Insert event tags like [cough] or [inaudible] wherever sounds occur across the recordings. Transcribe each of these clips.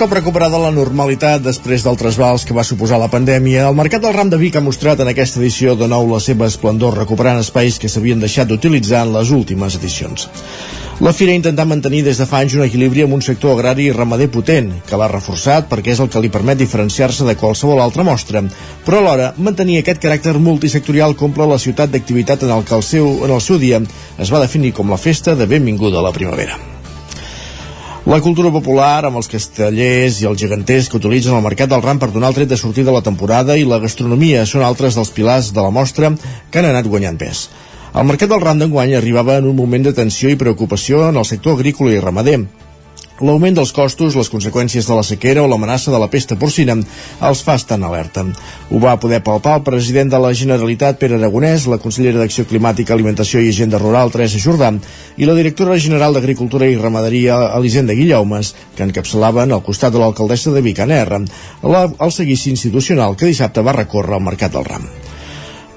Cop recuperada la normalitat després del trasbals que va suposar la pandèmia, el Mercat del Ram de Vic ha mostrat en aquesta edició de nou la seva esplendor recuperant espais que s'havien deixat d'utilitzar en les últimes edicions. La Fira intenta mantenir des de fa anys un equilibri amb un sector agrari i ramader potent, que l'ha reforçat perquè és el que li permet diferenciar-se de qualsevol altra mostra, però alhora mantenir aquest caràcter multisectorial comple la ciutat d'activitat en el que el seu, en el seu dia es va definir com la festa de benvinguda a la primavera. La cultura popular, amb els castellers i els geganters que utilitzen el mercat del ram per donar el tret de sortida de la temporada i la gastronomia són altres dels pilars de la mostra que han anat guanyant pes. El mercat del ram d'enguany arribava en un moment de tensió i preocupació en el sector agrícola i ramader, L'augment dels costos, les conseqüències de la sequera o l'amenaça de la pesta porcina els fa estar en alerta. Ho va poder palpar el president de la Generalitat, Pere Aragonès, la consellera d'Acció Climàtica, Alimentació i Agenda Rural, Teresa Jordà, i la directora general d'Agricultura i Ramaderia, Elisenda Guillaumes, que encapçalaven al costat de l'alcaldessa de Vicaner, el seguici institucional que dissabte va recórrer al Mercat del Ram.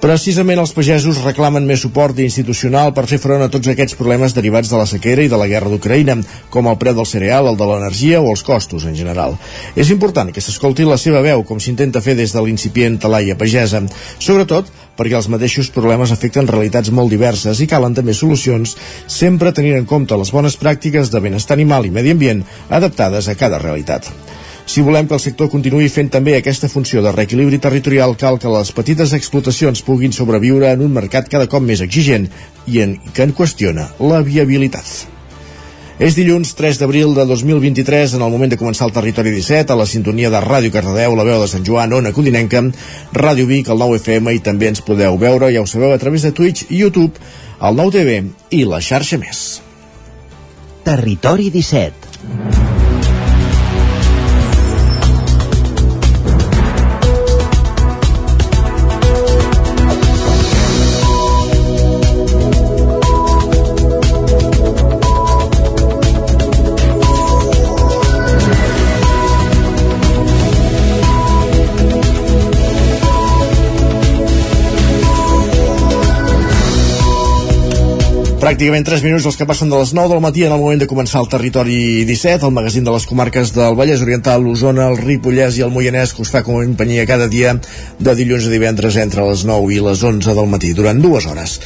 Precisament els pagesos reclamen més suport institucional per fer front a tots aquests problemes derivats de la sequera i de la guerra d'Ucraïna, com el preu del cereal, el de l'energia o els costos en general. És important que s'escolti la seva veu, com s'intenta fer des de l'incipient talaia pagesa, sobretot perquè els mateixos problemes afecten realitats molt diverses i calen també solucions, sempre tenint en compte les bones pràctiques de benestar animal i medi ambient adaptades a cada realitat. Si volem que el sector continuï fent també aquesta funció de reequilibri territorial, cal que les petites explotacions puguin sobreviure en un mercat cada cop més exigent i en, que en qüestiona la viabilitat. És dilluns 3 d'abril de 2023, en el moment de començar el Territori 17, a la sintonia de Ràdio Cardedeu, la veu de Sant Joan, Ona Codinenca, Ràdio Vic, el 9 FM, i també ens podeu veure, ja ho sabeu, a través de Twitch YouTube, el 9 TV i la xarxa més. Territori 17 Pràcticament 3 minuts els que passen de les 9 del matí en el moment de començar el Territori 17, el magazín de les comarques del Vallès Oriental, l'Osona, el Ripollès i el Moianès, que us fa companyia cada dia de dilluns a divendres entre les 9 i les 11 del matí, durant dues hores.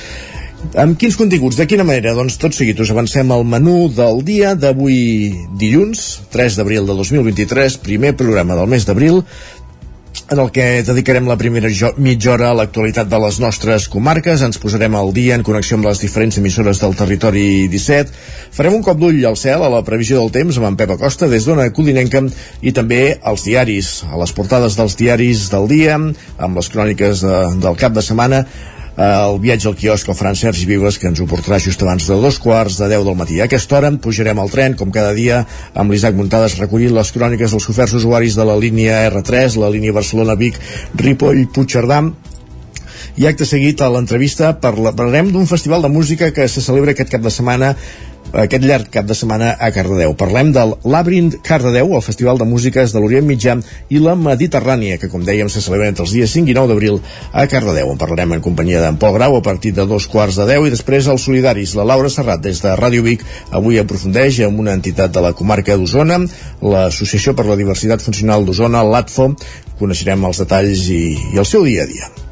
Amb quins continguts? De quina manera? Doncs tot seguit us avancem al menú del dia d'avui dilluns, 3 d'abril de 2023, primer programa del mes d'abril, en el que dedicarem la primera mitja hora a l'actualitat de les nostres comarques. Ens posarem al dia en connexió amb les diferents emissores del territori 17. Farem un cop d'ull al cel a la previsió del temps amb en Pep Acosta des d'Ona Codinenca i també als diaris, a les portades dels diaris del dia, amb les cròniques de, del cap de setmana el viatge al quiosc el faran Sergi Vives, que ens ho portarà just abans de dos quarts de 10 del matí. A aquesta hora pujarem al tren, com cada dia, amb l'Isaac Muntades recollint les cròniques dels oferts usuaris de la línia R3, la línia Barcelona-Vic, Ripoll-Puigcerdà, i acte seguit a l'entrevista parlarem d'un festival de música que se celebra aquest cap de setmana aquest llarg cap de setmana a Cardedeu. Parlem del Labyrinth Cardedeu, el Festival de Músiques de l'Orient Mitjà i la Mediterrània, que com dèiem se celebra entre els dies 5 i 9 d'abril a Cardedeu. En parlarem en companyia d'en Pol Grau a partir de dos quarts de 10 i després els solidaris. La Laura Serrat des de Ràdio Vic avui aprofundeix amb una entitat de la comarca d'Osona, l'Associació per la Diversitat Funcional d'Osona, l'ATFO. Coneixerem els detalls i, i el seu dia a dia.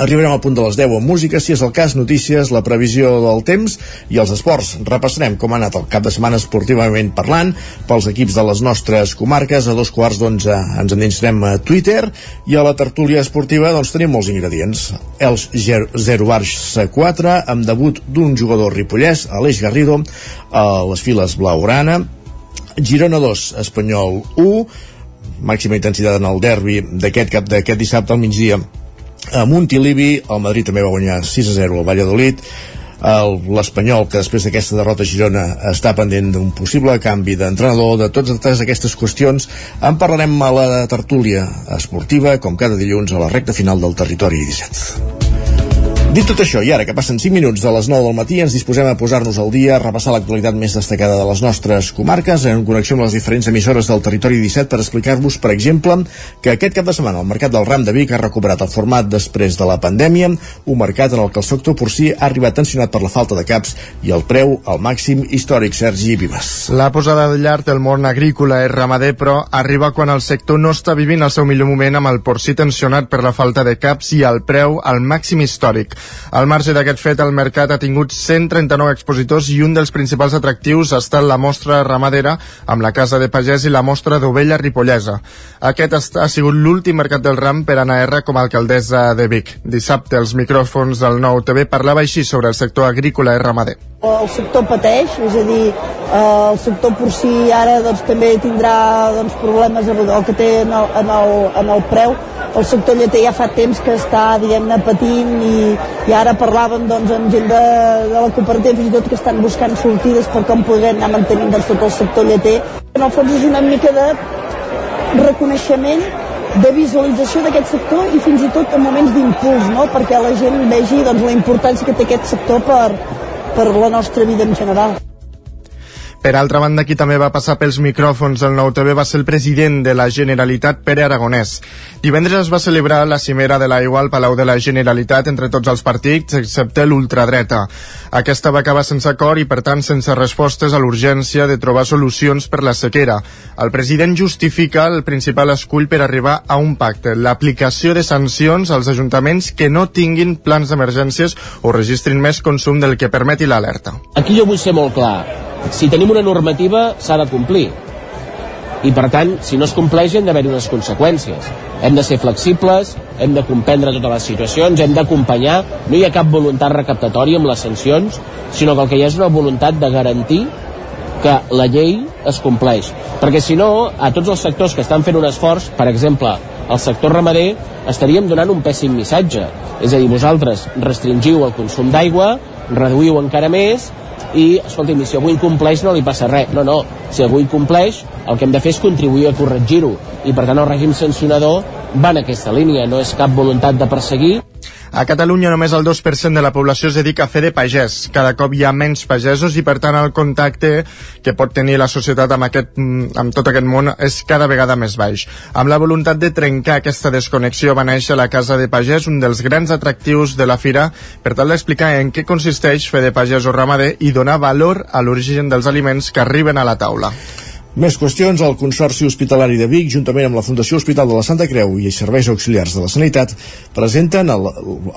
Arribarem al punt de les 10 amb música, si és el cas, notícies, la previsió del temps i els esports. Repassarem com ha anat el cap de setmana esportivament parlant pels equips de les nostres comarques. A dos quarts d'onze ens endinsarem a Twitter i a la tertúlia esportiva doncs tenim molts ingredients. Els 0 Barça 4 amb debut d'un jugador ripollès, Aleix Garrido, a les files blaugrana, Girona 2, Espanyol 1, màxima intensitat en el derbi d'aquest cap d'aquest dissabte al migdia a Montilivi, el Madrid també va guanyar 6 a 0 al Valladolid l'Espanyol, que després d'aquesta derrota a Girona està pendent d'un possible canvi d'entrenador, de totes aquestes qüestions en parlarem a la tertúlia esportiva, com cada dilluns a la recta final del territori 17. Dit tot això, i ara que passen 5 minuts de les 9 del matí, ens disposem a posar-nos al dia, a repassar l'actualitat més destacada de les nostres comarques, en connexió amb les diferents emissores del territori 17 per explicar-vos, per exemple, que aquest cap de setmana el mercat del ram de Vic ha recuperat el format després de la pandèmia, un mercat en el que el sector porcí ha arribat tensionat per la falta de caps i el preu al màxim històric. Sergi Vives. La posada de llar del món agrícola i ramader, però, arriba quan el sector no està vivint el seu millor moment amb el porcí tensionat per la falta de caps i el preu al màxim històric. Al marge d'aquest fet, el mercat ha tingut 139 expositors i un dels principals atractius ha estat la mostra ramadera amb la Casa de Pagès i la mostra d'ovella ripollesa. Aquest ha sigut l'últim mercat del ram per Anna R com a alcaldessa de Vic. Dissabte, els micròfons del nou TV parlava així sobre el sector agrícola i ramader. El sector pateix, és a dir, el sector porcí ara doncs, també tindrà doncs, problemes el que té en el, en, el, en el preu. El sector lleter ja fa temps que està, diguem-ne, patint i, i ara parlàvem doncs, amb gent de, de la cooperativa fins i tot que estan buscant sortides per com poder anar mantenint doncs, tot el sector lleter. En el fons és una mica de reconeixement de visualització d'aquest sector i fins i tot en moments d'impuls, no? perquè la gent vegi doncs, la importància que té aquest sector per, per la nostra vida en general. Per altra banda, qui també va passar pels micròfons del Nou TV va ser el president de la Generalitat, Pere Aragonès. Divendres es va celebrar la cimera de l'aigua al Palau de la Generalitat entre tots els partits, excepte l'ultradreta. Aquesta va acabar sense acord i, per tant, sense respostes a l'urgència de trobar solucions per la sequera. El president justifica el principal escull per arribar a un pacte, l'aplicació de sancions als ajuntaments que no tinguin plans d'emergències o registrin més consum del que permeti l'alerta. Aquí jo vull ser molt clar si tenim una normativa s'ha de complir. I per tant, si no es compleix han d'haver-hi unes conseqüències. Hem de ser flexibles, hem de comprendre totes les situacions, hem d'acompanyar. No hi ha cap voluntat recaptatòria amb les sancions sinó que el que hi ha és una voluntat de garantir que la llei es compleix. Perquè si no, a tots els sectors que estan fent un esforç, per exemple el sector ramader, estaríem donant un pèssim missatge. És a dir, vosaltres restringiu el consum d'aigua reduïu encara més i, escolti'm, si algú incompleix no li passa res. No, no, si algú incompleix, el que hem de fer és contribuir a corregir-ho. I, per tant, el règim sancionador va en aquesta línia, no és cap voluntat de perseguir, a Catalunya només el 2% de la població es dedica a fer de pagès. Cada cop hi ha menys pagesos i, per tant, el contacte que pot tenir la societat amb, aquest, mm, amb tot aquest món és cada vegada més baix. Amb la voluntat de trencar aquesta desconnexió va néixer la Casa de Pagès, un dels grans atractius de la fira, per tal d'explicar en què consisteix fer de pagès o ramader i donar valor a l'origen dels aliments que arriben a la taula. Més qüestions, el Consorci Hospitalari de Vic, juntament amb la Fundació Hospital de la Santa Creu i els Serveis Auxiliars de la Sanitat, presenten el,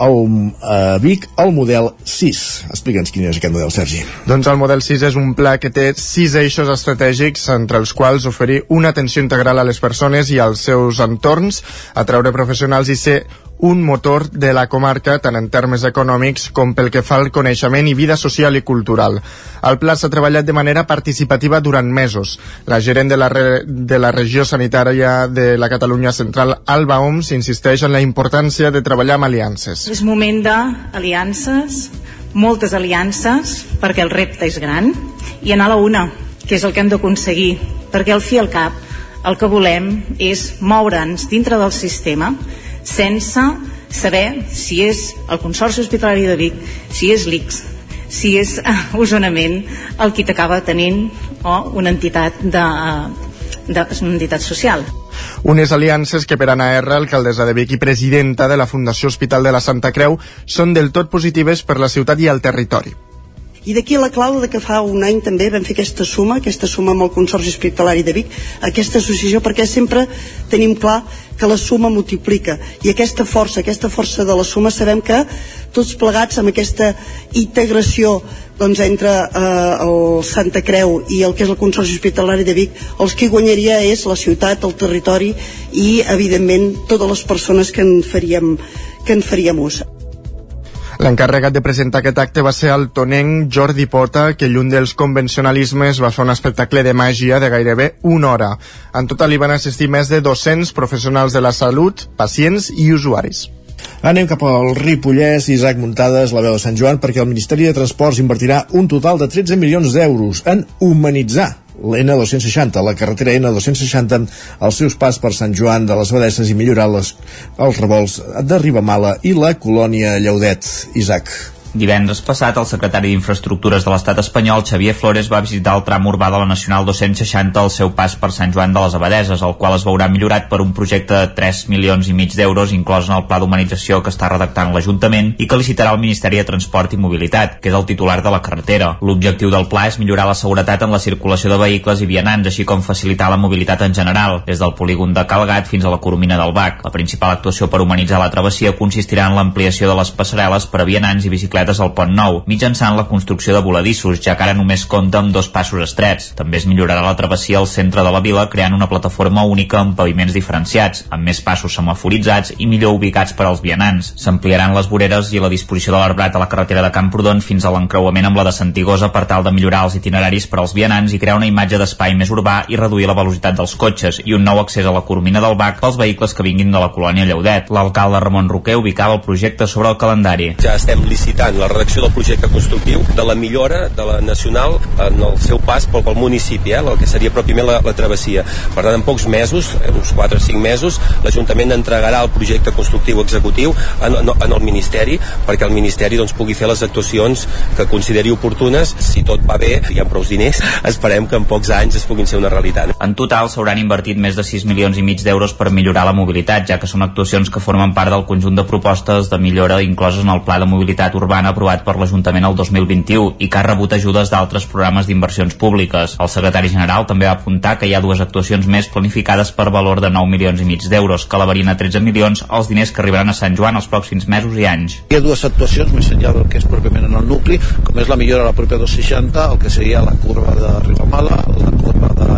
el, a Vic el model 6. Explica'ns quin és aquest model, Sergi. Doncs el model 6 és un pla que té sis eixos estratègics, entre els quals oferir una atenció integral a les persones i als seus entorns, atraure professionals i ser un motor de la comarca tant en termes econòmics com pel que fa al coneixement i vida social i cultural. El pla s'ha treballat de manera participativa durant mesos. La gerent de la, re, de la regió sanitària de la Catalunya Central, Alba Oms, insisteix en la importància de treballar amb aliances. És moment d'aliances, moltes aliances, perquè el repte és gran, i anar a la una, que és el que hem d'aconseguir, perquè al fi al cap el que volem és moure'ns dintre del sistema sense saber si és el Consorci Hospitalari de Vic, si és l'ICS, si és uh, [laughs] Osonament el qui t'acaba tenint o una entitat de, de, una entitat social. Unes aliances que per Anna R, alcaldessa de Vic i presidenta de la Fundació Hospital de la Santa Creu, són del tot positives per la ciutat i el territori. I d'aquí la clau de que fa un any també vam fer aquesta suma, aquesta suma amb el Consorci Hospitalari de Vic, aquesta associació, perquè sempre tenim clar que la suma multiplica. I aquesta força, aquesta força de la suma, sabem que tots plegats amb aquesta integració doncs, entre eh, el Santa Creu i el que és el Consorci Hospitalari de Vic, els que guanyaria és la ciutat, el territori i, evidentment, totes les persones que en faríem, que en faríem ús. L'encarregat de presentar aquest acte va ser el tonenc Jordi Pota, que lluny dels convencionalismes va fer un espectacle de màgia de gairebé una hora. En total hi van assistir més de 200 professionals de la salut, pacients i usuaris. Anem cap al Ripollès, Isaac Muntades, la veu de Sant Joan, perquè el Ministeri de Transports invertirà un total de 13 milions d'euros en humanitzar l'N260, la carretera N260, als seus pas per Sant Joan de les Abadesses i millorar les, els revolts de Ribamala i la colònia Lleudet. Isaac. Divendres passat, el secretari d'Infraestructures de l'estat espanyol, Xavier Flores, va visitar el tram urbà de la Nacional 260 al seu pas per Sant Joan de les Abadeses, el qual es veurà millorat per un projecte de 3 milions i mig d'euros inclòs en el pla d'humanització que està redactant l'Ajuntament i que licitarà el Ministeri de Transport i Mobilitat, que és el titular de la carretera. L'objectiu del pla és millorar la seguretat en la circulació de vehicles i vianants, així com facilitar la mobilitat en general, des del polígon de Calgat fins a la Coromina del Bac. La principal actuació per humanitzar la travessia consistirà en l'ampliació de les passarel·les per a vianants i bicicletes bicicletes al Pont Nou, mitjançant la construcció de voladissos, ja que ara només compta amb dos passos estrets. També es millorarà la travessia al centre de la vila creant una plataforma única amb paviments diferenciats, amb més passos semaforitzats i millor ubicats per als vianants. S'ampliaran les voreres i la disposició de l'arbrat a la carretera de Camprodon fins a l'encreuament amb la de Santigosa per tal de millorar els itineraris per als vianants i crear una imatge d'espai més urbà i reduir la velocitat dels cotxes i un nou accés a la Coromina del Bac pels vehicles que vinguin de la colònia Lleudet. L'alcalde Ramon Roquer ubicava el projecte sobre el calendari. Ja estem licitant la redacció del projecte constructiu de la millora de la Nacional en el seu pas pel, pel municipi, eh, el que seria pròpiament la, la travessia. Per tant, en pocs mesos, en uns 4 o 5 mesos, l'Ajuntament entregarà el projecte constructiu executiu en, en, en el Ministeri perquè el Ministeri doncs, pugui fer les actuacions que consideri oportunes. Si tot va bé, hi ha prou diners, [laughs] esperem que en pocs anys es puguin ser una realitat. En total s'hauran invertit més de 6 milions i mig d'euros per millorar la mobilitat, ja que són actuacions que formen part del conjunt de propostes de millora incloses en el Pla de Mobilitat Urbana aprovat per l'Ajuntament el 2021 i que ha rebut ajudes d'altres programes d'inversions públiques. El secretari general també va apuntar que hi ha dues actuacions més planificades per valor de 9 milions i mig d'euros, que elevarien a 13 milions els diners que arribaran a Sant Joan els pròxims mesos i anys. Hi ha dues actuacions més enllà del que és pròpiament en el nucli, com és la millora de la pròpia 260, el que seria la curva de Ribamala, la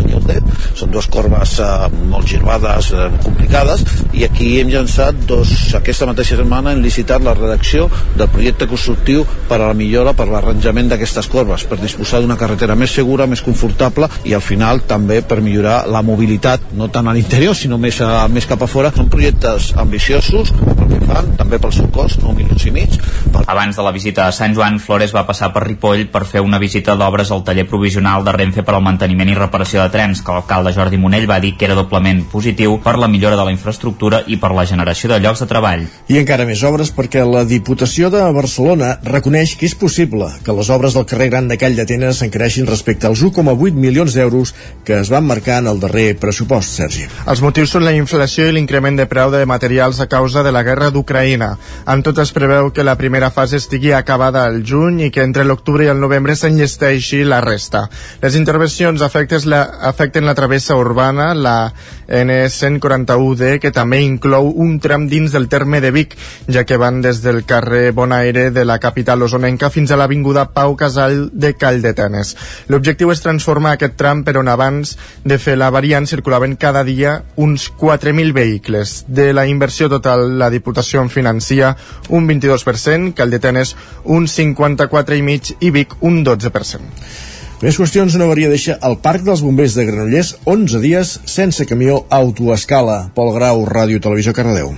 Lleudet. Són dues corbes eh, molt girbades, eh, complicades, i aquí hem llançat dos, aquesta mateixa setmana hem licitat la redacció del projecte constructiu per a la millora, per l'arranjament d'aquestes corbes, per disposar d'una carretera més segura, més confortable i al final també per millorar la mobilitat, no tant a l'interior sinó més, a, més cap a fora. Són projectes ambiciosos pel que fan, també pel seu cost, 9 milions i mig. Per... Abans de la visita a Sant Joan, Flores va passar per Ripoll per fer una visita d'obres al taller provisional de Renfe per al manteniment i reparació de trens, que l'alcalde Jordi Monell va dir que era doblement positiu per la millora de la infraestructura i per la generació de llocs de treball. I encara més obres perquè la Diputació de Barcelona reconeix que és possible que les obres del carrer Gran de Call d'Atenes s'encareixin respecte als 1,8 milions d'euros que es van marcar en el darrer pressupost, Sergi. Els motius són la inflació i l'increment de preu de materials a causa de la guerra d'Ucraïna. En tot es preveu que la primera fase estigui acabada al juny i que entre l'octubre i el novembre s'enllesteixi la resta. Les intervencions afectes la, afecten la travessa urbana, la N141D, que també inclou un tram dins del terme de Vic, ja que van des del carrer Bonaire de la capital osonenca fins a l'avinguda Pau Casal de Calldetenes. L'objectiu és transformar aquest tram per on abans de fer la variant circulaven cada dia uns 4.000 vehicles. De la inversió total, la Diputació en financia un 22%, Calldetenes un 54,5% i Vic un 12%. Més qüestions, una avaria deixa el Parc dels Bombers de Granollers 11 dies sense camió autoescala. Pol Grau, Ràdio Televisió Cardedeu.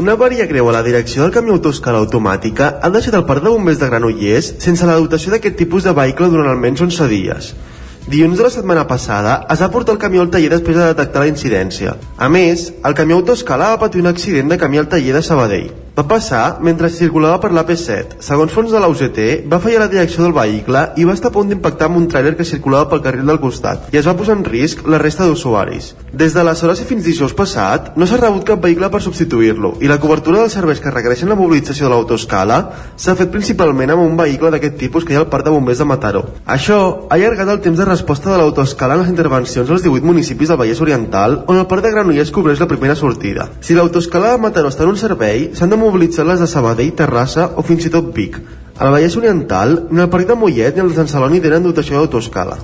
Una avaria greu a la direcció del camió autoescala automàtica ha deixat el Parc de Bombers de Granollers sense la dotació d'aquest tipus de vehicle durant almenys 11 dies. Dilluns de la setmana passada es va portar el camió al taller després de detectar la incidència. A més, el camió autoescala va patir un accident de camí al taller de Sabadell. Va passar mentre circulava per l'AP7. Segons fons de la UGT, va fallar la direcció del vehicle i va estar a punt d'impactar amb un tràiler que circulava pel carril del costat i es va posar en risc la resta d'usuaris. Des d'aleshores i fins dijous passat, no s'ha rebut cap vehicle per substituir-lo i la cobertura dels serveis que requereixen la mobilització de l'autoscala s'ha fet principalment amb un vehicle d'aquest tipus que hi ha al Parc de Bombers de Mataró. Això ha allargat el temps de resposta de l'autoscala en les intervencions als 18 municipis del Vallès Oriental on el Parc de Granollers cobreix la primera sortida. Si l'autoscala de Mataró està en un servei, s'han de mobilitzar les de Sabadell, Terrassa o fins i tot Vic. Al Vallès Oriental, ni el Parc de Mollet ni els de Celoni tenen dotació d'autoscala.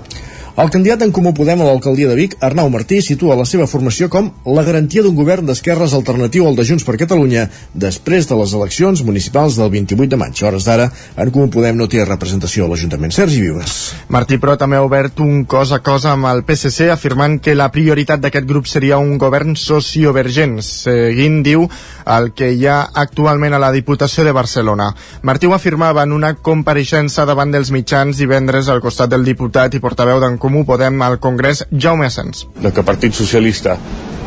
El candidat en Comú Podem a l'alcaldia de Vic, Arnau Martí, situa la seva formació com la garantia d'un govern d'esquerres alternatiu al de Junts per Catalunya després de les eleccions municipals del 28 de maig. A hores d'ara, en Comú Podem no té representació a l'Ajuntament. Sergi Vives. Martí, però, també ha obert un cos a cos amb el PSC, afirmant que la prioritat d'aquest grup seria un govern sociovergent, seguint, diu, el que hi ha actualment a la Diputació de Barcelona. Martí ho afirmava en una compareixença davant dels mitjans divendres al costat del diputat i portaveu d'en Comú Podem al Congrés, Jaume Asens. De que Partit Socialista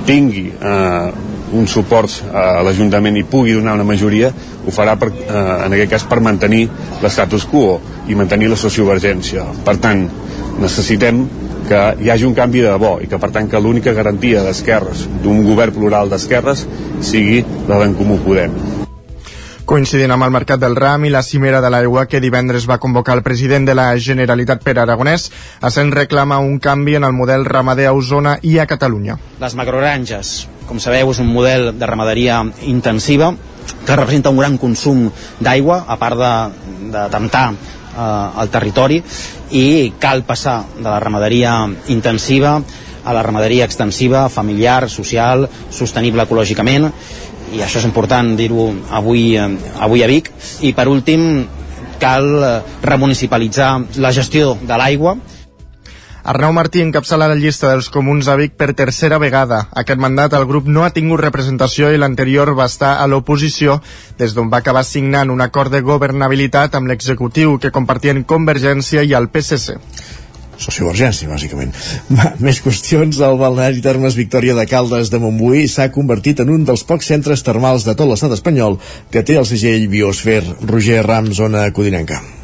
tingui eh, un suport a l'Ajuntament i pugui donar una majoria, ho farà per, eh, en aquest cas per mantenir l'estatus quo i mantenir la sociovergència. Per tant, necessitem que hi hagi un canvi de debò i que per tant que l'única garantia d'esquerres, d'un govern plural d'esquerres, sigui la d'en Comú Podem. Coincidint amb el Mercat del Ram i la Cimera de l'Aigua que divendres va convocar el president de la Generalitat per Aragonès, Ascens reclama un canvi en el model ramader a Osona i a Catalunya. Les macrogranges, com sabeu, és un model de ramaderia intensiva que representa un gran consum d'aigua, a part de, de temptar eh, el territori, i cal passar de la ramaderia intensiva a la ramaderia extensiva, familiar, social, sostenible ecològicament, i això és important dir-ho avui, eh, avui a Vic. I per últim cal eh, remunicipalitzar la gestió de l'aigua. Arnau Martí encapçala la llista dels comuns a Vic per tercera vegada. Aquest mandat el grup no ha tingut representació i l'anterior va estar a l'oposició des d'on va acabar signant un acord de governabilitat amb l'executiu que compartien Convergència i el PSC sociovergència, bàsicament. Va, més qüestions. El balneari Termes Victòria de Caldes de Montbui s'ha convertit en un dels pocs centres termals de tot l'estat espanyol que té el segell Biosfer. Roger Ram, zona codinenca.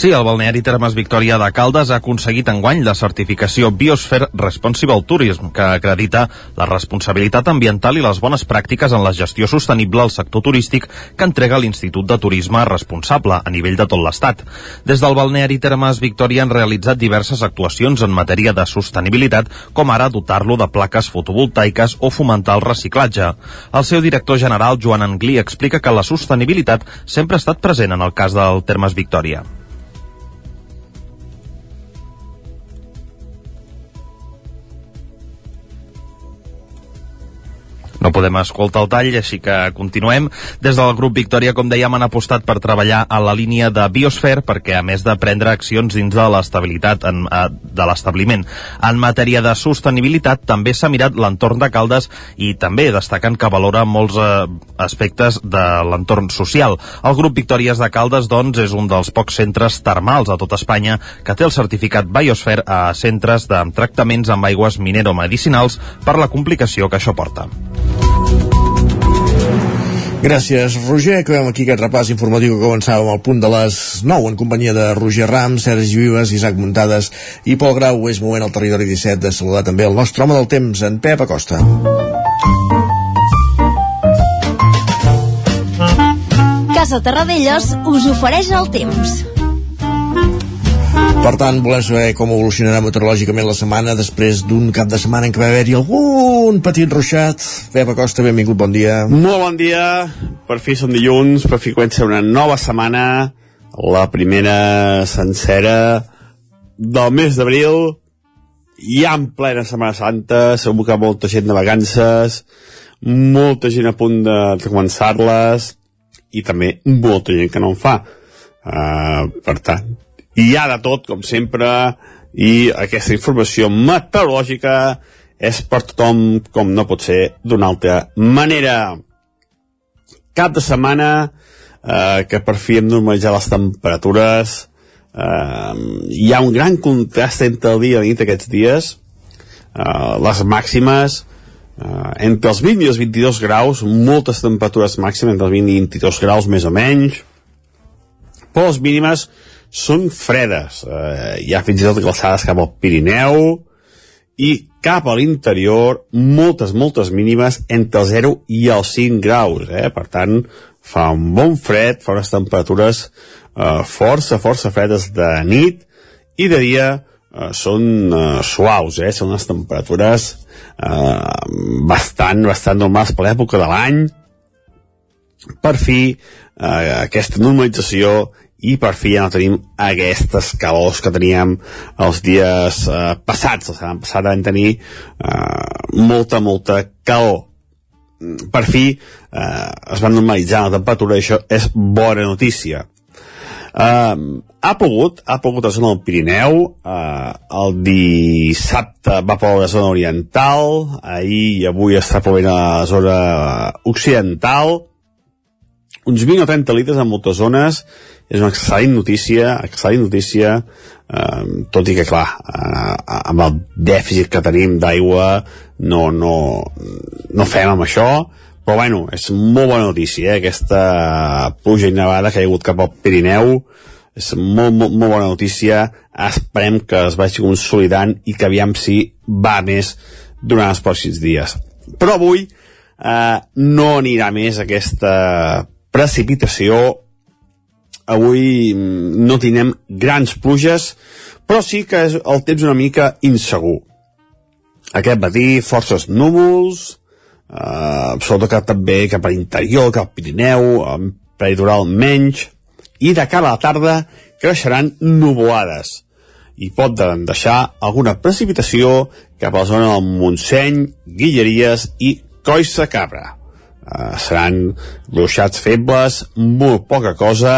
Sí, el balneari Termes Victòria de Caldes ha aconseguit enguany la certificació Biosphere Responsible Tourism, que acredita la responsabilitat ambiental i les bones pràctiques en la gestió sostenible al sector turístic que entrega l'Institut de Turisme responsable a nivell de tot l'Estat. Des del balneari Termes Victòria han realitzat diverses actuacions en matèria de sostenibilitat, com ara dotar-lo de plaques fotovoltaiques o fomentar el reciclatge. El seu director general, Joan Anglí, explica que la sostenibilitat sempre ha estat present en el cas del Termes Victòria. No podem escoltar el tall, així que continuem. Des del grup Victòria, com dèiem, han apostat per treballar a la línia de Biosfer perquè, a més de prendre accions dins de l'estabilitat eh, de l'establiment, en matèria de sostenibilitat també s'ha mirat l'entorn de Caldes i també destacant que valora molts eh, aspectes de l'entorn social. El grup Victòries de Caldes, doncs, és un dels pocs centres termals a tot Espanya que té el certificat Biosfer a centres de tractaments amb aigües mineromedicinals per la complicació que això porta. Gràcies, Roger. Acabem aquí aquest repàs informatiu que començàvem al punt de les 9 en companyia de Roger Ram, Sergi Vives, Isaac Muntades i Pol Grau. És moment al territori 17 de saludar també el nostre home del temps, en Pep Acosta. Casa Terradellos us ofereix el temps. Per tant, volem saber com evolucionarà meteorològicament la setmana després d'un cap de setmana en què va haver-hi algun petit ruixat. Pep Acosta, benvingut, bon dia. Molt bon dia. Per fi som dilluns, per fi comença una nova setmana, la primera sencera del mes d'abril, ja en plena Setmana Santa, segur que molta gent de vacances, molta gent a punt de, de començar-les, i també molta gent que no en fa. Uh, per tant, hi ha de tot, com sempre, i aquesta informació meteorològica és per tothom com no pot ser d'una altra manera. Cap de setmana eh, que per fi hem normalitzat les temperatures, eh, hi ha un gran contrast entre el dia i la nit aquests dies, eh, les màximes, eh, entre els 20 i els 22 graus, moltes temperatures màximes, entre els 20 i 22 graus més o menys, però les mínimes són fredes. Eh, hi ha fins i tot glaçades cap al Pirineu i cap a l'interior moltes, moltes mínimes entre el 0 i els 5 graus. Eh? Per tant, fa un bon fred, fa unes temperatures eh, força, força fredes de nit i de dia eh, són eh, suaus, eh? són unes temperatures eh, bastant, bastant normals per l'època de l'any. Per fi, eh, aquesta normalització i per fi ja no tenim aquestes calors que teníem els dies eh, passats, els anys passat vam tenir eh, molta, molta calor. Per fi eh, es van normalitzar la temperatura i això és bona notícia. Uh, ha pogut, ha pogut a la zona del Pirineu, uh, el dissabte va ploure a la zona oriental, ahir i avui està plovent a la zona occidental, uns 20 o 30 litres en moltes zones, és una excel·lent notícia, excel·lent notícia, eh, tot i que, clar, eh, amb el dèficit que tenim d'aigua no, no, no fem amb això, però bueno, és molt bona notícia, eh, aquesta pluja i nevada que hi ha hagut cap al Pirineu, és molt, molt, molt bona notícia, esperem que es vagi consolidant i que aviam si va més durant els pròxims dies. Però avui eh, no anirà més aquesta precipitació, avui mm, no tindrem grans pluges, però sí que és el temps una mica insegur. Aquest matí forces núvols, eh, sobretot cap, també cap a l'interior, cap al Pirineu, peritoral menys, i de cara a la tarda creixeran nuvolades i pot deixar alguna precipitació cap a la zona del Montseny, Guilleries i Coissa Cabra. Uh, seran ruixats febles, molt poca cosa,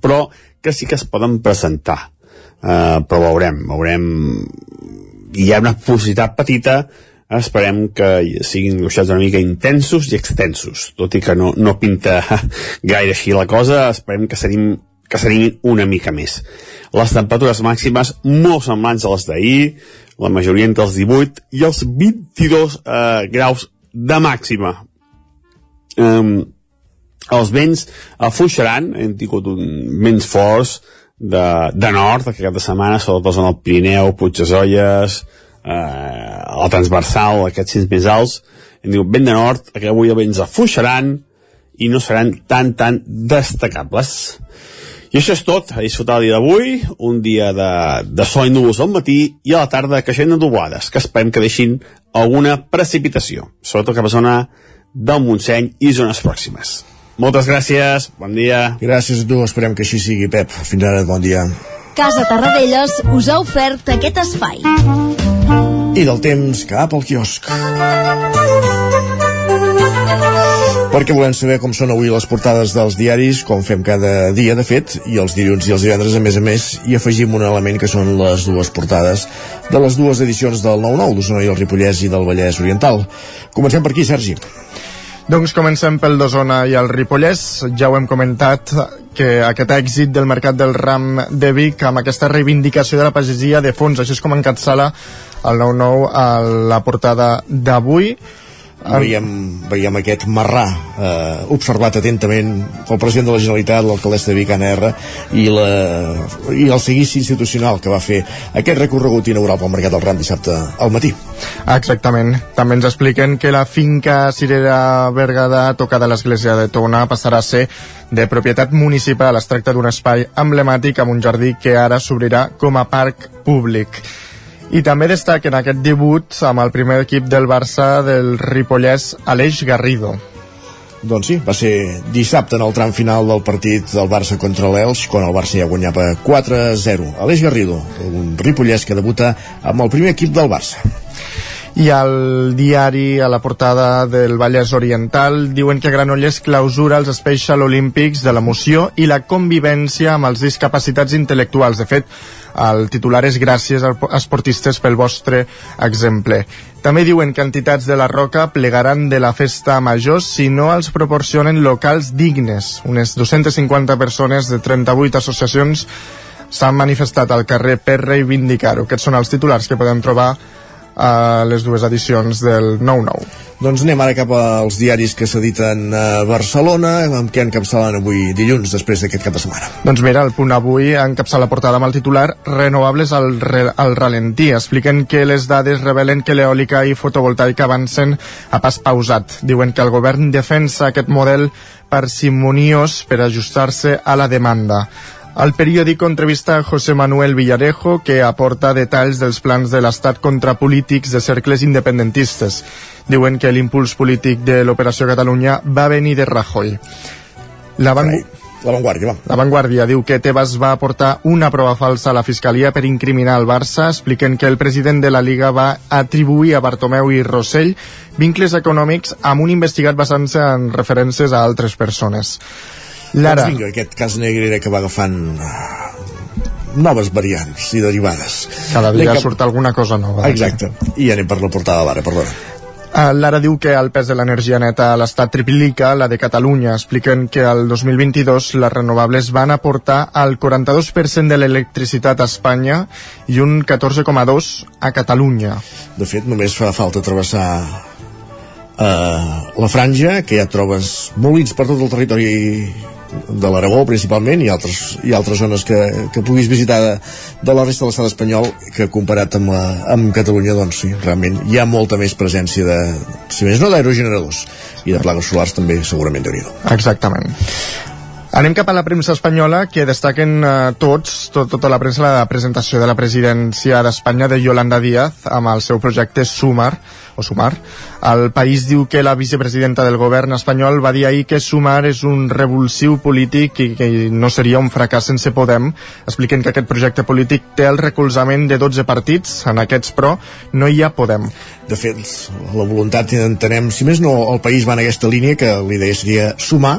però que sí que es poden presentar. Uh, però veurem, veurem... Hi ha una possibilitat petita, esperem que siguin ruixats una mica intensos i extensos, tot i que no, no pinta [laughs] gaire així la cosa, esperem que serim que s'animin una mica més. Les temperatures màximes molt semblants a les d'ahir, la majoria entre els 18 i els 22 eh, graus de màxima. Um, els vents afluixaran, hem tingut un vents forts de, de nord aquest cap de setmana, sobretot en el Pirineu, Puigdesolles, eh, la transversal, aquests cims més alts, hem tingut vent de nord, que avui els vents afluixaran i no seran tan, tan destacables. I això és tot, a disfrutar el dia d'avui, un dia de, de sol i núvols al matí i a la tarda creixent de que esperem que deixin alguna precipitació, sobretot cap a zona del Montseny i zones pròximes. Moltes gràcies, bon dia. Gràcies a tu, esperem que així sigui, Pep. Fins ara, bon dia. Casa Tarradellas us ha ofert aquest espai. I del temps cap al quiosc perquè volem saber com són avui les portades dels diaris, com fem cada dia, de fet, i els dilluns i els divendres, a més a més, i afegim un element que són les dues portades de les dues edicions del 9-9, d'Osona i el Ripollès i del Vallès Oriental. Comencem per aquí, Sergi. Doncs comencem pel d'Osona i el Ripollès. Ja ho hem comentat, que aquest èxit del mercat del ram de Vic amb aquesta reivindicació de la pagesia de fons, això és com encapçala el 9-9 a la portada d'avui veiem, veiem aquest marrà eh, observat atentament pel president de la Generalitat, l'alcaldessa de Vic, Anna R, i, la, i el seguici institucional que va fer aquest recorregut inaugural pel Mercat del Ram dissabte al matí. Exactament. També ens expliquen que la finca Cirera Bergada, tocada a l'església de Tona, passarà a ser de propietat municipal. Es tracta d'un espai emblemàtic amb un jardí que ara s'obrirà com a parc públic. I també destaquen aquest debut amb el primer equip del Barça del Ripollès, Aleix Garrido. Doncs sí, va ser dissabte en el tram final del partit del Barça contra l'Elx, quan el Barça ja guanyava 4-0. Aleix Garrido, un ripollès que debuta amb el primer equip del Barça i al diari a la portada del Vallès Oriental diuen que Granollers clausura els Special Olímpics de l'emoció i la convivència amb els discapacitats intel·lectuals. De fet, el titular és gràcies als esportistes pel vostre exemple. També diuen que entitats de la Roca plegaran de la festa major si no els proporcionen locals dignes. Unes 250 persones de 38 associacions s'han manifestat al carrer per reivindicar-ho. Aquests són els titulars que podem trobar a les dues edicions del 9-9. Doncs anem ara cap als diaris que s'editen a Barcelona, amb què encapçalen avui dilluns, després d'aquest cap de setmana. Doncs mira, el punt avui encapçala la portada amb el titular Renovables al, re, al ralentí. Expliquen que les dades revelen que l'eòlica i fotovoltaica avancen a pas pausat. Diuen que el govern defensa aquest model parsimoniós per ajustar-se a la demanda. El periòdico entrevista a José Manuel Villarejo, que aporta detalls dels plans de l'Estat contra polítics de cercles independentistes. Diuen que l'impuls polític de l'Operació Catalunya va venir de Rajoy. La, van... la Vanguardia, va. La Vanguardia diu que Tebas va aportar una prova falsa a la Fiscalia per incriminar el Barça. Expliquen que el president de la Liga va atribuir a Bartomeu i Rossell vincles econòmics amb un investigat basant-se en referències a altres persones. Lara. Doncs vinga, aquest cas negre que va agafant uh, noves variants i derivades. Cada dia cap... surt alguna cosa nova. Exacte. I anem per la portada d'ara, perdona. Uh, Lara diu que el pes de l'energia neta a l'Estat triplica la de Catalunya. Expliquen que el 2022 les renovables van aportar el 42% de l'electricitat a Espanya i un 14,2% a Catalunya. De fet, només fa falta travessar eh, la franja, que ja trobes molins per tot el territori de l'Aragó principalment i altres, i altres zones que, que puguis visitar de, de la resta de l'estat espanyol que comparat amb, la, amb Catalunya doncs sí, realment hi ha molta més presència de, si més no d'aerogeneradors i de plagues solars també segurament nhi Exactament. Anem cap a la premsa espanyola, que destaquen eh, tots, tot, tota la premsa, la presentació de la presidència d'Espanya de Yolanda Díaz amb el seu projecte Sumar, o Sumar. El país diu que la vicepresidenta del govern espanyol va dir ahir que Sumar és un revulsiu polític i que no seria un fracàs sense Podem. Expliquen que aquest projecte polític té el recolzament de 12 partits, en aquests però no hi ha Podem. De fet, la voluntat entenem, si més no, el país va en aquesta línia que l'idea seria sumar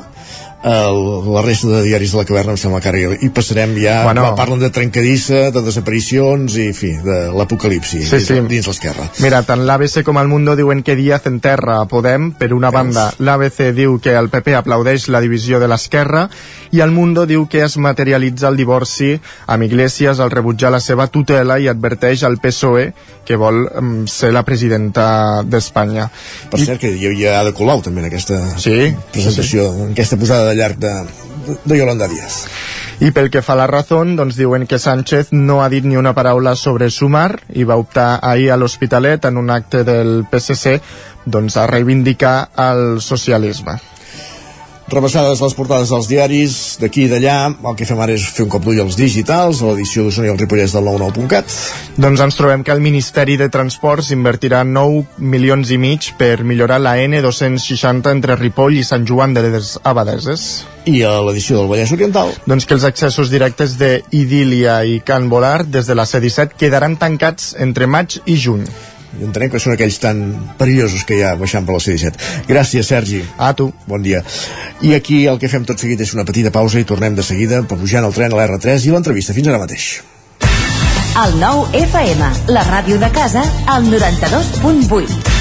el, la resta de diaris de la caverna em sembla que ara hi, hi passarem ja Bueno. parlen de trencadissa, de desaparicions i fi, de l'apocalipsi Sí, sí. dins l'esquerra Mira, tant l'ABC com el Mundo diuen que Díaz enterra a Podem. Per una banda, l'ABC diu que el PP aplaudeix la divisió de l'esquerra i el Mundo diu que es materialitza el divorci amb Iglesias al rebutjar la seva tutela i adverteix al PSOE que vol mm, ser la presidenta d'Espanya. per cert que hi havia Ada Colau també en aquesta sí, presentació, en aquesta posada de llarg de, de Yolanda Díaz I pel que fa a la raó, doncs diuen que Sánchez no ha dit ni una paraula sobre Sumar i va optar ahir a l'Hospitalet en un acte del PSC doncs, a reivindicar el socialisme. Rebassades les portades dels diaris d'aquí i d'allà, el que fem ara és fer un cop d'ull als digitals, a l'edició d'Osona i el Ripollès del 99.cat. Doncs ens trobem que el Ministeri de Transports invertirà 9 milions i mig per millorar la N260 entre Ripoll i Sant Joan de les Abadeses. I a l'edició del Vallès Oriental? Doncs que els accessos directes de Idília i Can Volar des de la C-17 quedaran tancats entre maig i juny. I entenem que són aquells tan perillosos que hi ha baixant per la C-17. Gràcies, Sergi. A tu. Bon dia. I aquí el que fem tot seguit és una petita pausa i tornem de seguida per pujant el tren a l'R3 i l'entrevista. Fins ara mateix. El nou FM, la ràdio de casa, al 92.8.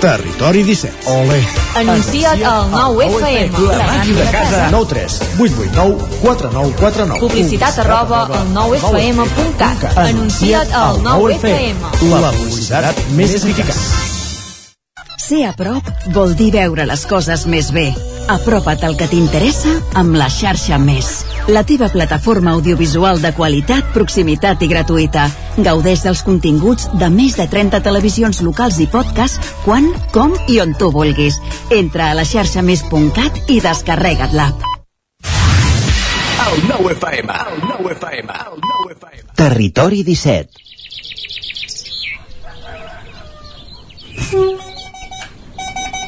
Territori 17. Ole. Anuncia't al 9FM. La ràdio de casa. 9 3 8 8 9 4 9 4 9. Publicitat arroba al 9FM.cat. Anuncia't al 9FM. La publicitat més eficaç. Ser a prop vol dir veure les coses més bé. Apropa't al que t'interessa amb la xarxa Més. La teva plataforma audiovisual de qualitat, proximitat i gratuïta. Gaudeix dels continguts de més de 30 televisions locals i podcast quan, com i on tu vulguis. Entra a la xarxa més.cat i descarrega't l'app. Territori 17.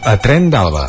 A Tren d'Alba.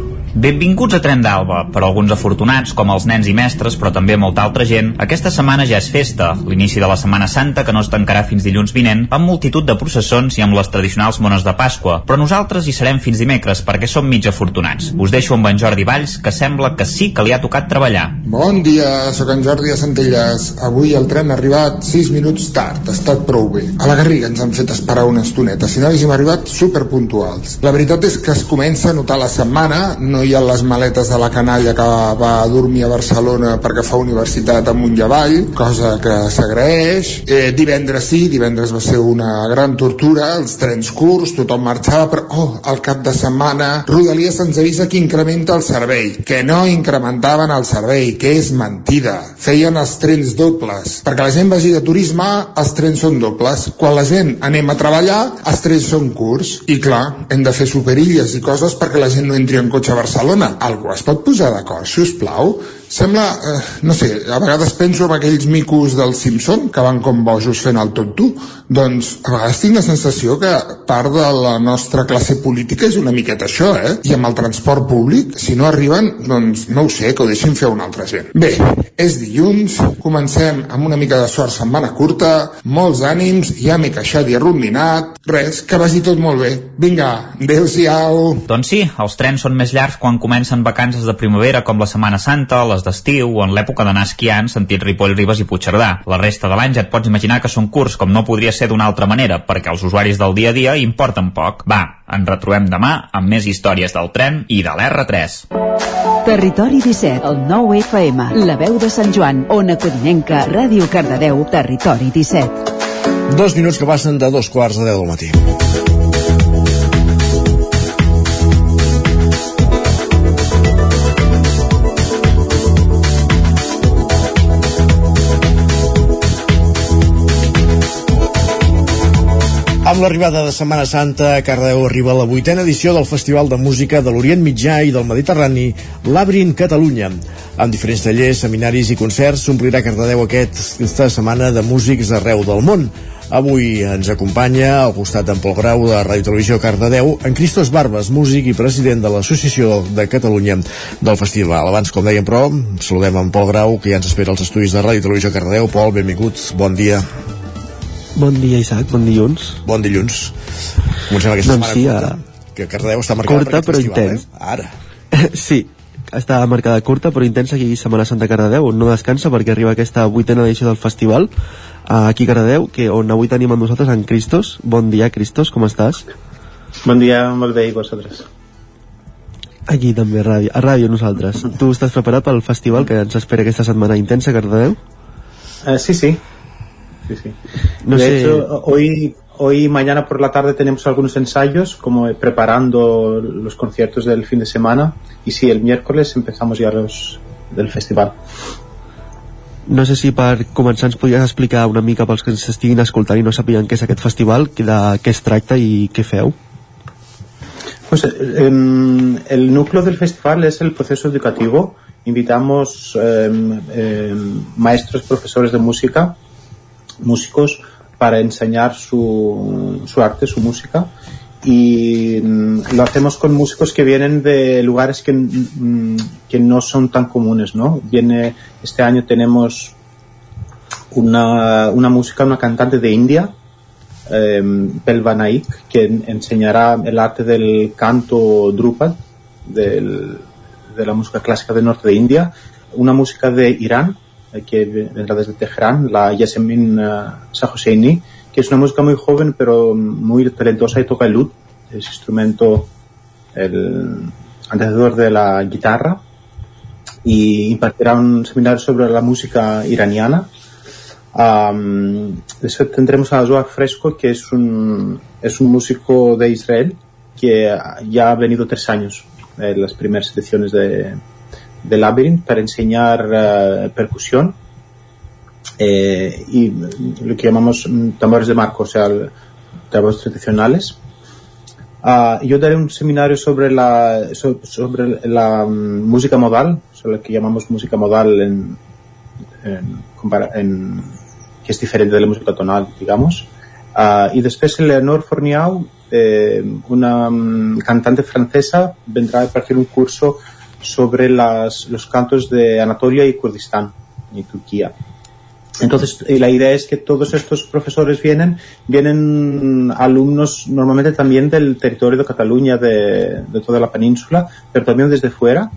Benvinguts a Tren d'Alba. Per alguns afortunats, com els nens i mestres, però també molta altra gent, aquesta setmana ja és festa, l'inici de la Setmana Santa, que no es tancarà fins dilluns vinent, amb multitud de processons i amb les tradicionals mones de Pasqua. Però nosaltres hi serem fins dimecres, perquè som mig afortunats. Us deixo amb en Jordi Valls, que sembla que sí que li ha tocat treballar. Bon dia, sóc en Jordi de Centelles. Avui el tren ha arribat 6 minuts tard, ha estat prou bé. A la Garriga ens han fet esperar una estoneta, si no haguéssim arribat superpuntuals. La veritat és que es comença a notar la setmana, no hi ha les maletes de la canalla que va a dormir a Barcelona perquè fa universitat amunt i avall, cosa que s'agraeix. Eh, divendres sí, divendres va ser una gran tortura, els trens curts, tothom marxava, però oh, al cap de setmana Rodalies ens avisa que incrementa el servei, que no incrementaven el servei, que és mentida. Feien els trens dobles. Perquè la gent vagi de turisme, els trens són dobles. Quan la gent anem a treballar, els trens són curts. I clar, hem de fer superilles i coses perquè la gent no entri en cotxe a Barcelona Barcelona. Algú es pot posar d'acord, si us plau? Sembla, eh, no sé, a vegades penso en aquells micos del Simpson que van com bojos fent el tonto. Doncs a vegades tinc la sensació que part de la nostra classe política és una miqueta això, eh? I amb el transport públic, si no arriben, doncs no ho sé, que ho deixin fer una altra gent. Bé, és dilluns, comencem amb una mica de sort setmana curta, molts ànims, ja m'he queixat i arrondinat, res, que vagi tot molt bé. Vinga, adeu-siau. Doncs sí, els trens són més llargs quan comencen vacances de primavera com la Setmana Santa, les d'estiu o en l'època d'anar esquiant sentit Ripoll, Ribes i Puigcerdà. La resta de l'any ja et pots imaginar que són curts com no podria ser d'una altra manera, perquè els usuaris del dia a dia importen poc. Va, ens retrobem demà amb més històries del tren i de l'R3. Territori 17, el 9 FM, la veu de Sant Joan, Ona Codinenca, Ràdio Cardedeu, Territori 17. Dos minuts que passen de dos quarts de deu del matí. Amb l'arribada de Setmana Santa, a Cardeu arriba la vuitena edició del Festival de Música de l'Orient Mitjà i del Mediterrani, l'Abrin Catalunya. Amb diferents tallers, seminaris i concerts, s'omplirà Cardedeu aquesta setmana de músics arreu del món. Avui ens acompanya, al costat d'en Pol Grau de Ràdio Televisió Cardedeu, en Cristos Barbes, músic i president de l'Associació de Catalunya del Festival. Abans, com dèiem, però, saludem en Pol Grau, que ja ens espera als estudis de Ràdio Televisió Cardedeu. Pol, benvinguts, bon dia. Bon dia, Isaac, bon dilluns. Bon dilluns. Comencem aquesta doncs setmana sí, curta, ara... que Cardedeu està marcada curta, per aquest però festival, intens. eh? Ara. [laughs] sí, està marcada curta però intensa aquí a Setmana Santa Cardedeu on no descansa perquè arriba aquesta vuitena edició del festival eh, aquí a Cardedeu que on avui tenim amb nosaltres en Cristos bon dia Cristos, com estàs? Bon dia, molt bé, i vosaltres? aquí també a ràdio, a ràdio nosaltres tu estàs preparat pel festival que ens espera aquesta setmana intensa a Cardedeu? Eh, sí, sí. sí, sí. No de sé- hecho, hoy, hoy mañana por la tarde tenemos algunos ensayos, como eh, preparando los conciertos del fin de semana. Y sí, el miércoles empezamos ya los del festival. No sé si per començar ens podries explicar una mica pels que ens estiguin escoltant i no sapien què és aquest festival, de què es tracta i què feu. Pues eh, el núcleo del festival es el proceso educativo. Invitamos em, em, maestros, profesores de música, músicos, para enseñar su, su arte, su música. Y mm, lo hacemos con músicos que vienen de lugares que, mm, que no son tan comunes, ¿no? Este año tenemos una, una música, una cantante de India, eh, Naik, que en- enseñará el arte del canto Drupal, de la música clásica del norte de India, una música de Irán, que vendrá desde Teherán, la Yasemin eh, Sahoseini, que es una música muy joven pero muy talentosa y toca el lud, ese instrumento, el, antecedor de la guitarra y impartirá un seminario sobre la música iraniana. Um, después tendremos a Joao Fresco, que es un, es un músico de Israel que ya ha venido tres años en las primeras ediciones de, de Labyrinth para enseñar uh, percusión eh, y lo que llamamos mm, tambores de marco, o sea, tambores tradicionales. Uh, yo daré un seminario sobre la, sobre la um, música modal, sobre lo que llamamos música modal en, en, en, que es diferente de la música tonal, digamos. Uh, y después Eleanor Forniau, eh, una um, cantante francesa, vendrá a impartir un curso sobre las, los cantos de Anatolia y Kurdistán, y Turquía. Entonces, la idea es que todos estos profesores vienen, vienen alumnos normalmente también del territorio de Cataluña, de, de toda la península, pero también desde fuera.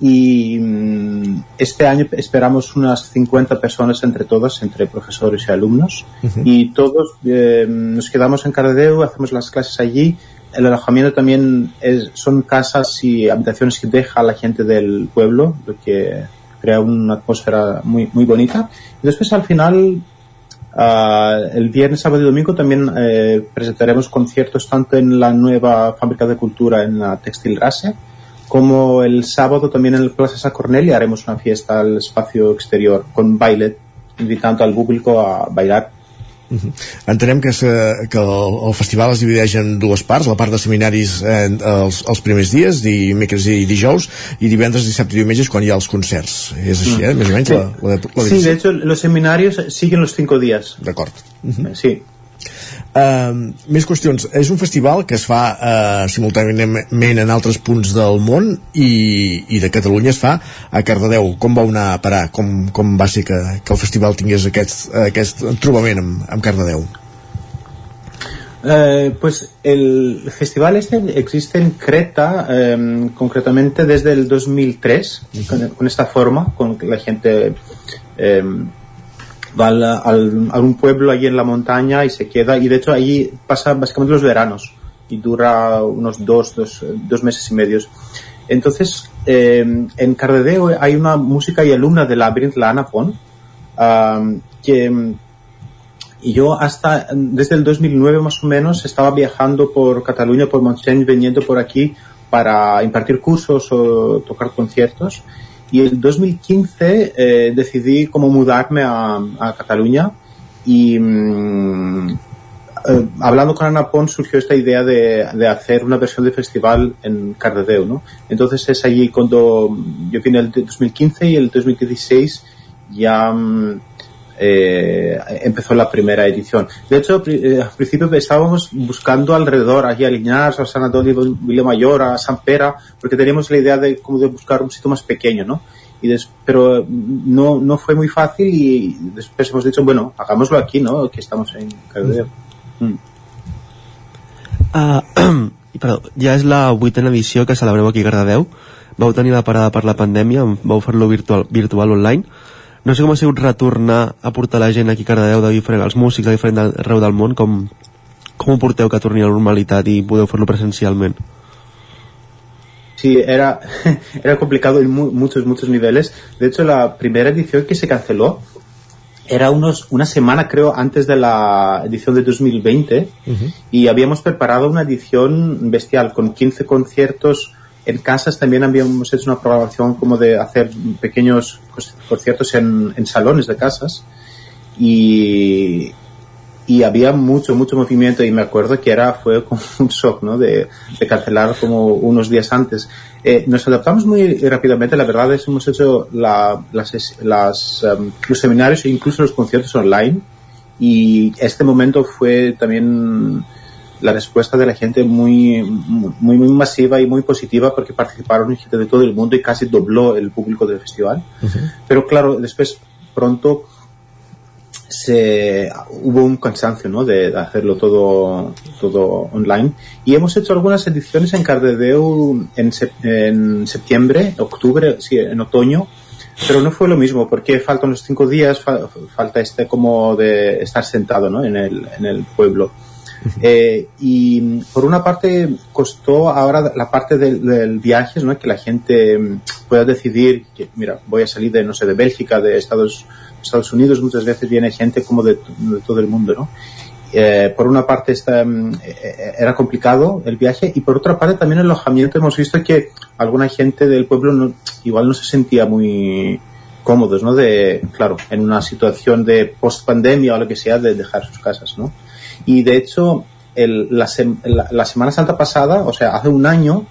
Y mm, este año esperamos unas 50 personas entre todas, entre profesores y alumnos. Uh -huh. Y todos eh, nos quedamos en Cardedeu, hacemos las clases allí. El alojamiento también es, son casas y habitaciones que deja la gente del pueblo, lo que crea una atmósfera muy, muy bonita. Y después al final, uh, el viernes, sábado y domingo también eh, presentaremos conciertos tanto en la nueva fábrica de cultura en la Textil Rase, como el sábado también en el Plaza Sa Cornelia haremos una fiesta al espacio exterior con baile, invitando al público a bailar Uh -huh. Entenem que, se, que el, el festival es divideix en dues parts, la part de seminaris eh, els, els primers dies, dimecres i dijous, i divendres, dissabte i diumenges quan hi ha els concerts. És així, eh? Més o menys sí. la, la, la Sí, de hecho, los seminarios siguen los cinco días. D'acord. Uh -huh. Sí. Uh, més qüestions. És un festival que es fa uh, simultàniament en altres punts del món i, i de Catalunya es fa a Cardedeu. Com va anar a parar? Com, com va ser que, que el festival tingués aquest, aquest trobament amb, amb Cardedeu? Eh, pues el festival este existe en Creta eh, concretamente desde el 2003 uh -huh. con, con, esta forma, con la gente eh, va al, al, a un pueblo allí en la montaña y se queda y de hecho allí pasa básicamente los veranos y dura unos dos, dos, dos meses y medios. Entonces, eh, en Cardedeu hay una música y alumna de Labyrinth, la Ana Pon, uh, que y yo hasta desde el 2009 más o menos estaba viajando por Cataluña, por Montseny, viniendo por aquí para impartir cursos o tocar conciertos. Y el 2015 eh, decidí como mudarme a, a Cataluña y mmm, hablando con Ana Pons surgió esta idea de, de, hacer una versión de festival en Cardedeu, ¿no? Entonces es allí cuando yo vine el 2015 y el 2016 ya mmm, eh, empezó la primera edición. De hecho, eh, al principio estábamos buscando alrededor, allí a Linares, a San Antonio de Villamayor, a San Pera, porque teníamos la idea de como de buscar un sitio más pequeño, ¿no? Y des, pero no, no fue muy fácil y después hemos dicho, bueno, hagámoslo aquí, ¿no? Que estamos en Cardedeu. Mm. [clears throat] Uh, perdó, ja és la vuitena edició que celebreu aquí a Cardedeu. Vau tenir la parada per la pandèmia, vau fer-lo virtual, virtual online. No sé com ha sigut retornar a portar la gent aquí a Cardedeu de diferent, els músics de diferent arreu del món, com, com ho porteu que torni a la normalitat i podeu fer-lo presencialment? Sí, era, [laughs] era complicado en mu muchos, muchos niveles. De hecho, la primera edición que se canceló era unos, una semana, creo, antes de la edición de 2020 uh -huh. y habíamos preparado una edición bestial con 15 conciertos en casas también habíamos hecho una programación como de hacer pequeños conciertos en, en salones de casas y, había mucho, mucho movimiento y me acuerdo que era, fue como [laughs] un shock, ¿no? De, de cancelar como unos días antes. Eh, nos adaptamos muy rápidamente, la verdad es que hemos hecho la, las, las, um, los seminarios e incluso los conciertos online y este momento fue también la respuesta de la gente muy, muy, muy masiva y muy positiva porque participaron gente de todo el mundo y casi dobló el público del festival. Uh -huh. Pero claro, después pronto se, hubo un cansancio ¿no? de, de, hacerlo todo, todo online y hemos hecho algunas ediciones en Cardedeu en, sep en septiembre, octubre, sí, en otoño, pero no fue lo mismo porque faltan los cinco días, fa falta este como de estar sentado ¿no? en, el, en el pueblo. [laughs] Eh, y por una parte costó ahora la parte del, del viajes, ¿no? Que la gente mm, pueda decidir que, mira, voy a salir de, no sé, de Bélgica, de Estados, Estados Unidos, muchas veces viene gente como de, de todo el mundo, ¿no? Eh, por una parte está, mm, eh, era complicado el viaje y por otra parte también el alojamiento hemos visto que alguna gente del pueblo no, igual no se sentía muy cómodos, ¿no? De, claro, en una situación de post pandemia o lo que sea, de dejar sus casas, ¿no? Y de hecho, el, la, la, la Semana Santa pasada, o sea, hace un año,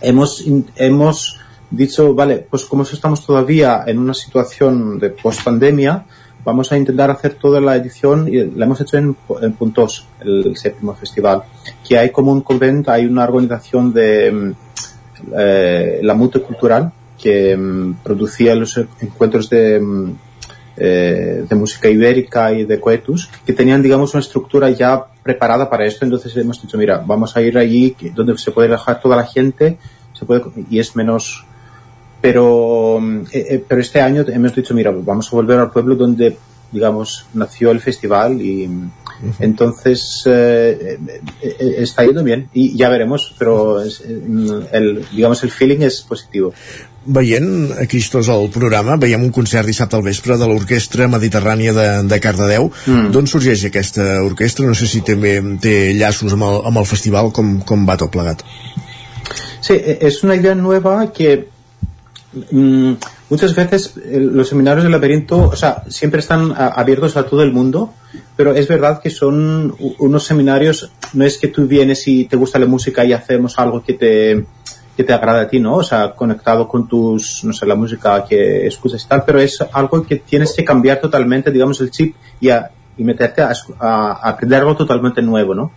hemos, hemos dicho, vale, pues como estamos todavía en una situación de post pandemia, vamos a intentar hacer toda la edición y la hemos hecho en, en Puntos, el, el séptimo festival, que hay como un convento, hay una organización de mm, eh, la multicultural que mm, producía los encuentros de, mm, eh, de música ibérica y de coetus, que tenían, digamos, una estructura ya preparada para esto. Entonces hemos dicho, mira, vamos a ir allí donde se puede dejar toda la gente, se puede, y es menos. Pero, mm, eh, eh, pero este año hemos dicho, mira, vamos a volver al pueblo donde, digamos, nació el festival y mm, entonces eh, está yendo bien y ya veremos, pero eh, el, digamos, el feeling es positivo. Veient, aquí estàs al programa, veiem un concert dissabte al vespre de l'Orquestra Mediterrània de, de Cardedeu. Mm. D'on sorgeix aquesta orquestra? No sé si també té llaços amb el, amb el festival, com, com va tot plegat. Sí, e- es una idea nueva que mm, muchas veces eh, los seminarios del laberinto, o sea, siempre están a- abiertos a todo el mundo, pero es verdad que son unos seminarios, no es que tú vienes y te gusta la música y hacemos algo que te que te agrada a ti, ¿no? O sea, conectado con tus, no sé, la música que escuchas y tal, pero es algo que tienes que cambiar totalmente, digamos, el chip y, a- y meterte a, a- aprender algo totalmente nuevo, ¿no?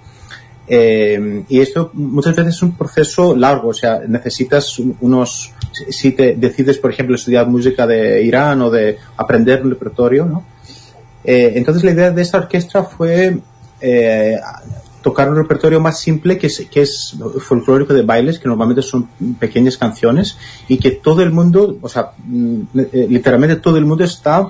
Eh, y esto muchas veces es un proceso largo, o sea, necesitas un- unos, si te decides, por ejemplo, estudiar música de Irán o de aprender un repertorio, ¿no? Eh, entonces la idea de esta orquesta fue eh, tocar un repertorio más simple que es, que es folclórico de bailes, que normalmente son pequeñas canciones y que todo el mundo, o sea, mm, eh, literalmente todo el mundo está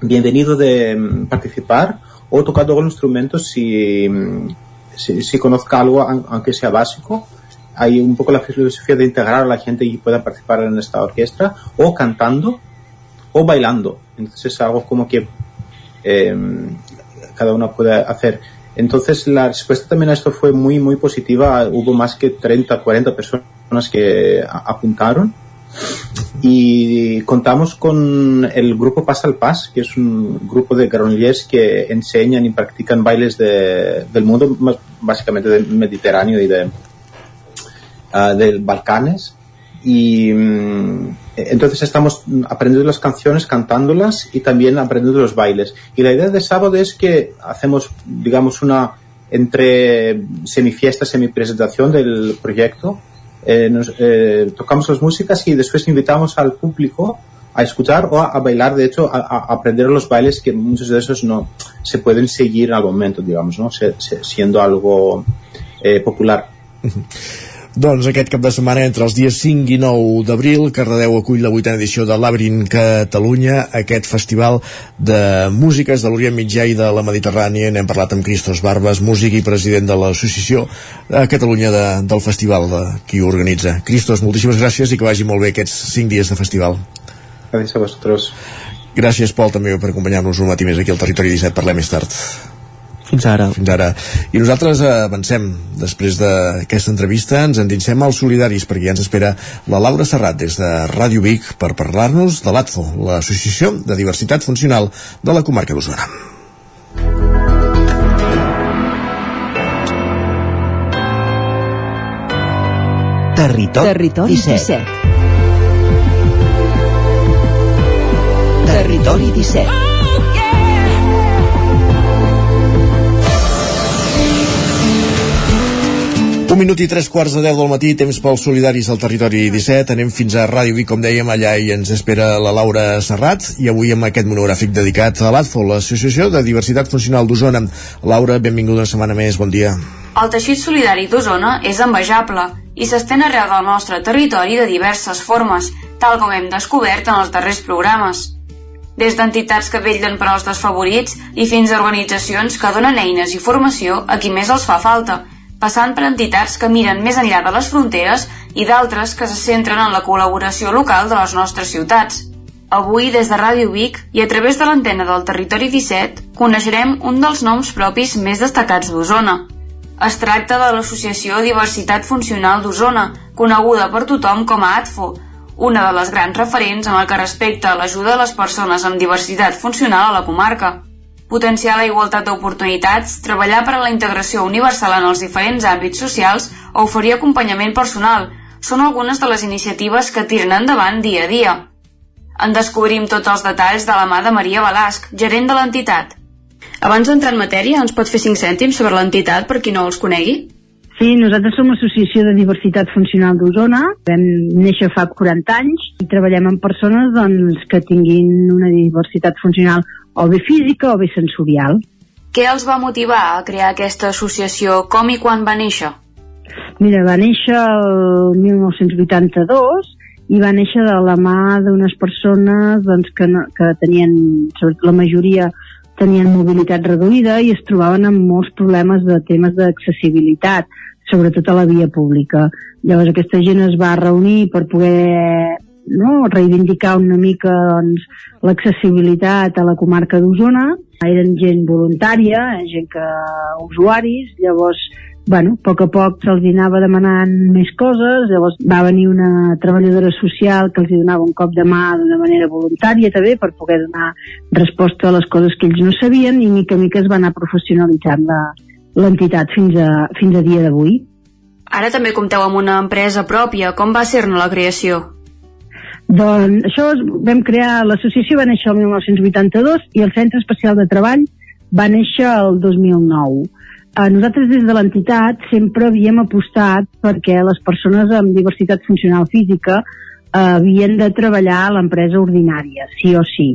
bienvenido de mm, participar o tocar algún instrumento si, mm, si, conozca algo, aun- aunque sea básico. Hay un poco la filosofía de integrar a la gente y pueda participar en esta orquesta, o cantando, o bailando. Entonces es algo como que eh, cada uno puede hacer. Entonces la respuesta también a esto fue muy, muy positiva. Hubo más que 30, 40 personas que apuntaron. Y contamos con el grupo Pas al Pas, que es un grupo de granollers que enseñan y practican bailes de- del mundo, más básicamente del Mediterráneo y de, ah, del Balcanes. Y mm, entonces estamos aprendiendo las canciones, cantándolas y también aprendiendo los bailes. Y la idea de sábado es que hacemos, digamos, una entre semifiesta, semipresentación del proyecto. Eh, eh, tocamos las músicas y después invitamos al público a escuchar o a, bailar, de hecho, a, a aprender los bailes que muchos de esos no se pueden seguir al momento, digamos, ¿no? Se- se- siendo algo eh, popular. [laughs] Doncs aquest cap de setmana, entre els dies 5 i 9 d'abril, Cardedeu acull la vuitena edició de l'Abrin Catalunya, aquest festival de músiques de l'Orient Mitjà i de la Mediterrània. N'hem parlat amb Cristos Barbes, músic i president de l'associació a Catalunya de, del festival de, qui ho organitza. Cristos, moltíssimes gràcies i que vagi molt bé aquests 5 dies de festival. Gràcies a vosaltres. Gràcies, Pol, també per acompanyar-nos un matí més aquí al Territori 17. Parlem més tard. Fins ara. Fins ara. I nosaltres avancem. Després d'aquesta entrevista ens endinsem als solidaris perquè ja ens espera la Laura Serrat des de Ràdio Vic per parlar-nos de l'ATFO, l'Associació de Diversitat Funcional de la comarca d'Osona. Territori, Territori 17. 17. Territori 17. Un minut i tres quarts de deu del matí, temps pels solidaris al territori 17. Anem fins a Ràdio Vic, com dèiem, allà i ens espera la Laura Serrat. I avui amb aquest monogràfic dedicat a l'ATFO, l'Associació de Diversitat Funcional d'Osona. Laura, benvinguda una setmana més, bon dia. El teixit solidari d'Osona és envejable i s'estén arreu del nostre territori de diverses formes, tal com hem descobert en els darrers programes. des d'entitats que vetllen per als desfavorits i fins a organitzacions que donen eines i formació a qui més els fa falta, passant per entitats que miren més enllà de les fronteres i d'altres que se centren en la col·laboració local de les nostres ciutats. Avui, des de Ràdio Vic i a través de l'antena del Territori 17, coneixerem un dels noms propis més destacats d'Osona. Es tracta de l'Associació Diversitat Funcional d'Osona, coneguda per tothom com a ATFO, una de les grans referents en el que respecta a l'ajuda a les persones amb diversitat funcional a la comarca. Potenciar la igualtat d'oportunitats, treballar per a la integració universal en els diferents àmbits socials o oferir acompanyament personal són algunes de les iniciatives que tiren endavant dia a dia. En descobrim tots els detalls de la mà de Maria Balasc, gerent de l'entitat. Abans d'entrar en matèria, ens pot fer 5 cèntims sobre l'entitat per qui no els conegui? Sí, nosaltres som l'Associació de Diversitat Funcional d'Osona. Vam néixer fa 40 anys i treballem amb persones doncs, que tinguin una diversitat funcional o bé física o bé sensorial. Què els va motivar a crear aquesta associació? Com i quan va néixer? Mira, va néixer el 1982 i va néixer de la mà d'unes persones doncs, que, no, que tenien, la majoria tenien mobilitat reduïda i es trobaven amb molts problemes de temes d'accessibilitat, sobretot a la via pública. Llavors aquesta gent es va reunir per poder no, reivindicar una mica doncs, l'accessibilitat a la comarca d'Osona. Eren gent voluntària, gent que usuaris, llavors bueno, a poc a poc se'ls anava demanant més coses, llavors va venir una treballadora social que els donava un cop de mà d'una manera voluntària també per poder donar resposta a les coses que ells no sabien i mica mica es va anar professionalitzant l'entitat fins, a, fins a dia d'avui. Ara també compteu amb una empresa pròpia. Com va ser-ne la creació? Doncs això vam crear, l'associació va néixer el 1982 i el Centre Especial de Treball va néixer el 2009 eh, nosaltres des de l'entitat sempre havíem apostat perquè les persones amb diversitat funcional física eh, havien de treballar a l'empresa ordinària, sí o sí.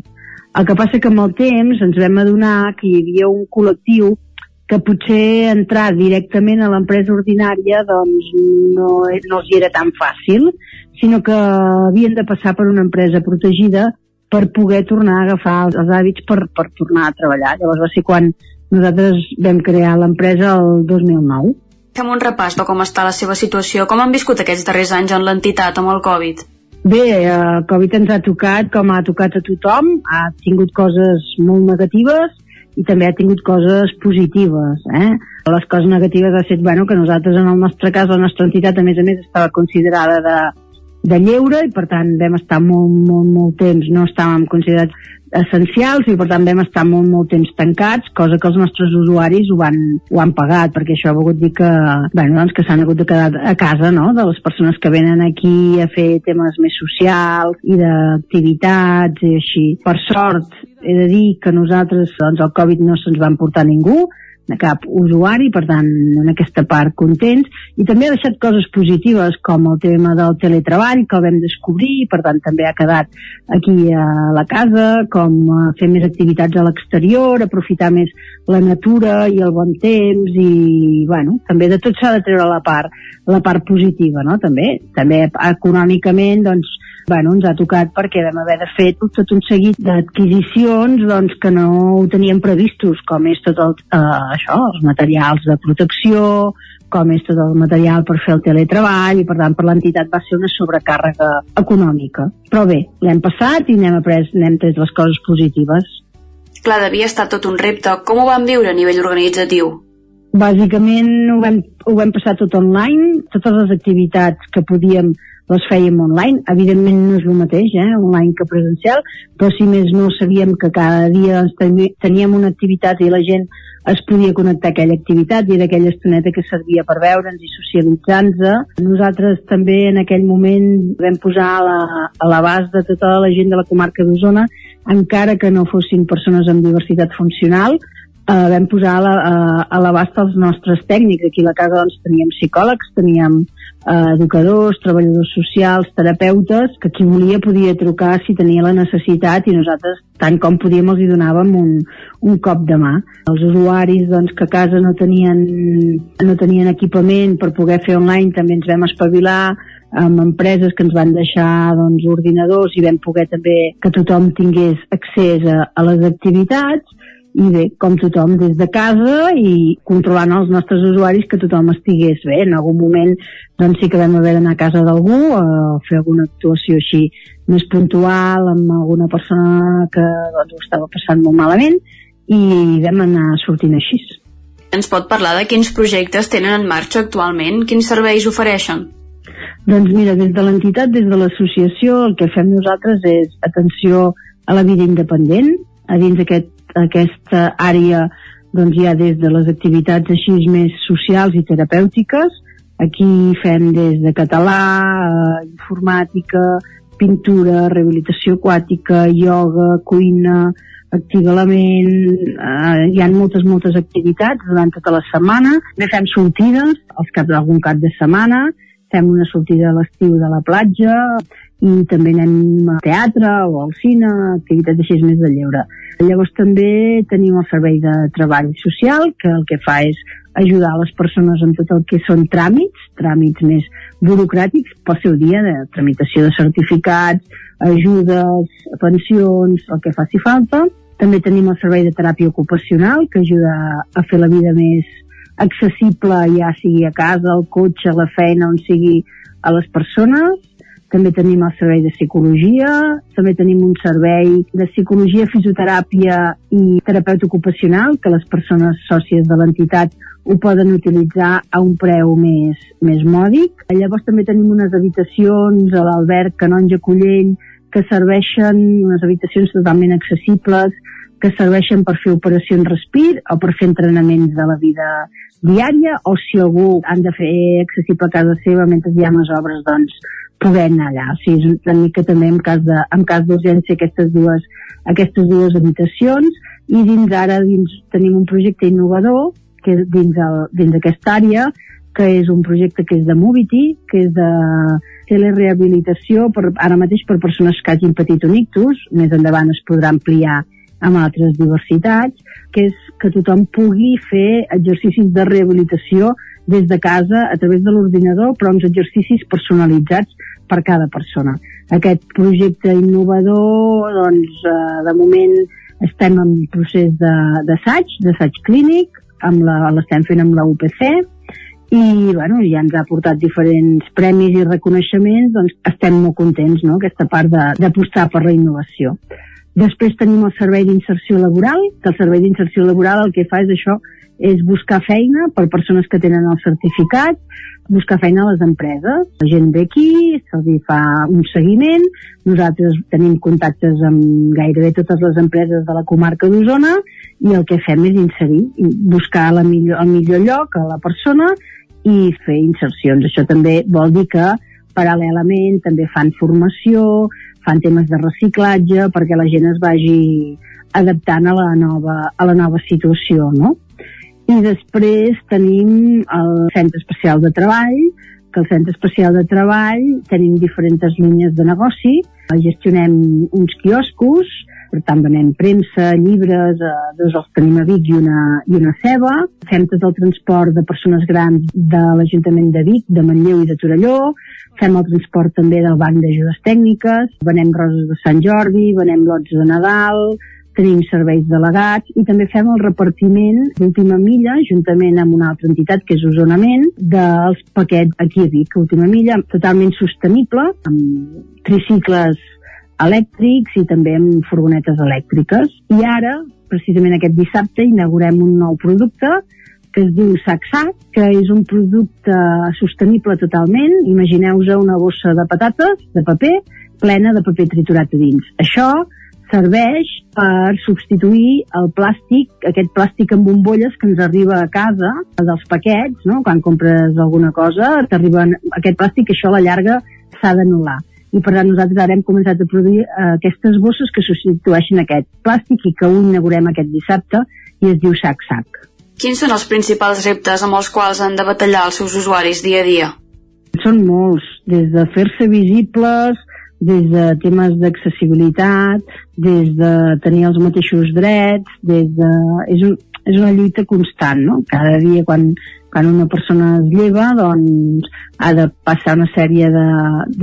El que passa que amb el temps ens vam adonar que hi havia un col·lectiu que potser entrar directament a l'empresa ordinària doncs no, no els era tan fàcil, sinó que havien de passar per una empresa protegida per poder tornar a agafar els, els hàbits per, per tornar a treballar. Llavors va ser quan nosaltres vam crear l'empresa el 2009. Fem un repàs de com està la seva situació. Com han viscut aquests darrers anys en l'entitat amb el Covid? Bé, el eh, Covid ens ha tocat com ha tocat a tothom. Ha tingut coses molt negatives i també ha tingut coses positives. Eh? Les coses negatives ha estat bueno, que nosaltres, en el nostre cas, la nostra entitat, a més a més, estava considerada de, de lleure i per tant vam estar molt, molt, molt temps, no estàvem considerats essencials i per tant vam estar molt, molt temps tancats, cosa que els nostres usuaris ho han, ho han pagat, perquè això ha volgut dir que, bueno, doncs que s'han hagut de quedar a casa, no?, de les persones que venen aquí a fer temes més socials i d'activitats i així. Per sort, he de dir que nosaltres, doncs, el Covid no se'ns va emportar ningú, de cap usuari, per tant, en aquesta part contents, i també ha deixat coses positives com el tema del teletreball, que el vam descobrir, per tant, també ha quedat aquí a la casa, com fer més activitats a l'exterior, aprofitar més la natura i el bon temps, i, bueno, també de tot s'ha de treure la part, la part positiva, no?, també. També econòmicament, doncs, bueno, ens ha tocat perquè vam haver de fer tot un seguit d'adquisicions doncs, que no ho teníem previstos, com és tot el, eh, això, els materials de protecció, com és tot el material per fer el teletreball, i per tant per l'entitat va ser una sobrecàrrega econòmica. Però bé, l'hem passat i n'hem après, n'hem tret les coses positives. Clar, devia estar tot un repte. Com ho van viure a nivell organitzatiu? Bàsicament ho vam, ho vam passar tot online, totes les activitats que podíem les fèiem online. Evidentment no és el mateix, eh, online que presencial, però si més no sabíem que cada dia doncs, teníem una activitat i la gent es podia connectar a aquella activitat i era aquella estoneta que servia per veure'ns i socialitzar-nos. Nosaltres també en aquell moment vam posar a l'abast de tota la gent de la comarca d'Osona, encara que no fossin persones amb diversitat funcional, eh, vam posar a l'abast els nostres tècnics. Aquí a la casa doncs, teníem psicòlegs, teníem eh, educadors, treballadors socials, terapeutes, que qui volia podia trucar si tenia la necessitat i nosaltres, tant com podíem, els hi donàvem un, un cop de mà. Els usuaris doncs, que a casa no tenien, no tenien equipament per poder fer online també ens vam espavilar, amb empreses que ens van deixar doncs, ordinadors i vam poder també que tothom tingués accés a, a les activitats i bé, com tothom des de casa i controlant els nostres usuaris que tothom estigués bé. En algun moment doncs sí que vam haver d'anar a casa d'algú a fer alguna actuació així més puntual amb alguna persona que doncs, ho estava passant molt malament i vam anar sortint així. Ens pot parlar de quins projectes tenen en marxa actualment? Quins serveis ofereixen? Doncs mira, des de l'entitat, des de l'associació, el que fem nosaltres és atenció a la vida independent, a dins aquest aquesta àrea doncs hi ha des de les activitats així més socials i terapèutiques. Aquí fem des de català, eh, informàtica, pintura, rehabilitació aquàtica, ioga, cuina, activa la ment, eh, hi ha moltes, moltes activitats durant tota la setmana. També fem sortides, als caps d'algun cap de setmana, fem una sortida a l'estiu de la platja i també anem al teatre o al cine, activitats així més de lleure. Llavors també tenim el servei de treball social, que el que fa és ajudar les persones amb tot el que són tràmits, tràmits més burocràtics pel seu dia de tramitació de certificats, ajudes, pensions, el que faci falta. També tenim el servei de teràpia ocupacional, que ajuda a fer la vida més accessible, ja sigui a casa, al cotxe, a la feina, on sigui a les persones també tenim el servei de psicologia, també tenim un servei de psicologia, fisioteràpia i terapeuta ocupacional, que les persones sòcies de l'entitat ho poden utilitzar a un preu més, més mòdic. Llavors també tenim unes habitacions a l'Albert Canonja Collell que serveixen unes habitacions totalment accessibles, que serveixen per fer operacions respir o per fer entrenaments de la vida diària o si algú han de fer accessible a casa seva mentre hi ha les obres, doncs poder anar allà. O sigui, és una mica també en cas de, en cas d'urgència aquestes dues, aquestes dues habitacions i dins ara dins, tenim un projecte innovador que és dins, el, dins aquesta àrea que és un projecte que és de Movity, que és de telerehabilitació per, ara mateix per persones que hagin patit un ictus, més endavant es podrà ampliar amb altres diversitats, que és que tothom pugui fer exercicis de rehabilitació des de casa a través de l'ordinador, però uns exercicis personalitzats per cada persona. Aquest projecte innovador, doncs, eh, de moment estem en procés d'assaig, d'assaig clínic, l'estem fent amb la UPC, i bueno, ja ens ha portat diferents premis i reconeixements, doncs estem molt contents, no?, aquesta part d'apostar per la innovació. Després tenim el servei d'inserció laboral, que el servei d'inserció laboral el que fa és això, és buscar feina per persones que tenen el certificat, buscar feina a les empreses. La gent ve aquí, se'ls fa un seguiment, nosaltres tenim contactes amb gairebé totes les empreses de la comarca d'Osona i el que fem és inserir, buscar la millor, el millor lloc a la persona i fer insercions. Això també vol dir que paral·lelament també fan formació, fan temes de reciclatge perquè la gent es vagi adaptant a la nova, a la nova situació, no? I després tenim el Centre Especial de Treball, que el Centre Especial de Treball tenim diferents línies de negoci, gestionem uns quioscos, per tant venem premsa, llibres, eh, dos els tenim a Vic i una, i una ceba, fem tot el transport de persones grans de l'Ajuntament de Vic, de Manlleu i de Torelló, fem el transport també del Banc d'Ajudes Tècniques, venem roses de Sant Jordi, venem lots de Nadal, tenim serveis delegats i també fem el repartiment d'última milla, juntament amb una altra entitat que és Osonament, dels paquets aquí a Vic. Última milla totalment sostenible, amb tricicles elèctrics i també amb furgonetes elèctriques. I ara, precisament aquest dissabte, inaugurem un nou producte que es diu Sac-Sac, que és un producte sostenible totalment. Imagineu-vos una bossa de patates, de paper, plena de paper triturat a dins. Això serveix per substituir el plàstic, aquest plàstic amb bombolles que ens arriba a casa dels paquets, no? quan compres alguna cosa, t'arriben aquest plàstic, això a la llarga s'ha d'anul·lar. I per tant nosaltres ara hem començat a produir eh, aquestes bosses que substitueixen aquest plàstic i que ho inaugurem aquest dissabte i es diu Sac-Sac. Quins són els principals reptes amb els quals han de batallar els seus usuaris dia a dia? Són molts, des de fer-se visibles, des de temes d'accessibilitat, des de tenir els mateixos drets, des de... És un, és una lluita constant, no? Cada dia quan, quan una persona es lleva, doncs ha de passar una sèrie de,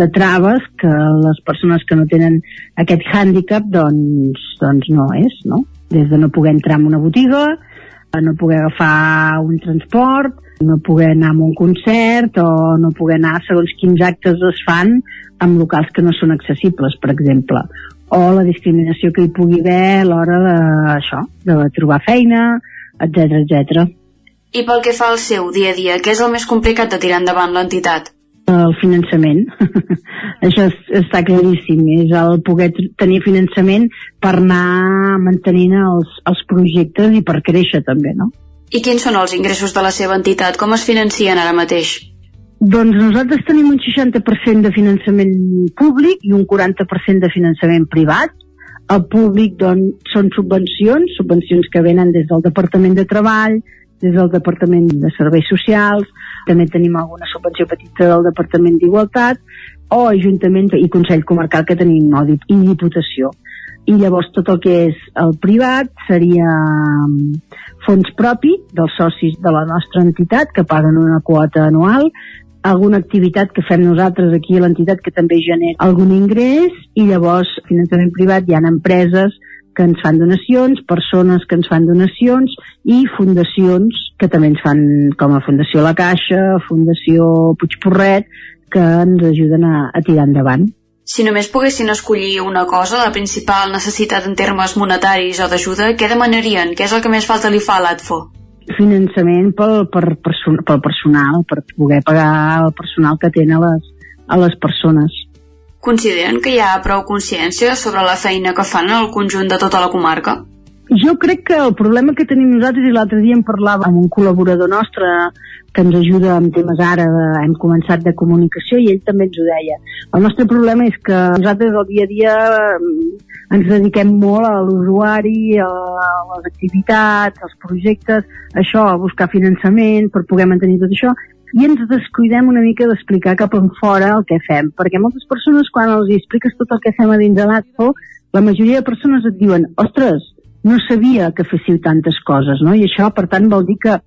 de traves que les persones que no tenen aquest hàndicap, doncs, doncs no és, no? Des de no poder entrar en una botiga, a no poder agafar un transport, no poder anar a un concert o no poder anar segons quins actes es fan amb locals que no són accessibles, per exemple o la discriminació que hi pugui haver a l'hora de, això, de trobar feina, etc etc. I pel que fa al seu dia a dia, què és el més complicat de tirar endavant l'entitat? El finançament. [laughs] Això es, està claríssim. És el poder tenir finançament per anar mantenint els, els projectes i per créixer també, no? I quins són els ingressos de la seva entitat? Com es financien ara mateix? Doncs nosaltres tenim un 60% de finançament públic i un 40% de finançament privat. El públic doncs, són subvencions, subvencions que venen des del Departament de Treball, des del Departament de Serveis Socials, també tenim alguna subvenció petita del Departament d'Igualtat, o Ajuntament i Consell Comarcal que tenim, no, i Diputació. I llavors tot el que és el privat seria fons propi dels socis de la nostra entitat que paguen una quota anual alguna activitat que fem nosaltres aquí a l'entitat que també genera algun ingrés i llavors finançament privat hi ha empreses que ens fan donacions, persones que ens fan donacions i fundacions que també ens fan com a Fundació La Caixa, Fundació Puigporret, que ens ajuden a, a tirar endavant. Si només poguessin escollir una cosa, la principal necessitat en termes monetaris o d'ajuda, què demanarien? Què és el que més falta li fa a l'ATFO? finançament pel, per, person, pel personal, per poder pagar el personal que tenen a les, a les persones. Consideren que hi ha prou consciència sobre la feina que fan en el conjunt de tota la comarca? Jo crec que el problema que tenim nosaltres, i l'altre dia en parlava amb un col·laborador nostre que ens ajuda amb temes ara, de, hem començat de comunicació i ell també ens ho deia. El nostre problema és que nosaltres el dia a dia ens dediquem molt a l'usuari, a les activitats, als projectes, això, a buscar finançament per poder mantenir tot això, i ens descuidem una mica d'explicar cap en fora el que fem, perquè moltes persones quan els expliques tot el que fem a dins de l'ACFO, la majoria de persones et diuen, ostres, no sabia que féssiu tantes coses, no? I això, per tant, vol dir que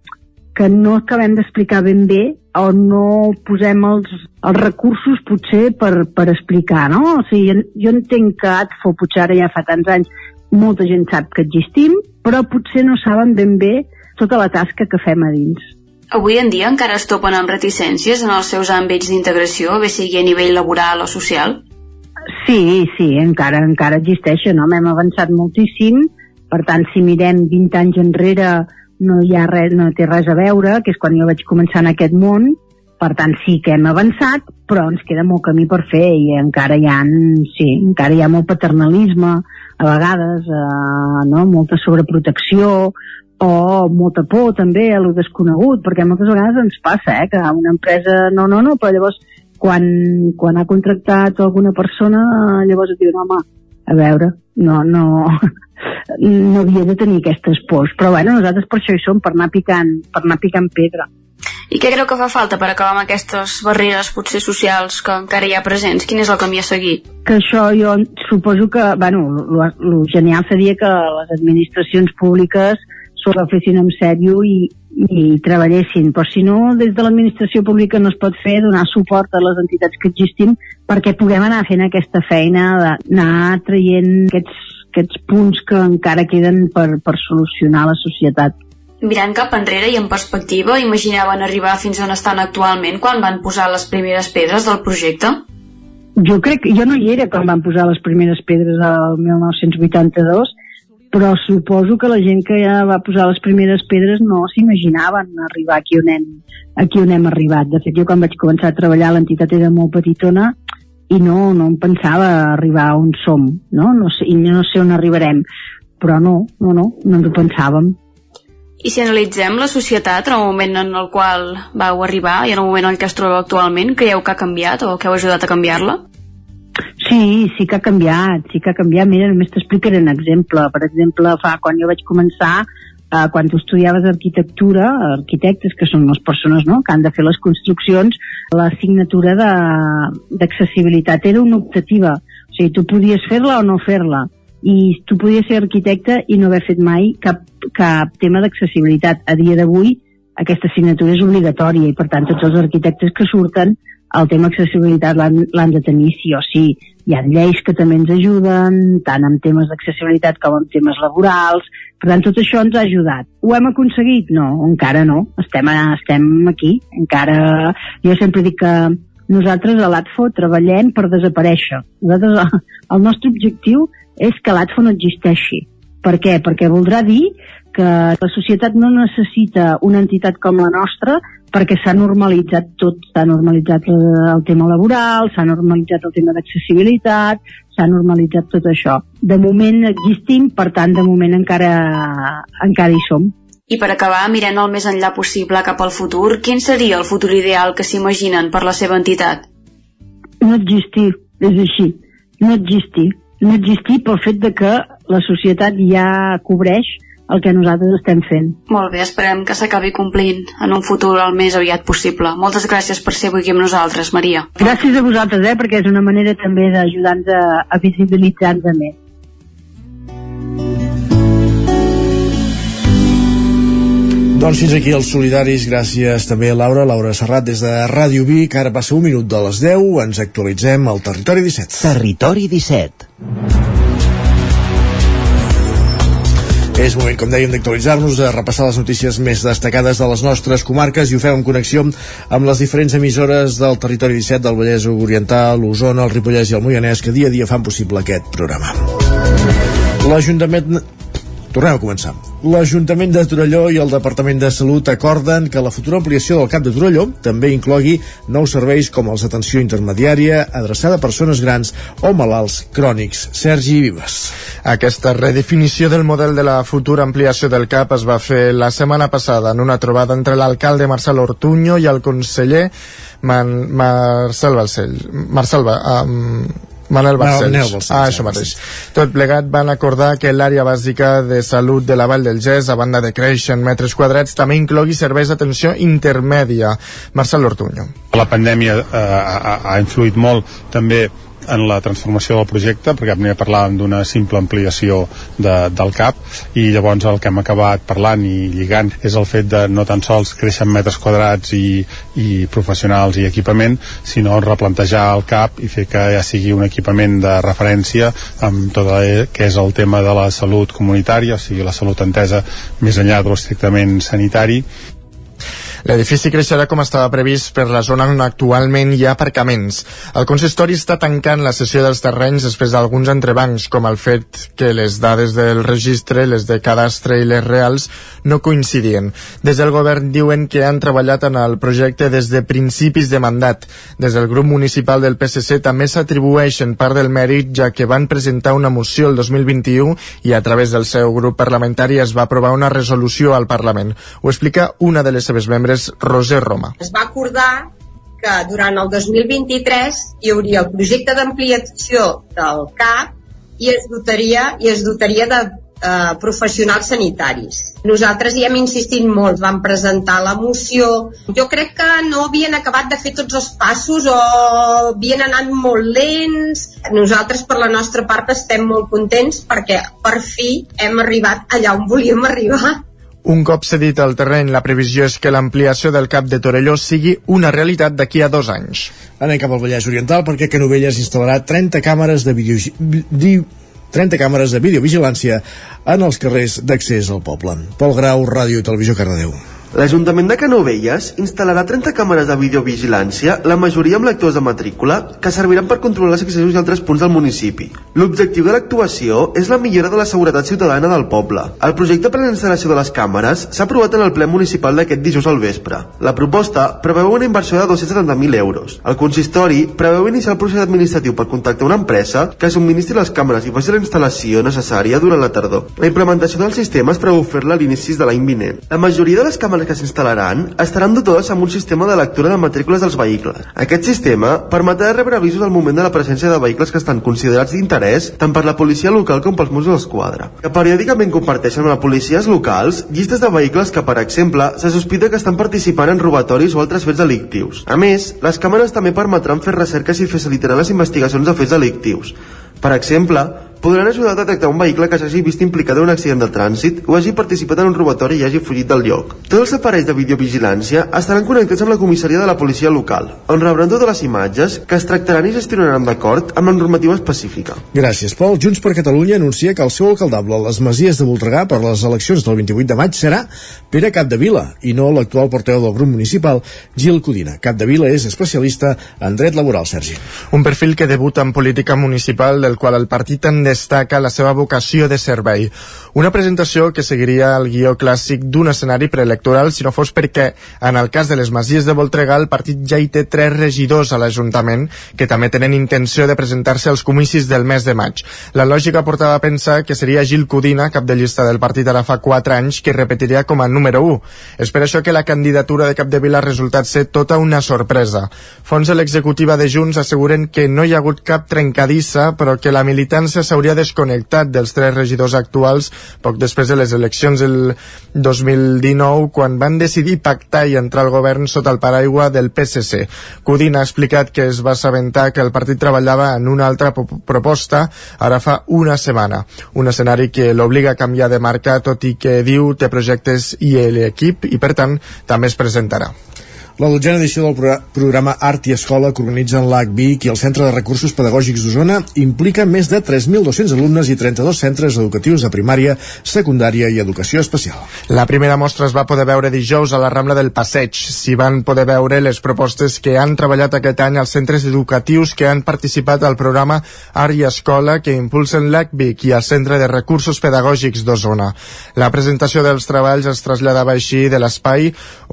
que no acabem d'explicar ben bé o no posem els, els recursos potser per, per explicar, no? O sigui, jo, jo entenc que ATFO potser ara ja fa tants anys molta gent sap que existim, però potser no saben ben bé tota la tasca que fem a dins. Avui en dia encara es topen amb reticències en els seus àmbits d'integració, bé sigui a nivell laboral o social? Sí, sí, encara encara existeixen, no? Hem avançat moltíssim, per tant, si mirem 20 anys enrere, no hi ha res, no té res a veure, que és quan jo vaig començar en aquest món, per tant sí que hem avançat, però ens queda molt camí per fer i encara hi ha, sí, encara hi ha molt paternalisme, a vegades, eh, no? molta sobreprotecció, o molta por també a lo desconegut, perquè moltes vegades ens passa eh, que una empresa no, no, no, però llavors quan, quan ha contractat alguna persona llavors et diuen, home, a veure, no, no, [laughs] no havia de tenir aquestes pors. Però bueno, nosaltres per això hi som, per anar picant, per anar picant pedra. I què creu que fa falta per acabar amb aquestes barreres potser socials que encara hi ha presents? Quin és el camí a seguir? Que això jo suposo que, bueno, el genial seria que les administracions públiques s'ho agafessin en sèrio i, i treballessin, però si no, des de l'administració pública no es pot fer donar suport a les entitats que existim perquè puguem anar fent aquesta feina d'anar traient aquests aquests punts que encara queden per, per solucionar la societat. Mirant cap enrere i en perspectiva, imaginaven arribar fins on estan actualment quan van posar les primeres pedres del projecte? Jo crec que jo no hi era quan van posar les primeres pedres al 1982, però suposo que la gent que ja va posar les primeres pedres no s'imaginaven arribar aquí on, hem, aquí on hem arribat. De fet, jo quan vaig començar a treballar l'entitat era molt petitona i no, no em pensava arribar on som, no? no sé, I no sé on arribarem, però no, no, no, no ens ho pensàvem. I si analitzem la societat en el moment en el qual vau arribar i en el moment en què es troba actualment, creieu que ha canviat o que heu ajudat a canviar-la? Sí, sí que ha canviat, sí que ha canviat. Mira, només t'explicaré un exemple. Per exemple, fa, quan jo vaig començar, eh, quan tu estudiaves arquitectura, arquitectes, que són les persones no? que han de fer les construccions, l'assignatura d'accessibilitat era una optativa. O sigui, tu podies fer-la o no fer-la. i tu podies ser arquitecte i no haver fet mai cap, cap tema d'accessibilitat. A dia d'avui aquesta assignatura és obligatòria i per tant tots els arquitectes que surten el tema accessibilitat l'han de tenir sí o sí. Hi ha lleis que també ens ajuden, tant en temes d'accessibilitat com en temes laborals, per tant tot això ens ha ajudat. Ho hem aconseguit? No, encara no. Estem, estem aquí, encara... Jo sempre dic que nosaltres a l'ATFO treballem per desaparèixer. Nosaltres, el nostre objectiu és que l'ATFO no existeixi. Per què? Perquè voldrà dir que la societat no necessita una entitat com la nostra perquè s'ha normalitzat tot, s'ha normalitzat el tema laboral, s'ha normalitzat el tema d'accessibilitat, s'ha normalitzat tot això. De moment existim, per tant, de moment encara, encara hi som. I per acabar, mirant el més enllà possible cap al futur, quin seria el futur ideal que s'imaginen per la seva entitat? No existir, és així. No existir. No existir pel fet de que la societat ja cobreix el que nosaltres estem fent. Molt bé, esperem que s'acabi complint en un futur el més aviat possible. Moltes gràcies per ser avui aquí amb nosaltres, Maria. Gràcies a vosaltres, eh, perquè és una manera també d'ajudar-nos a, a visibilitzar-nos més. Doncs fins aquí els solidaris, gràcies també a Laura, Laura Serrat des de Ràdio Vic, ara passa un minut de les 10, ens actualitzem al Territori 17. Territori 17. És moment, com dèiem, d'actualitzar-nos, de repassar les notícies més destacades de les nostres comarques i ho fem en connexió amb les diferents emissores del territori 17 del Vallès Oriental, l'Osona, el Ripollès i el Moianès que dia a dia fan possible aquest programa. L'Ajuntament Tornem a començar. L'Ajuntament de Torelló i el Departament de Salut acorden que la futura ampliació del CAP de Torelló també inclogui nous serveis com els d'atenció intermediària, adreçada a persones grans o malalts crònics. Sergi Vives. Aquesta redefinició del model de la futura ampliació del CAP es va fer la setmana passada en una trobada entre l'alcalde Marcel Ortuño i el conseller Man Marcel Balcell. Marcel, um, Manel Barcells. Manel Balcells, ah, això mateix. Tot plegat van acordar que l'àrea bàsica de salut de la Vall del Gès, a banda de créixer en metres quadrats, també inclogui serveis d'atenció intermèdia. Marcel Ortuño. La pandèmia eh, ha, ha influït molt també en la transformació del projecte perquè primer parlàvem d'una simple ampliació de, del CAP i llavors el que hem acabat parlant i lligant és el fet de no tan sols créixer en metres quadrats i, i professionals i equipament sinó replantejar el CAP i fer que ja sigui un equipament de referència amb tot el que és el tema de la salut comunitària, o sigui la salut entesa més enllà de l'estrictament sanitari L'edifici creixerà com estava previst per la zona on actualment hi ha aparcaments. El consistori està tancant la sessió dels terrenys després d'alguns entrebancs, com el fet que les dades del registre, les de cadastre i les reals, no coincidien. Des del govern diuen que han treballat en el projecte des de principis de mandat. Des del grup municipal del PSC també s'atribueixen part del mèrit, ja que van presentar una moció el 2021 i a través del seu grup parlamentari es va aprovar una resolució al Parlament. Ho explica una de les seves membres és Roser Roma. Es va acordar que durant el 2023 hi hauria el projecte d'ampliació del CAP i es dotaria, i es dotaria de eh, professionals sanitaris. Nosaltres hi hem insistit molt, vam presentar la moció. Jo crec que no havien acabat de fer tots els passos o havien anat molt lents. Nosaltres, per la nostra part, estem molt contents perquè per fi hem arribat allà on volíem arribar un cop cedit el terreny, la previsió és que l'ampliació del cap de Torelló sigui una realitat d'aquí a dos anys. Anem cap al Vallès Oriental perquè Canovelles instal·larà 30 càmeres de vídeo... 30 càmeres de videovigilància en els carrers d'accés al poble. Pol Grau, Ràdio i Televisió Cardedeu. L'Ajuntament de Canovelles instal·larà 30 càmeres de videovigilància, la majoria amb lectors de matrícula, que serviran per controlar els accessos i altres punts del municipi. L'objectiu de l'actuació és la millora de la seguretat ciutadana del poble. El projecte per a la instal·lació de les càmeres s'ha aprovat en el ple municipal d'aquest dijous al vespre. La proposta preveu una inversió de 270.000 euros. El consistori preveu iniciar el procés administratiu per contactar una empresa que subministri les càmeres i faci la instal·lació necessària durant la tardor. La implementació del sistema es preveu fer-la a l'inici de l'any vinent. La majoria de les càmeres càmeres que s'instal·laran estaran dotades amb un sistema de lectura de matrícules dels vehicles. Aquest sistema permetrà rebre avisos al moment de la presència de vehicles que estan considerats d'interès tant per la policia local com pels Mossos d'Esquadra, que periòdicament comparteixen amb les policies locals llistes de vehicles que, per exemple, se sospita que estan participant en robatoris o altres fets delictius. A més, les càmeres també permetran fer recerques i facilitaran les investigacions de fets delictius. Per exemple, podran ajudar a detectar un vehicle que s'hagi vist implicat en un accident de trànsit o hagi participat en un robatori i hagi fugit del lloc. Tots els aparells de videovigilància estaran connectats amb la comissaria de la policia local, on rebran totes les imatges que es tractaran i gestionaran d'acord amb la normativa específica. Gràcies, Pol. Junts per Catalunya anuncia que el seu alcaldable a les Masies de Voltregà per les eleccions del 28 de maig serà Pere Capdevila i no l'actual porteu del grup municipal, Gil Codina. Capdevila és especialista en dret laboral, Sergi. Un perfil que debuta en política municipal del qual el partit en destaca la seva vocació de servei. Una presentació que seguiria el guió clàssic d'un escenari preelectoral si no fos perquè, en el cas de les Masies de Voltregà, el partit ja hi té tres regidors a l'Ajuntament que també tenen intenció de presentar-se als comicis del mes de maig. La lògica portava a pensar que seria Gil Codina, cap de llista del partit ara fa 4 anys, que repetiria com a número 1. És per això que la candidatura de Capdevila ha resultat ser tota una sorpresa. Fons de l'executiva de Junts asseguren que no hi ha hagut cap trencadissa, però que la militància s'hauria desconnectat dels tres regidors actuals poc després de les eleccions del 2019, quan van decidir pactar i entrar al govern sota el paraigua del PSC. Codina ha explicat que es va assabentar que el partit treballava en una altra proposta ara fa una setmana. Un escenari que l'obliga a canviar de marca, tot i que diu té projectes i l'equip, i per tant també es presentarà. La dotzena edició del pro programa Art i Escola que organitzen l'AC Vic i el Centre de Recursos Pedagògics d'Osona implica més de 3.200 alumnes i 32 centres educatius de primària, secundària i educació especial. La primera mostra es va poder veure dijous a la Rambla del Passeig. S'hi van poder veure les propostes que han treballat aquest any als centres educatius que han participat al programa Art i Escola que impulsen l'AC Vic i el Centre de Recursos Pedagògics d'Osona. La presentació dels treballs es traslladava així de l'espai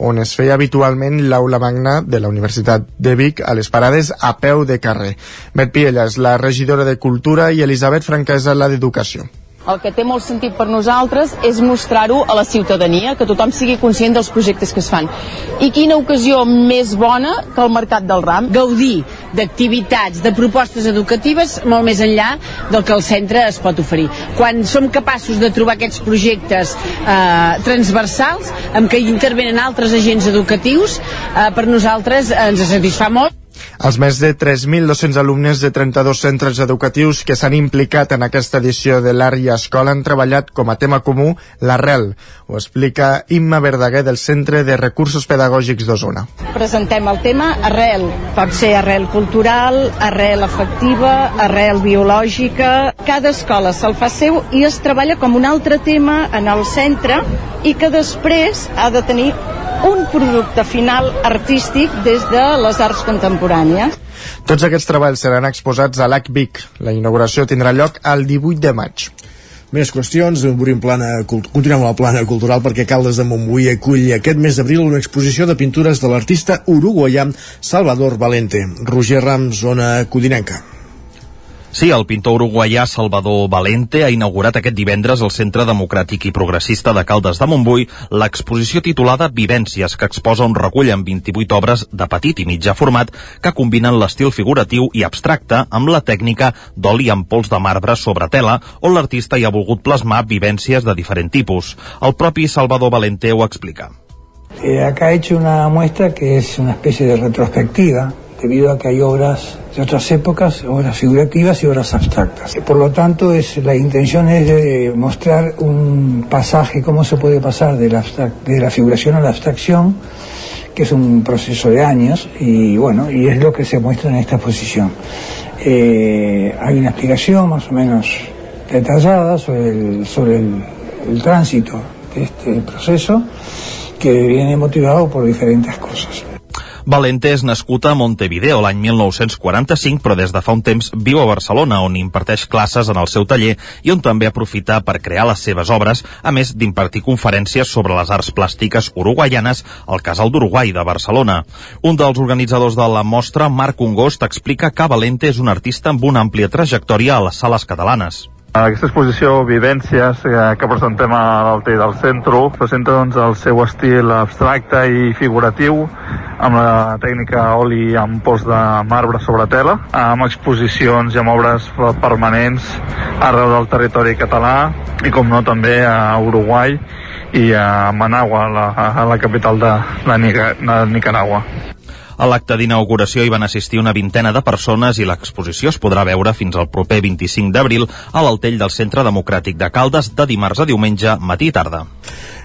on es feia habitualment la l'aula magna de la Universitat de Vic a les parades a peu de carrer. Bet Piella és la regidora de Cultura i Elisabet Franquesa la d'Educació. El que té molt sentit per nosaltres és mostrar-ho a la ciutadania, que tothom sigui conscient dels projectes que es fan. I quina ocasió més bona que el Mercat del Ram? Gaudir d'activitats, de propostes educatives molt més enllà del que el centre es pot oferir. Quan som capaços de trobar aquests projectes eh, transversals amb què intervenen altres agents educatius, eh, per nosaltres ens satisfà molt. Els més de 3.200 alumnes de 32 centres educatius que s'han implicat en aquesta edició de i Escola han treballat com a tema comú l'arrel. Ho explica Imma Verdaguer del Centre de Recursos Pedagògics d'Osona. Presentem el tema arrel. Pot ser arrel cultural, arrel afectiva, arrel biològica. Cada escola se'l fa seu i es treballa com un altre tema en el centre i que després ha de tenir un producte final artístic des de les arts contemporànies. Tots aquests treballs seran exposats a l'ACVIC. La inauguració tindrà lloc el 18 de maig. Més qüestions, obrim plana, continuem amb la plana cultural perquè Caldes de Montbui acull aquest mes d'abril una exposició de pintures de l'artista uruguaià Salvador Valente. Roger Rams, zona codinenca. Sí, el pintor uruguaià Salvador Valente ha inaugurat aquest divendres al Centre Democràtic i Progressista de Caldes de Montbui l'exposició titulada Vivències, que exposa un recull amb 28 obres de petit i mitjà format que combinen l'estil figuratiu i abstracte amb la tècnica d'oli amb pols de marbre sobre tela, on l'artista hi ha volgut plasmar vivències de diferent tipus. El propi Salvador Valente ho explica. Eh, acá he hecho una muestra que es una especie de retrospectiva debido a que hay obras de otras épocas, obras figurativas y obras abstractas. Por lo tanto, es, la intención es de mostrar un pasaje, cómo se puede pasar de la, de la figuración a la abstracción, que es un proceso de años, y bueno, y es lo que se muestra en esta exposición. Eh, hay una explicación más o menos detallada sobre el, sobre el, el tránsito de este proceso, que viene motivado por diferentes cosas. Valente és nascut a Montevideo l'any 1945, però des de fa un temps viu a Barcelona, on imparteix classes en el seu taller i on també aprofita per crear les seves obres, a més d'impartir conferències sobre les arts plàstiques uruguaianes al Casal d'Uruguai de Barcelona. Un dels organitzadors de la mostra, Marc Ungost, explica que Valente és un artista amb una àmplia trajectòria a les sales catalanes. Aquesta exposició Vivències que, que presentem a l'Alter del Centro presenta doncs, el seu estil abstracte i figuratiu amb la tècnica oli amb pols de marbre sobre tela, amb exposicions i amb obres permanents arreu del territori català i com no també a Uruguai i a Managua, la, a la capital de, de, Nica, de Nicaragua. A l'acte d'inauguració hi van assistir una vintena de persones i l'exposició es podrà veure fins al proper 25 d'abril a l'Altell del Centre Democràtic de Caldes de dimarts a diumenge, matí i tarda.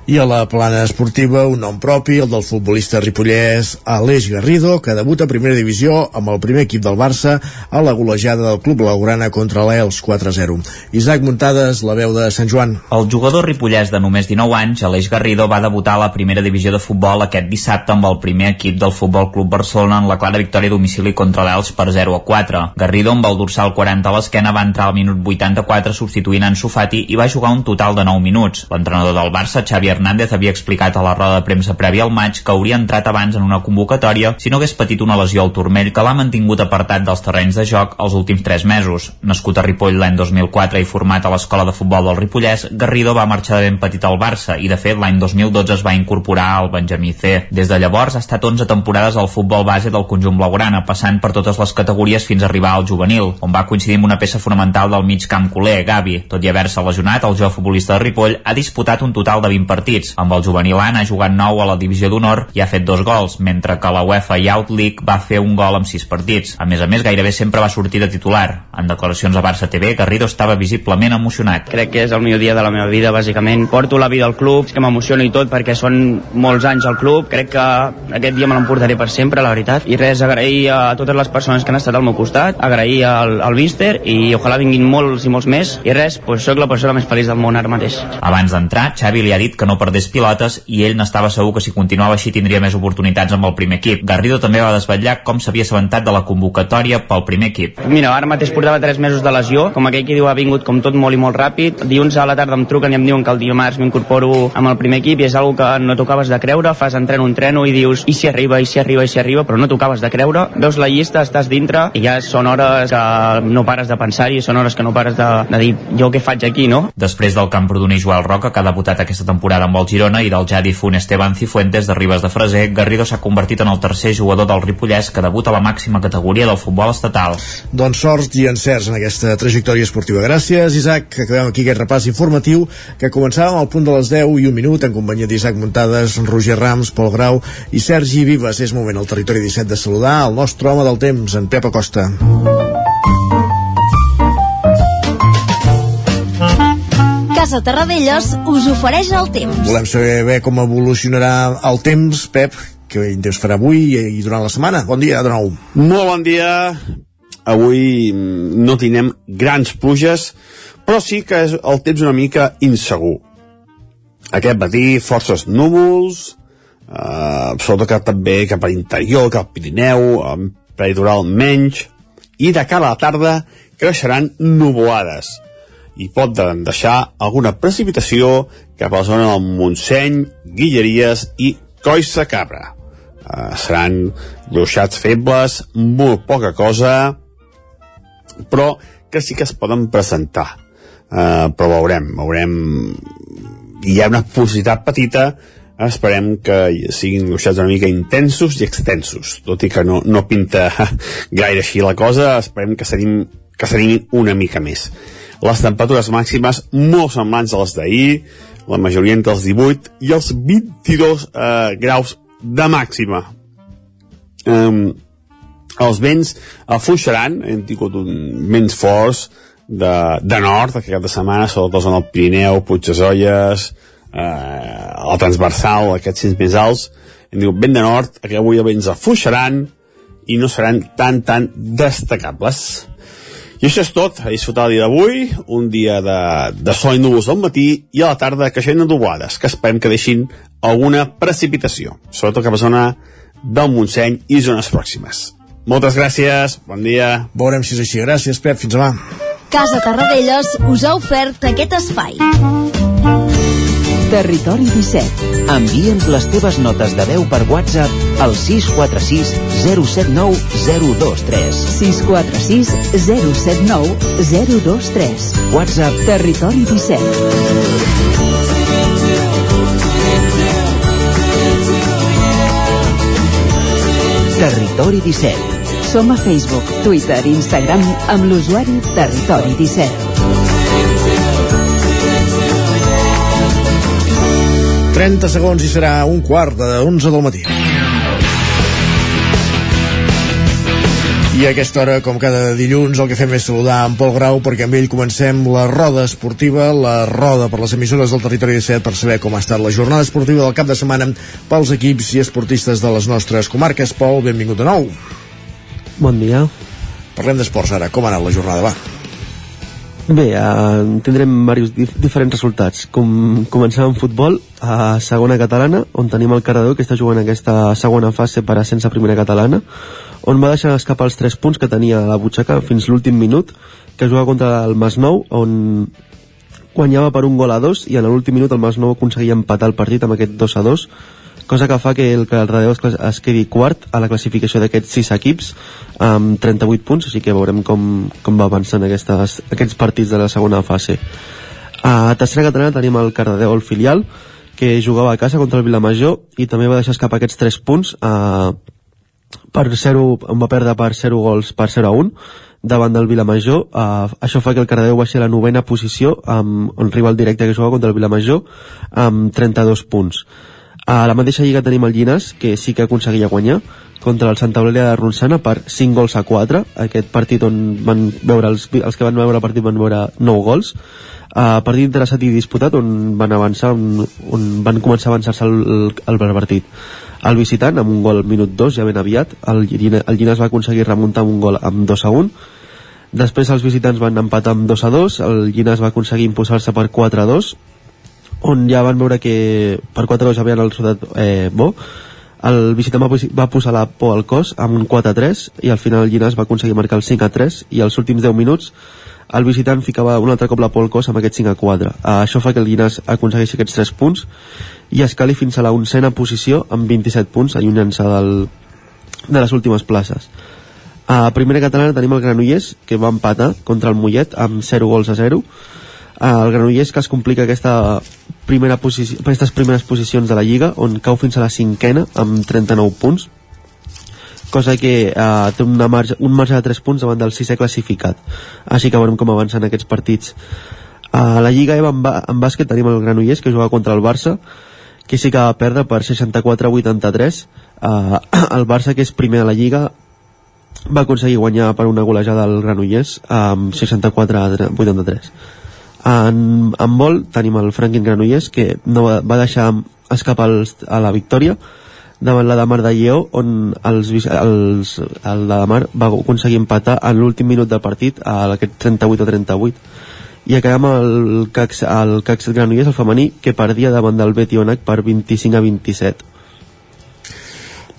I a la plana esportiva, un nom propi, el del futbolista ripollès Aleix Garrido, que debuta a primera divisió amb el primer equip del Barça a la golejada del Club Laurana contra l'Els 4-0. Isaac Muntades, la veu de Sant Joan. El jugador ripollès de només 19 anys, Aleix Garrido, va debutar a la primera divisió de futbol aquest dissabte amb el primer equip del Futbol Club Barcelona en la clara victòria domicili contra l'Els per 0-4. Garrido, amb el dorsal 40 a l'esquena, va entrar al minut 84 substituint Ansu Fati i va jugar un total de 9 minuts. L'entrenador del Barça, Xavi Hernández havia explicat a la roda de premsa prèvia al maig que hauria entrat abans en una convocatòria si no hagués patit una lesió al turmell que l'ha mantingut apartat dels terrenys de joc els últims 3 mesos. Nascut a Ripoll l'any 2004 i format a l'escola de futbol del Ripollès, Garrido va marxar de ben petit al Barça i de fet l'any 2012 es va incorporar al Benjamí C. Des de llavors ha estat 11 temporades al futbol base del conjunt blaugrana, passant per totes les categories fins a arribar al juvenil, on va coincidir amb una peça fonamental del mig camp culer, Gavi. Tot i haver-se lesionat, el jove futbolista de Ripoll ha disputat un total de 20 partits, amb el juvenil A n'ha jugat 9 a la divisió d'honor i ha fet dos gols, mentre que la UEFA Youth League va fer un gol amb 6 partits. A més a més, gairebé sempre va sortir de titular. En declaracions a Barça TV, Garrido estava visiblement emocionat. Crec que és el millor dia de la meva vida, bàsicament. Porto la vida al club, és que m'emociono i tot perquè són molts anys al club. Crec que aquest dia me l'emportaré per sempre, la veritat. I res, agrair a totes les persones que han estat al meu costat, agrair al, al Víster i ojalà vinguin molts i molts més. I res, doncs soc la persona més feliç del món ara mateix. Abans d'entrar, Xavi li ha dit que no perdés pilotes i ell n'estava segur que si continuava així tindria més oportunitats amb el primer equip. Garrido també va desvetllar com s'havia assabentat de la convocatòria pel primer equip. Mira, ara mateix portava 3 mesos de lesió, com aquell que diu ha vingut com tot molt i molt ràpid. Dilluns a la tarda em truquen i em diuen que el dimarts m'incorporo amb el primer equip i és algo que no tocaves de creure, fas entreno, entreno i dius i si arriba, i si arriba, i si arriba, però no tocaves de creure. Veus la llista, estàs dintre i ja són hores que no pares de pensar-hi, són hores que no pares de, de dir jo què faig aquí, no? Després del camprodoní Joel Roca, que ha debutat aquesta temporada amb el Girona, i del ja difunt Esteban Cifuentes de Ribes de Freser, Garrido s'ha convertit en el tercer jugador del Ripollès que debuta a la màxima categoria del futbol estatal. Doncs sort i encerts en aquesta trajectòria esportiva. Gràcies, Isaac. Acabem aquí aquest repàs informatiu que començàvem al punt de les 10 i un minut en companyia d'Isaac Muntades, Roger Rams, Pol Grau i Sergi Vives. És moment al territori 17 de saludar el nostre home del temps, en Pep Acosta. Casa Terradellos us ofereix el temps. Volem saber bé com evolucionarà el temps, Pep, que temps farà avui i durant la setmana. Bon dia de nou. Molt bon dia. Avui no tindrem grans pluges, però sí que és el temps una mica insegur. Aquest matí forces núvols, eh, sobretot també cap a l'interior, cap al Pirineu, peritoral menys, i de cara a la tarda creixeran nuvolades i pot deixar alguna precipitació cap a la zona del Montseny, Guilleries i Cois de Cabra. Uh, seran ruixats febles, molt poca cosa, però que sí que es poden presentar. Uh, però veurem, veurem... Hi ha una possibilitat petita, esperem que siguin ruixats una mica intensos i extensos, tot i que no, no pinta [laughs] gaire així la cosa, esperem que s'animin que s'animin una mica més les temperatures màximes molt semblants a les d'ahir, la majoria entre els 18 i els 22 eh, graus de màxima. Um, els vents afluixaran, hem tingut un vents forts de, de nord aquest cap de setmana, sobretot en el Pirineu, Puigdesolles, eh, el transversal, aquests cims més alts, hem tingut vent de nord, que avui els vents afluixaran i no seran tan, tan destacables. I això és tot, a disfrutar el dia d'avui, un dia de, de sol i núvols al matí i a la tarda creixent nuvolades, que esperem que deixin alguna precipitació, sobretot cap a zona del Montseny i zones pròximes. Moltes gràcies, bon dia. Veurem si és així. Gràcies, Pep, fins demà. Casa Tarradellas us ha ofert aquest espai. Territori 17. Envia'ns les teves notes de veu per WhatsApp al 646 079 023. 646 079 023. WhatsApp Territori 17. Territori 17. Som a Facebook, Twitter i Instagram amb l'usuari Territori 17. 30 segons i serà un quart de 11 del matí. I a aquesta hora, com cada dilluns, el que fem és saludar en Pol Grau perquè amb ell comencem la roda esportiva, la roda per les emissores del territori 17 per saber com ha estat la jornada esportiva del cap de setmana pels equips i esportistes de les nostres comarques. Pol, benvingut de nou. Bon dia. Parlem d'esports ara. Com ha anat la jornada, va? Bé, uh, tindrem diversos dif diferents resultats. Com, comencem amb futbol, a segona catalana, on tenim el Cardedeu, que està jugant aquesta segona fase per a primera catalana, on va deixar escapar els 3 punts que tenia a la butxaca fins l'últim minut, que jugava contra el Masnou, on guanyava per un gol a dos, i en l'últim minut el Masnou aconseguia empatar el partit amb aquest 2 a 2, cosa que fa que el Cardedeu es, es quedi quart a la classificació d'aquests 6 equips amb 38 punts, així que veurem com, com va avançant aquestes, aquests partits de la segona fase. A tercera catalana tenim el Cardedeu, el filial, que jugava a casa contra el Vilamajor i també va deixar escapar aquests 3 punts a, per 0, on va perdre per 0 gols per 0 a 1 davant del Vilamajor. Uh, això fa que el Cardedeu baixi a la novena posició amb un rival directe que juga contra el Vilamajor amb 32 punts. A la mateixa lliga tenim el Llinàs, que sí que aconseguia guanyar contra el Santa Eulàlia de Ronçana per 5 gols a 4, aquest partit on van veure els, els que van veure el partit van veure 9 gols, uh, partit interessat i disputat on van avançar on, on van començar a avançar-se el, el, el partit el visitant amb un gol al minut 2 ja ben aviat el, el Llinàs va aconseguir remuntar un gol amb 2 a 1 després els visitants van empatar amb 2 a 2 el Llinàs va aconseguir imposar-se per 4 a 2 on ja van veure que per 4 2 havien el resultat eh, bo. El visitant va, va posar la por al cos amb un 4 3 i al final el Llinàs va aconseguir marcar el 5 3 i als últims 10 minuts el visitant ficava un altre cop la por al cos amb aquest 5 4 uh, això fa que el Llinàs aconsegueixi aquests 3 punts i escali fins a la oncena posició amb 27 punts allunyant-se de les últimes places. A primera catalana tenim el Granollers que va empatar contra el Mollet amb 0 gols a 0 el Granollers que es complica aquesta primera posició, aquestes primeres posicions de la Lliga on cau fins a la cinquena amb 39 punts cosa que eh, té una marge, un marge de 3 punts davant del sisè classificat. Així que veurem com avancen aquests partits. A la Lliga EVA en, en bàsquet tenim el Granollers que juga contra el Barça que sí que va perdre per 64-83 eh, [clears throat] el Barça que és primer a la Lliga va aconseguir guanyar per una golejada al Granollers amb 64-83 en, en vol tenim el Franklin Granollers que no va, va deixar escapar els, a la victòria davant la de Mar de Lleó on els, els, el de Mar va aconseguir empatar en l'últim minut del partit a aquest 38 o 38 i acabem el CAC, el CAC Granollers, el femení, que perdia davant del Betionac per 25 a 27.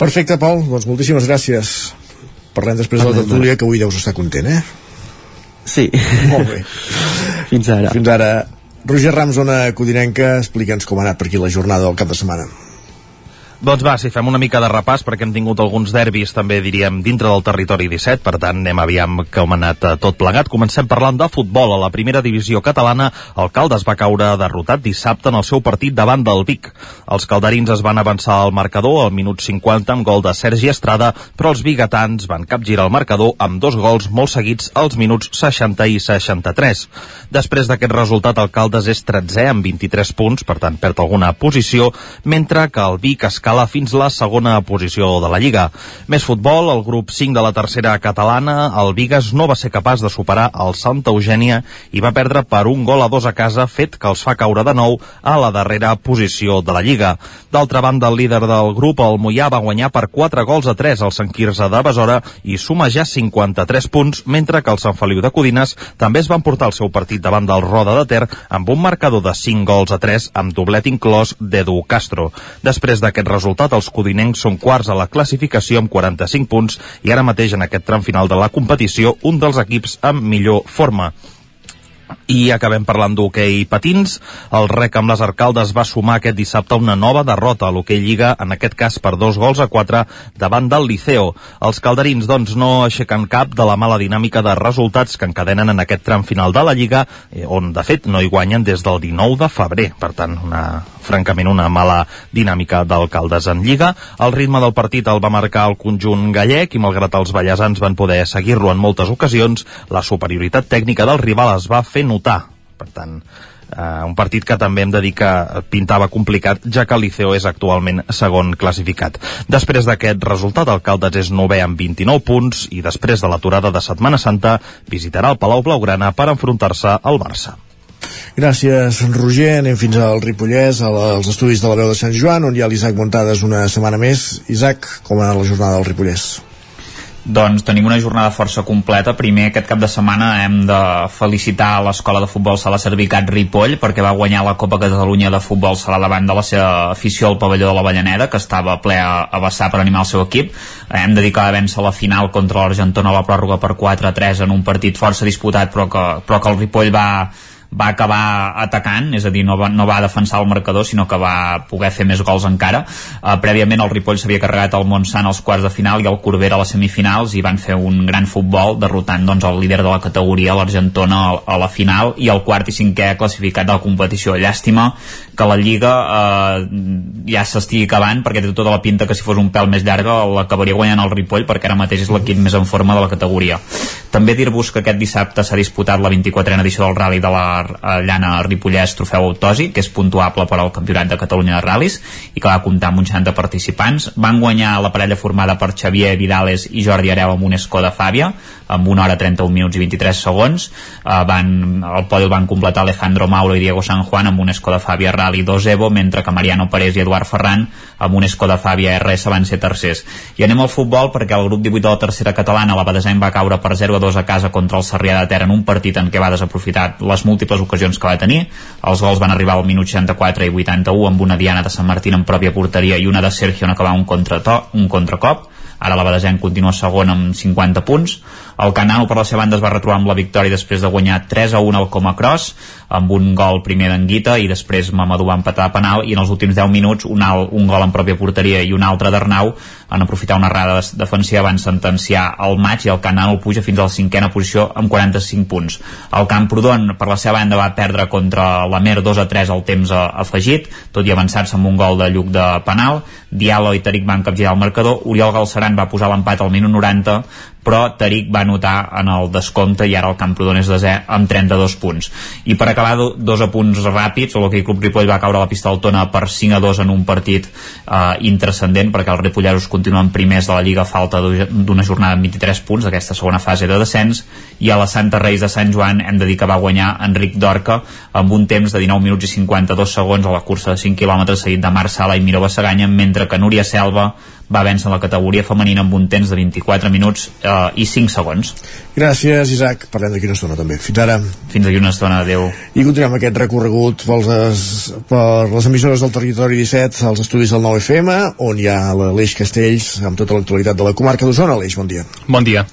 Perfecte, Pol. Doncs moltíssimes gràcies. Parlem després Parlem de la tertúlia, que avui deus estar content, eh? Sí. Molt bé. [laughs] Fins ara. Fins ara. Roger Rams, zona codinenca, explica'ns com ha anat per aquí la jornada del cap de setmana. Doncs va, si fem una mica de repàs, perquè hem tingut alguns derbis, també diríem, dintre del territori 17, per tant, anem aviam com ha anat eh, tot plegat. Comencem parlant de futbol. A la primera divisió catalana, el Caldes va caure derrotat dissabte en el seu partit davant del Vic. Els calderins es van avançar al marcador al minut 50 amb gol de Sergi Estrada, però els bigatans van capgirar el marcador amb dos gols molt seguits als minuts 60 i 63. Després d'aquest resultat, el Caldes és 13 amb 23 punts, per tant, perd alguna posició, mentre que el Vic escala escala fins la segona posició de la Lliga. Més futbol, el grup 5 de la tercera catalana, el Vigas no va ser capaç de superar el Santa Eugènia i va perdre per un gol a dos a casa, fet que els fa caure de nou a la darrera posició de la Lliga. D'altra banda, el líder del grup, el Mollà, va guanyar per 4 gols a 3 al Sant Quirze de Besora i suma ja 53 punts, mentre que el Sant Feliu de Codines també es van portar el seu partit davant del Roda de Ter amb un marcador de 5 gols a 3 amb doblet inclòs d'Edu Castro. Després d'aquest resultat, els codinencs són quarts a la classificació amb 45 punts i ara mateix en aquest tram final de la competició un dels equips amb millor forma. I acabem parlant d'hoquei patins. El rec amb les arcaldes va sumar aquest dissabte una nova derrota a l'hoquei Lliga, en aquest cas per dos gols a quatre davant del Liceo. Els calderins, doncs, no aixequen cap de la mala dinàmica de resultats que encadenen en aquest tram final de la Lliga, eh, on, de fet, no hi guanyen des del 19 de febrer. Per tant, una, francament, una mala dinàmica d'alcaldes en Lliga. El ritme del partit el va marcar el conjunt gallec i, malgrat els ballesans van poder seguir-lo en moltes ocasions, la superioritat tècnica del rival es va fer notar. Per tant, Uh, un partit que també hem de dir que pintava complicat, ja que el Liceo és actualment segon classificat. Després d'aquest resultat, el Caldes és novè amb 29 punts i després de l'aturada de Setmana Santa visitarà el Palau Blaugrana per enfrontar-se al Barça. Gràcies, Roger. Anem fins al Ripollès, als estudis de la veu de Sant Joan, on hi ha l'Isaac Montades una setmana més. Isaac, com ha anat la jornada del Ripollès? Doncs tenim una jornada força completa. Primer, aquest cap de setmana hem de felicitar l'Escola de Futbol Sala Servicat Ripoll perquè va guanyar la Copa Catalunya de Futbol Sala davant de la seva afició al pavelló de la Vallaneda, que estava ple a, a vessar per animar el seu equip. Hem dedicat a vèncer la final contra l'Argentona a la pròrroga per 4-3 en un partit força disputat, però que, però que el Ripoll va, va acabar atacant, és a dir, no va, no va defensar el marcador, sinó que va poder fer més gols encara. Uh, prèviament el Ripoll s'havia carregat el Montsant als quarts de final i el Corbera a les semifinals i van fer un gran futbol derrotant doncs, el líder de la categoria, l'Argentona, a la final i el quart i cinquè classificat de la competició. Llàstima que la Lliga uh, ja s'estigui acabant perquè té tota la pinta que si fos un pèl més llarga l'acabaria guanyant el Ripoll perquè ara mateix és l'equip més en forma de la categoria. També dir-vos que aquest dissabte s'ha disputat la 24a edició del Rally de la llana Ripollès Trofeu Autosi, que és puntuable per al Campionat de Catalunya de Ral·lis i que va comptar amb un 60 participants. Van guanyar la parella formada per Xavier Vidales i Jordi Areu amb un escó de Fàbia, amb una hora 31 minuts i 23 segons. Uh, van, el podi el van completar Alejandro Mauro i Diego San Juan amb un escó de Fàbia Rally 2 Evo, mentre que Mariano Pérez i Eduard Ferran amb un escó de Fàbia RS van ser tercers. I anem al futbol perquè el grup 18 de la tercera catalana, la Badesenc va caure per 0 a 2 a casa contra el Sarrià de Ter en un partit en què va desaprofitar les múltiples ocasions que va tenir. Els gols van arribar al minut 64 i 81 amb una Diana de Sant Martín en pròpia porteria i una de Sergio en acabar un, contrato, un contracop. Ara la Badesenc continua segon amb 50 punts. El Canal, per la seva banda, es va retrobar amb la victòria després de guanyar 3 a 1 al Coma Cross, amb un gol primer d'Anguita i després Mamadou va empatar a penal i en els últims 10 minuts un, alt, un gol en pròpia porteria i un altre d'Arnau en aprofitar una errada defensiva van sentenciar el maig i el Canal puja fins a la cinquena posició amb 45 punts. El Camprodon, per la seva banda, va perdre contra la Mer 2 a 3 al temps afegit, tot i avançar-se amb un gol de Lluc de penal. Diallo i Taric van capgirar el marcador. Oriol Galceran va posar l'empat al minut 90 però Taric va anotar en el descompte i ara el Camprodon és desè amb 32 punts. I per acabar, dos apunts ràpids, el Club Ripoll va caure a la pista del Tona per 5 a 2 en un partit eh, intrascendent perquè els ripolleros continuen primers de la Lliga falta d'una jornada amb 23 punts. D'aquesta segona fase de descens. I a la Santa Reis de Sant Joan hem de dir que va guanyar Enric Dorca amb un temps de 19 minuts i 52 segons a la cursa de 5 km seguit de Marc Sala i Miró Bassaganya mentre que Núria Selva va vèncer la categoria femenina amb un temps de 24 minuts eh, i 5 segons. Gràcies, Isaac. Parlem d'aquí una estona, també. Fins ara. Fins d'aquí una estona. Adéu. I continuem aquest recorregut pels, per les emissores del territori 17 als estudis del 9FM, on hi ha l'Aleix Castells amb tota l'actualitat de la comarca d'Osona. Aleix, bon dia. Bon dia.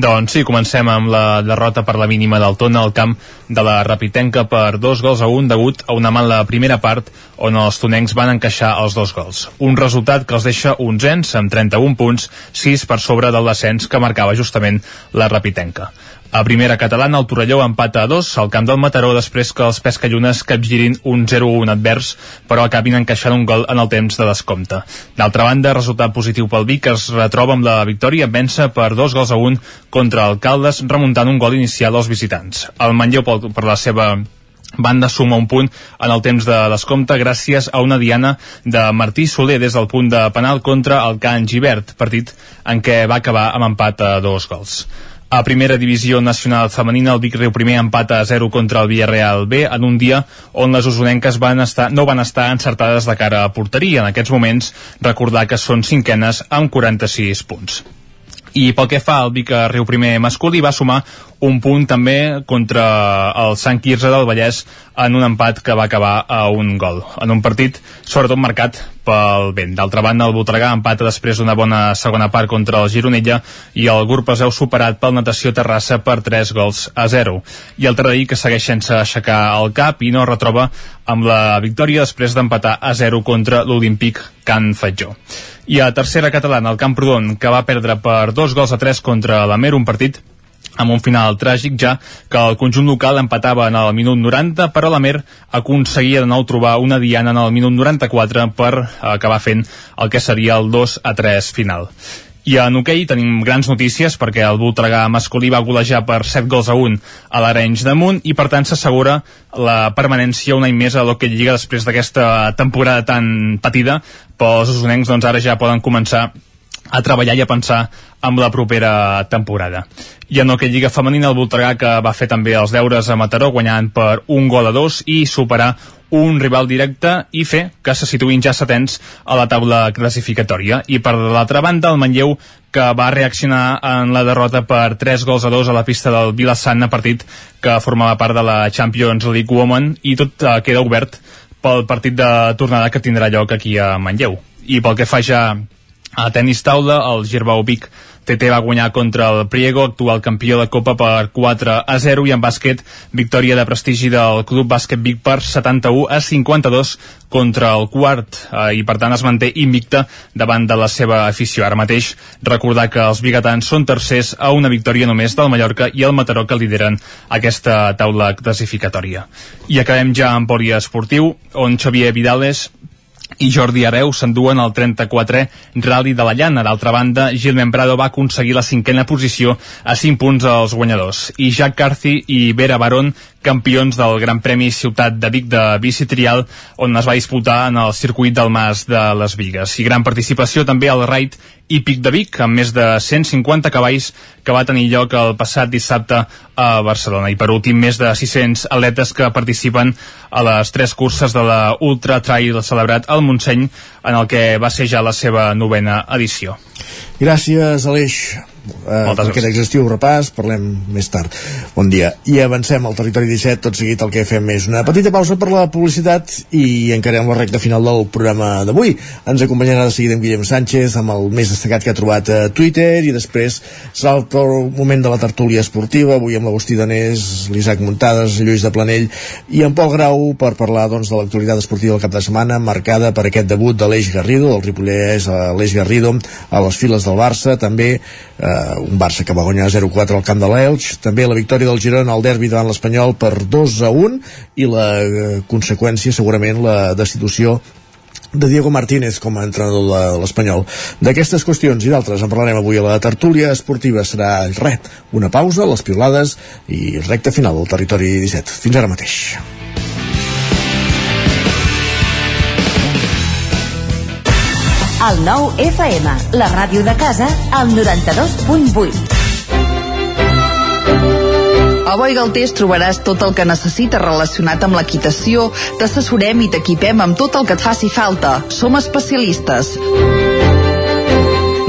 Doncs sí, comencem amb la derrota per la mínima del Tona al camp de la Rapitenca per dos gols a un degut a una mala primera part on els tonencs van encaixar els dos gols. Un resultat que els deixa onzens amb 31 punts, 6 per sobre del descens que marcava justament la Rapitenca. A primera catalana, el Torelló empata a dos al camp del Mataró després que els pescallunes capgirin un 0-1 advers, però acabin encaixant un gol en el temps de descompte. D'altra banda, resultat positiu pel Vic es retroba amb la victòria en vèncer per dos gols a un contra Alcaldes, remuntant un gol inicial als visitants. El Manlleu, per la seva banda suma un punt en el temps de descompte gràcies a una diana de Martí Soler des del punt de penal contra el Can Givert, partit en què va acabar amb empat a dos gols. A primera divisió nacional femenina, el Vic Riu primer empata a 0 contra el Villarreal B en un dia on les usonenques van estar, no van estar encertades de cara a porteria. En aquests moments, recordar que són cinquenes amb 46 punts. I pel que fa al Vic Riu primer masculí, va sumar un punt també contra el Sant Quirze del Vallès en un empat que va acabar a un gol, en un partit sobretot marcat pel vent. D'altra banda, el Voltregà empata després d'una bona segona part contra el Gironella i el Gurpeseu superat pel Natació Terrassa per 3 gols a 0. I el Tradí que segueix sense aixecar el cap i no retroba amb la victòria després d'empatar a 0 contra l'Olímpic Can Fatjó. I a tercera catalana, el Camprodon, que va perdre per dos gols a 3 contra la Mer, un partit amb un final tràgic ja que el conjunt local empatava en el minut 90 però la Mer aconseguia de nou trobar una diana en el minut 94 per acabar fent el que seria el 2 a 3 final I en hoquei tenim grans notícies perquè el Voltregà masculí va golejar per 7 gols a 1 a l'Arenys de Munt i per tant s'assegura la permanència un any més a l'Hockey Lliga després d'aquesta temporada tan patida. Però els usonencs doncs ara ja poden començar a treballar i a pensar amb la propera temporada. I en hoquei Lliga Femenina el Voltregà que va fer també els deures a Mataró guanyant per un gol a dos i superar un rival directe i fer que se situïn ja setens a la taula classificatòria. I per l'altra banda, el Manlleu que va reaccionar en la derrota per 3 gols a 2 a la pista del Vilassana, partit que formava part de la Champions League Women i tot eh, queda obert pel partit de tornada que tindrà lloc aquí a Manlleu. I pel que fa ja a tenis taula, el Girbau Vic TT va guanyar contra el Priego, actual campió de Copa per 4 a 0 i en bàsquet victòria de prestigi del Club Bàsquet Vic per 71 a 52 contra el quart eh, i per tant es manté invicta davant de la seva afició. Ara mateix recordar que els biguetans són tercers a una victòria només del Mallorca i el Mataró que lideren aquesta taula classificatòria. I acabem ja amb poliesportiu, on Xavier Vidales i Jordi Areu s'enduen el 34è Rally de la Llana. D'altra banda, Gil Membrado va aconseguir la cinquena posició a 5 punts als guanyadors. I Jack Carthy i Vera Barón campions del Gran Premi Ciutat de Vic de bici trial on es va disputar en el circuit del Mas de les Vigues. I gran participació també al Raid Hípic de Vic, amb més de 150 cavalls que va tenir lloc el passat dissabte a Barcelona. I per últim, més de 600 atletes que participen a les tres curses de la Ultra Trail celebrat al Montseny, en el que va ser ja la seva novena edició. Gràcies, Aleix eh, per aquest exhaustiu repàs, parlem més tard. Bon dia. I avancem al territori 17, tot seguit el que fem és una petita pausa per la publicitat i encarem la recta final del programa d'avui. Ens acompanyarà de seguida en Guillem Sánchez amb el més destacat que ha trobat a Twitter i després serà el moment de la tertúlia esportiva, avui amb l'Agustí Danés, l'Isaac Muntades, Lluís de Planell i en Pol Grau per parlar doncs, de l'actualitat esportiva del cap de setmana marcada per aquest debut de l'Eix Garrido, del Ripollès a l'Eix Garrido a les files del Barça, també eh, un Barça que va guanyar 0-4 al camp de l'Elx, també la victòria del Girona al derbi davant l'Espanyol per 2-1 i la eh, conseqüència segurament la destitució de Diego Martínez com a entrenador de l'Espanyol. D'aquestes qüestions i d'altres en parlarem avui a la tertúlia esportiva. Serà res, una pausa, les piolades i recta final del territori 17. Fins ara mateix. El nou FM, la ràdio de casa, al 92.8. A Boi Galtés trobaràs tot el que necessites relacionat amb l'equitació, t'assessorem i t'equipem amb tot el que et faci falta. Som especialistes.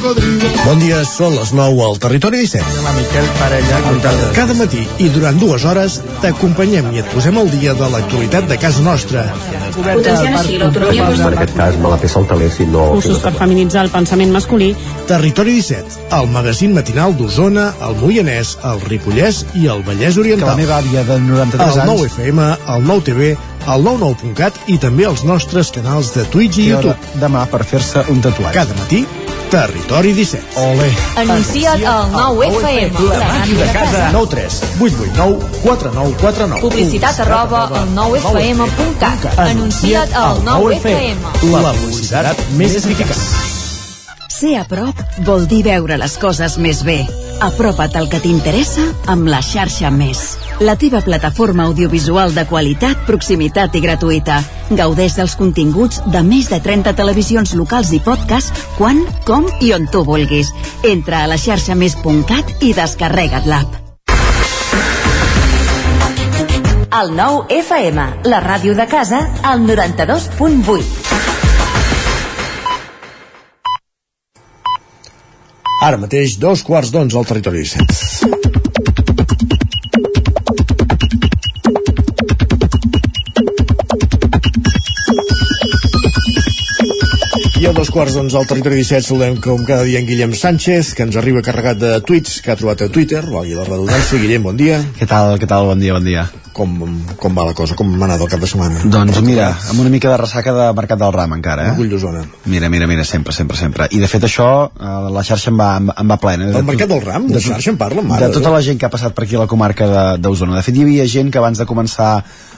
cocodrilo. Bon dia, són les 9 al Territori 17. La Miquel Parella, cada, cada matí i durant dues hores t'acompanyem i et posem al dia de l'actualitat de casa nostra. Potenciant així l'autonomia... Per aquest cas me la peça el taler si no... Cursos per feminitzar el pensament masculí. Territori 17, el magazín matinal d'Osona, el Moianès, el Ripollès i el Vallès Oriental. Que la meva àvia de 93 el anys... El 9 FM, el 9 TV, al 99.cat i també als nostres canals de Twitch i, I YouTube. Demà per fer-se un tatuatge. Cada matí Territori 17. Ole. Anuncia't al 9FM. La màquina de casa. 9 3 8 8 9 4 9 4 9 Publicitat arroba al 9FM.cat. Anuncia't al 9FM. La publicitat més eficaç. Ser a prop vol dir veure les coses més bé. Apropa't al que t'interessa amb la xarxa Més. La teva plataforma audiovisual de qualitat, proximitat i gratuïta. Gaudeix dels continguts de més de 30 televisions locals i podcast quan, com i on tu vulguis. Entra a la xarxa més.cat i descarrega't l'app. El 9FM, la ràdio de casa, al 92.8. Ara mateix, dos quarts d'onze al territori 17. I a dos quarts d'onze al territori 17 saludem com cada dia en Guillem Sánchez, que ens arriba carregat de tuits que ha trobat a Twitter, valgui la redundància. Guillem, bon dia. Què tal, què tal? Bon dia, bon dia. Com, com va la cosa? Com m'ha anat el cap de setmana? Doncs mira, amb una mica de ressaca de Mercat del Ram encara, eh? Orgull d'Osona. Mira, mira, mira, sempre, sempre, sempre. I de fet això, eh, la xarxa em va, em, va plena. El Mercat del Ram? De xarxa en parla, mare De tota la gent que ha passat per aquí a la comarca de- d'Osona. De, fet, hi havia gent que abans de començar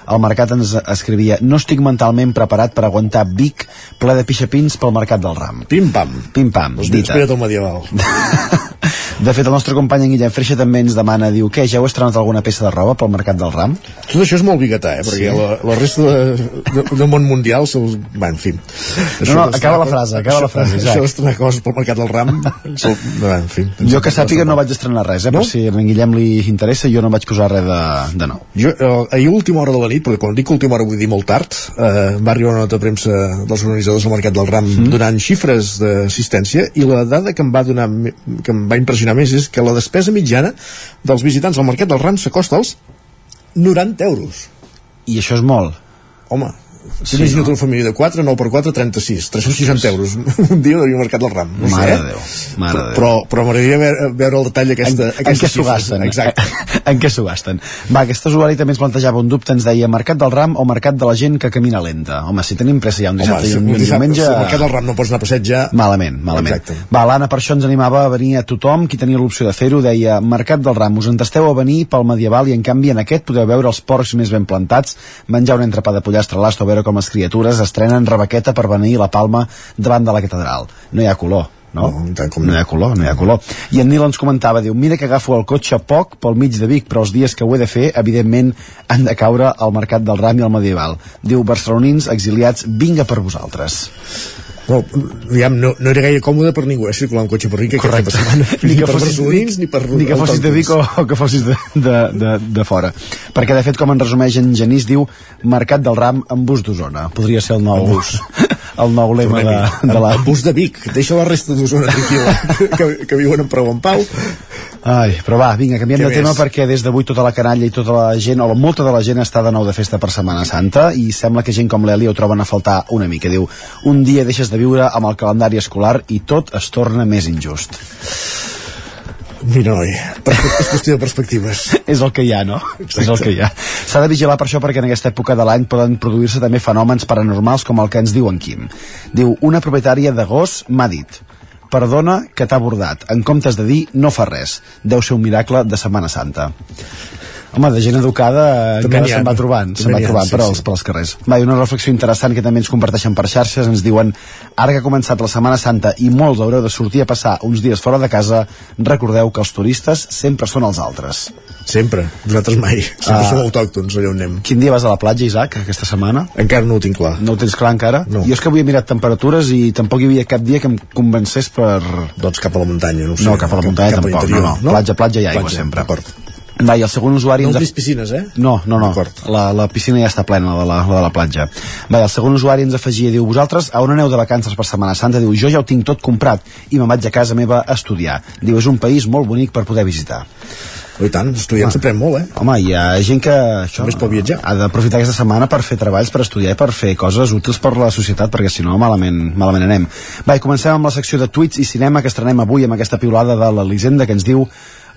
el mercat ens escrivia no estic mentalment preparat per aguantar Vic ple de pixapins pel Mercat del Ram. Pim-pam. Pim-pam, Doncs dita. el medieval. [laughs] De fet, el nostre company en Guillem Freixa també ens demana, diu, què, ja heu estrenat alguna peça de roba pel Mercat del Ram? Tot això és molt biguetà, eh? Perquè Sí. la, la resta de, de, del món mundial se'ls... Va, en fi. No, no, acaba la frase, acaba la frase, Això, Isaac. això d'estrenar coses pel mercat del ram... se'l- Va, en fi. Jo que sàpiga no vaig estrenar res, eh? No? Per si a en Guillem li interessa, jo no vaig posar res de, de nou. Jo, eh, ahir a última hora de la nit, perquè quan dic última hora vull dir molt tard, eh, va arribar una nota de premsa dels organitzadors del Mercat del Ram mm. donant xifres d'assistència i la dada que em va donar que em va impressionar més és que la despesa mitjana dels visitants al Mercat del Ram s'acosta als 90 euros. I això és molt. Home, Sí, imagina't no? una família de 4, 9 per 4, 36, 360 euros [laughs] un dia de Mercat del Ram. No sé, Mare eh? de Déu, mare de Déu. Però, però m'agradaria veure, veure el detall d'aquesta en, en què s'ho gasten? Exacte. [laughs] en què s'ho gasten? Va, aquest usuari també ens plantejava un dubte, ens deia Mercat del Ram o Mercat de la gent que camina lenta? Home, si tenim pressa ja un dissabte Home, si i un, un un dissabte, diumenge... si Mercat del Ram no pots anar a passejar... Malament, malament. Exacte. Va, l'Anna per això ens animava a venir a tothom, qui tenia l'opció de fer-ho, deia Mercat del Ram, us entesteu a venir pel medieval i en canvi en aquest podeu veure els porcs més ben plantats, menjar un entrepà de pollastre a l'ast o veure com les criatures estrenen rebequeta per venir la palma davant de la catedral. No hi ha color no? No, no hi ha color, no hi ha color. I en Nil ens comentava, diu, mira que agafo el cotxe poc pel mig de Vic, però els dies que ho he de fer, evidentment, han de caure al Mercat del Ram i al Medieval. Diu, barcelonins exiliats, vinga per vosaltres. No, diguem, no, no era gaire còmode per ningú, eh, circular un cotxe per Vic aquesta setmana. ni que per barcelonins, ni per ni que fossis de Vic o, o que fossis de, de, de, de fora. Perquè de fet com en resumeix en Genís diu Mercat del Ram amb bus d'Osona podria ser el nou bus el nou lema de, de la... El bus de Vic, deixa la resta d'Osona tranquil·la, [laughs] que, que viuen en prou en pau. Ai, però va, vinga, canviem Què de tema més? perquè des d'avui tota la canalla i tota la gent, o molta de la gent està de nou de festa per Setmana Santa i sembla que gent com l'Eli ho troben a faltar una mica. Diu, un dia deixes de viure amb el calendari escolar i tot es torna més injust. Mira, noi, és qüestió de perspectives. [laughs] és el que hi ha, no? És el que hi ha. S'ha de vigilar per això perquè en aquesta època de l'any poden produir-se també fenòmens paranormals com el que ens diu en Quim. Diu, una propietària de gos m'ha dit perdona que t'ha abordat. En comptes de dir no fa res. Deu ser un miracle de Setmana Santa. Home, de gent educada encara se'n va trobant, se'n va trobant sí, per, als, sí. per als carrers. Va, i una reflexió interessant que també ens comparteixen per xarxes, ens diuen ara que ha començat la Setmana Santa i molts haureu de sortir a passar uns dies fora de casa, recordeu que els turistes sempre són els altres. Sempre, nosaltres mai. Sempre Ah. som autòctons allà on anem. Quin dia vas a la platja, Isaac, aquesta setmana? Encara no ho tinc clar. No ho tens clar encara? No. Jo és que havia mirat temperatures i tampoc hi havia cap dia que em convencés per... Doncs cap a la muntanya, no sé. No, cap a la muntanya Cap tampoc, no, no. no? Platja, platja i aigua Platja, sempre. d'acord. Va, i el segon usuari... No ens omplis piscines, eh? No, no, no. La, la piscina ja està plena, la de la, la de la platja. Va, i el segon usuari ens afegia, diu, vosaltres a on aneu de vacances per Setmana Santa? Diu, jo ja ho tinc tot comprat i me'n vaig a casa meva a estudiar. Diu, és un país molt bonic per poder visitar. Oh, I tant, estudiant s'aprèn molt, eh? Home, hi ha gent que això, Només pot viatjar. ha d'aprofitar aquesta setmana per fer treballs, per estudiar i per fer coses útils per la societat, perquè si no malament, malament anem. Va, i comencem amb la secció de tuits i cinema que estrenem avui amb aquesta piulada de l'Elisenda que ens diu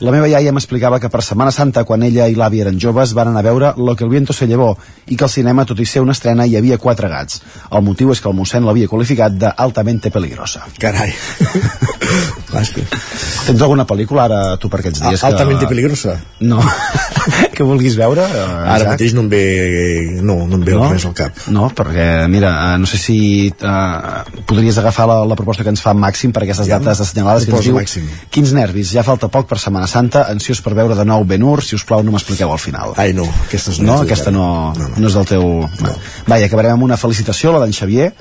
La meva iaia m'explicava que per Setmana Santa, quan ella i l'avi eren joves, van anar a veure Lo que el viento se llevó i que al cinema, tot i ser una estrena, hi havia quatre gats. El motiu és que el mossèn l'havia qualificat de altamente peligrosa. Carai. [laughs] Tens alguna pel·lícula ara, tu, per aquests dies? Ah, altamente peligrosa? No. [laughs] que vulguis veure? eh, Ara Isaac? mateix no em ve, no, no em ve No? res al cap. No, perquè, mira, eh, no sé si eh, podries agafar la, la proposta que ens fa Màxim per aquestes dates assenyalades que ens diu Màxim. quins nervis, ja falta poc per Setmana Santa ansiós per veure de nou Ben-Hur, si us plau no m'expliqueu al final Ai no, aquestes no, no, aquesta no, no, no. és del teu no. Vaja, acabarem amb una felicitació, la d'en Xavier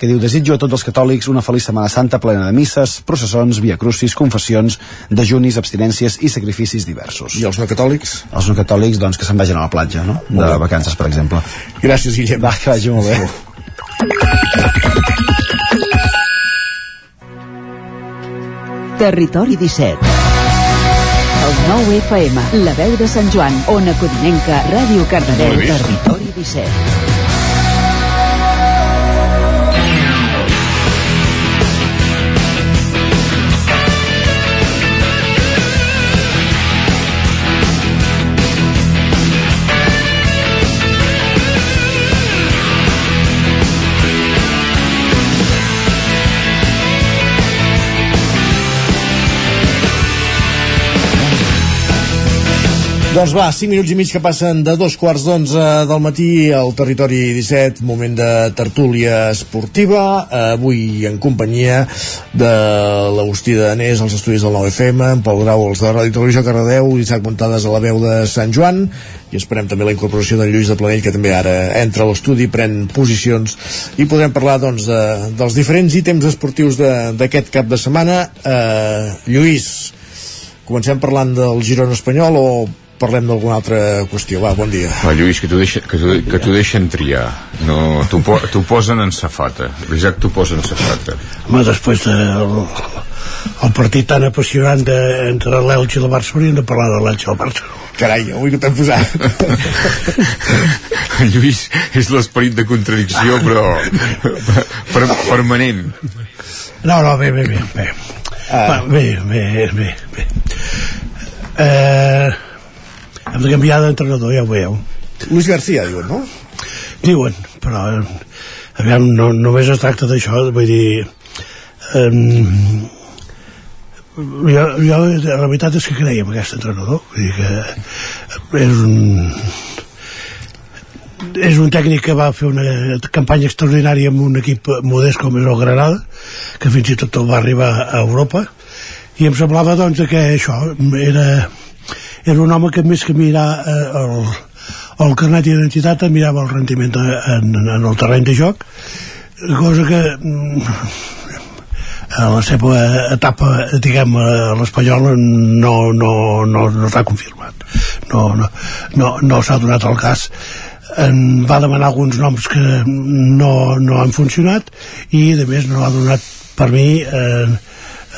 que diu, desitjo a tots els catòlics una feliç Setmana Santa plena de misses, processons, via crucis, confessions, dejunis, abstinències i sacrificis diversos. I els no catòlics? Els no catòlics, doncs, que se'n vagin a la platja, no? De bé. vacances, per exemple. Gràcies, Guillem. Va, que vagi molt bé. Territori 17. El 9 FM, la veu de Sant Joan, Ona Codinenca, Ràdio Cardedeu. Territori 17. Doncs va, 5 minuts i mig que passen de dos quarts d'onze del matí al territori 17, moment de tertúlia esportiva, avui en companyia de l'Agustí de Danés, als estudis del 9FM, en Pol Grau, els de Ràdio Televisió Cardedeu, Isaac Montades a la veu de Sant Joan, i esperem també la incorporació d'en Lluís de Planell, que també ara entra a l'estudi, pren posicions, i podrem parlar doncs, de, dels diferents ítems esportius d'aquest cap de setmana. Eh, Lluís, comencem parlant del Girona espanyol o parlem d'alguna altra qüestió? Va, bon dia. Va, Lluís, que t'ho deixa, que que deixen triar. No, t'ho po, t'ho posen en safata. L'Isaac t'ho posa en safata. Home, després del el partit tan apassionant de, entre l'Elx i el Barça hauríem de parlar de l'Elx i el Barça Carai, avui que t'hem posat [laughs] Lluís, és l'esperit de contradicció, però per, permanent. no, no, bé, bé, bé bé, Ah. Va, bé, bé, bé, bé. Eh, hem de canviar d'entrenador, ja ho veieu Luis García, diuen, no? diuen, però aviam, no, només es tracta d'això vull dir eh, jo, jo la veritat és que creia en aquest entrenador vull dir que és un és un tècnic que va fer una campanya extraordinària amb un equip modest com és el Granada que fins i tot va arribar a Europa i em semblava doncs que això era, era un home que més que mirar eh, el, el carnet d'identitat mirava el rendiment en, en el terreny de joc cosa que mm, a la seva etapa diguem a l'Espanyol no, no, no, no s'ha confirmat. No, no, no, no s'ha donat el cas. En va demanar alguns noms que no, no han funcionat i a més no ha donat per mi eh,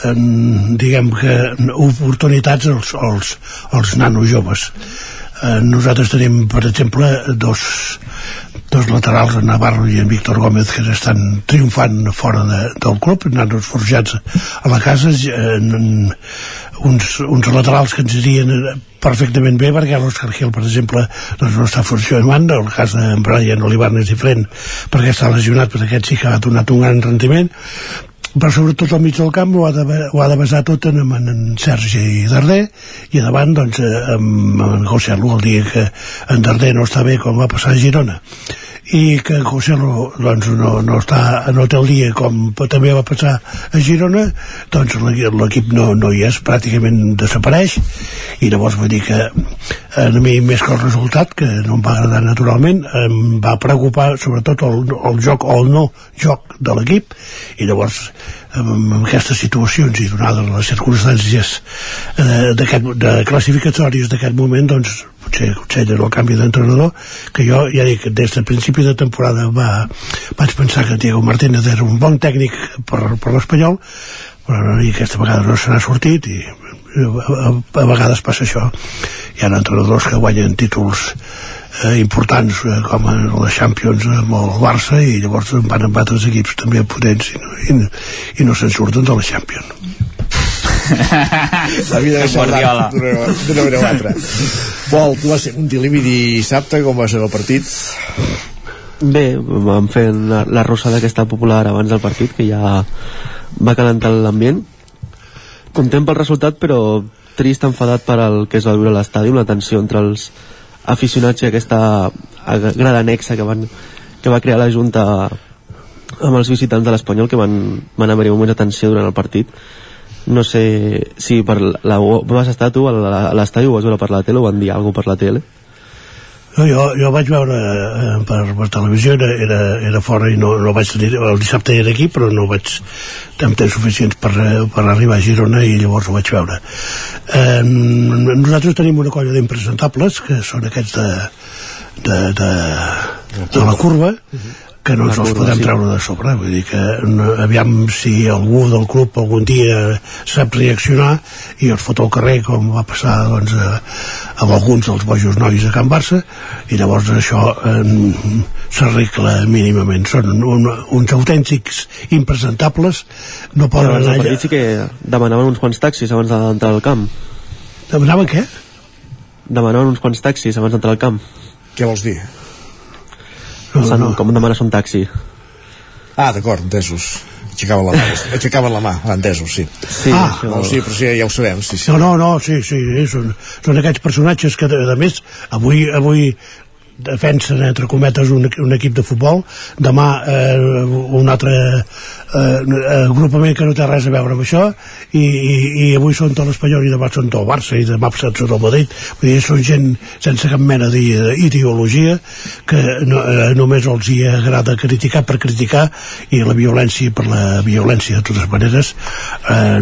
en, diguem que oportunitats als, als, als nanos joves. Eh, nosaltres tenim per exemple dos, dos laterals en Navarro i en Víctor Gómez que estan triomfant fora de, del club nanos forjats a la casa eh, uns, uns laterals que ens irien perfectament bé perquè l'Òscar Gil per exemple doncs no està funcionant el cas de Brian Olivar és diferent perquè està lesionat però aquest sí que ha donat un gran rendiment però sobretot al mig del camp ho ha de, ho ha de basar tot en, en, en Sergi Darder i davant doncs eh, amb, amb en Lu el dia que en Darder no està bé com va passar a Girona i que José Lu doncs, no, no, està, no té el dia com també va passar a Girona doncs l'equip no, no hi és pràcticament desapareix. I llavors vull dir que a mi més que el resultat que no em va agradar naturalment em va preocupar sobretot el, el joc o el no joc de l'equip. I llavors amb, amb aquestes situacions i donades les circumstàncies eh, de classificatoris d'aquest moment doncs potser aconsellen el canvi d'entrenador que jo ja dic des del principi de temporada va, vaig pensar que Diego Martínez era un bon tècnic per, per l'Espanyol però i aquesta vegada no se n'ha sortit i a, a, a vegades passa això. Hi ha entrenadors que guanyen títols eh, importants eh, com en la Champions amb el Barça i llavors van amb altres equips també potents i no, i, no- i no se'n surten de la Champions [laughs] Havia de deixar el Guardiola. d'una manera o altra. Pol, tu vas ser un Montilivi dissabte, com va ser el partit? Bé, vam fer la, la rossada aquesta popular abans del partit, que ja va calentar l'ambient. Content pel resultat, però trist, enfadat per el que és el viure a l'estadi, la tensió entre els aficionats i aquesta grada anexa que, van, que va crear la Junta amb els visitants de l'Espanyol que van, van haver-hi moments de durant el partit. No sé si per la, vas estar tu a l'estadi o vas veure per la tele o van dir alguna per la tele No, jo, jo vaig veure eh, per, per televisió, era, era, era fora i no, no vaig tenir, el dissabte era aquí, però no vaig tenir temps suficients per, eh, per arribar a Girona i llavors ho vaig veure. Eh, nosaltres tenim una colla d'impresentables, que són aquests de, de, de, de la curva, que no ens els podem treure de sobre vull dir que no, aviam si algú del club algun dia sap reaccionar i els fot al carrer com va passar doncs, eh, amb alguns dels bojos nois a Can Barça i llavors això eh, s'arregla mínimament. Són un, uns autèntics impresentables. No poden anar allà. sí que demanaven uns quants taxis abans d'entrar al camp. Demanaven què? demanaven uns quants taxis abans d'entrar al camp. Què vols dir? No, no. com demanes un taxi Ah, d'acord, entesos. Aixecaven la mà, aixecaven la mà, ah, entesos, sí. Sí, Ah. no, sí, però sí, ja ho sabem, sí, sí. No, no, no, sí, sí, sí són, són aquests personatges que, a més, avui, avui defensen, entre cometes, un, un equip de futbol, demà eh, un altre eh, agrupament que no té res a veure amb això, i, i, i avui són tot l'Espanyol i demà són tot el Barça i demà són el Madrid, vull dir, són gent sense cap mena d'ideologia que no, eh, només els hi agrada criticar per criticar i la violència per la violència de totes maneres. Eh,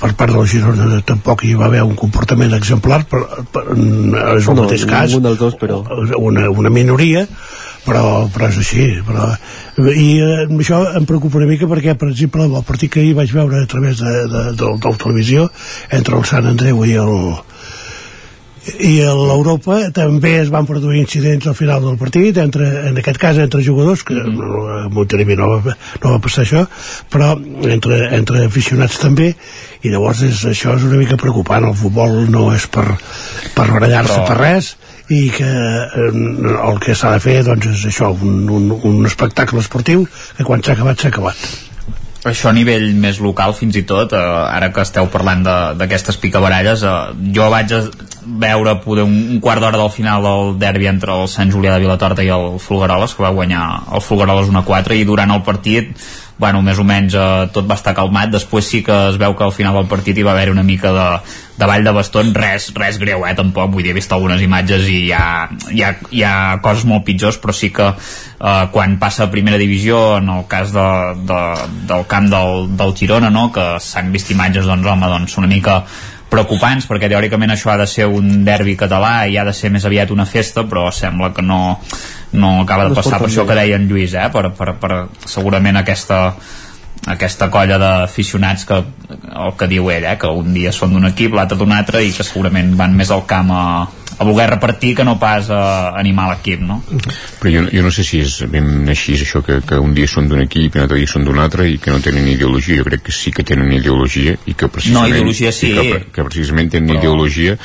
per part de la Girona tampoc hi va haver un comportament exemplar per, per, és el No, mateix cas ningun dels dos, però- una, una minoria però, però és així però, i eh, això em preocupa una mica perquè per exemple el partit que ahir vaig veure a través de, de, de, de la televisió entre el Sant Andreu i el i a l'Europa també es van produir incidents al final del partit entre, en aquest cas entre jugadors que no, a Montilivi no, va, no va passar això però entre, entre aficionats també i llavors és, això és una mica preocupant el futbol no és per, per barallar-se Però- per res i que eh, el que s'ha de fer doncs és això, un, un, un espectacle esportiu que quan s'ha acabat s'ha acabat. Això a nivell més local fins i tot eh, ara que esteu parlant d'aquestes picabaralles eh, jo vaig veure poder un, un quart d'hora del final del derbi entre el Sant Julià de Vilatorta i el Folgueroles que va guanyar el Folgueroles 1-4 i durant el partit bueno, més o menys eh, tot va estar calmat després sí que es veu que al final del partit hi va haver una mica de, de ball de bastons res, res greu, eh, tampoc vull dir, he vist algunes imatges i hi ha, hi ha, hi ha coses molt pitjors però sí que eh, quan passa a primera divisió en el cas de, de, del camp del, del Girona no? que s'han vist imatges doncs home, doncs una mica preocupants perquè teòricament això ha de ser un derbi català i ha de ser més aviat una festa però sembla que no, no acaba de passar per això que deia en Lluís eh? per, per, per segurament aquesta aquesta colla d'aficionats que el que diu ell, eh, que un dia són d'un equip, l'altre d'un altre i que segurament van més al camp a, a voler repartir que no pas a animar l'equip, no? Però jo, jo no sé si és ben així és això que, que un dia són d'un equip i un altre dia són d'un altre i que no tenen ideologia. Jo crec que sí que tenen ideologia i que precisament, No, ideologia sí. que, que precisament tenen Però... ideologia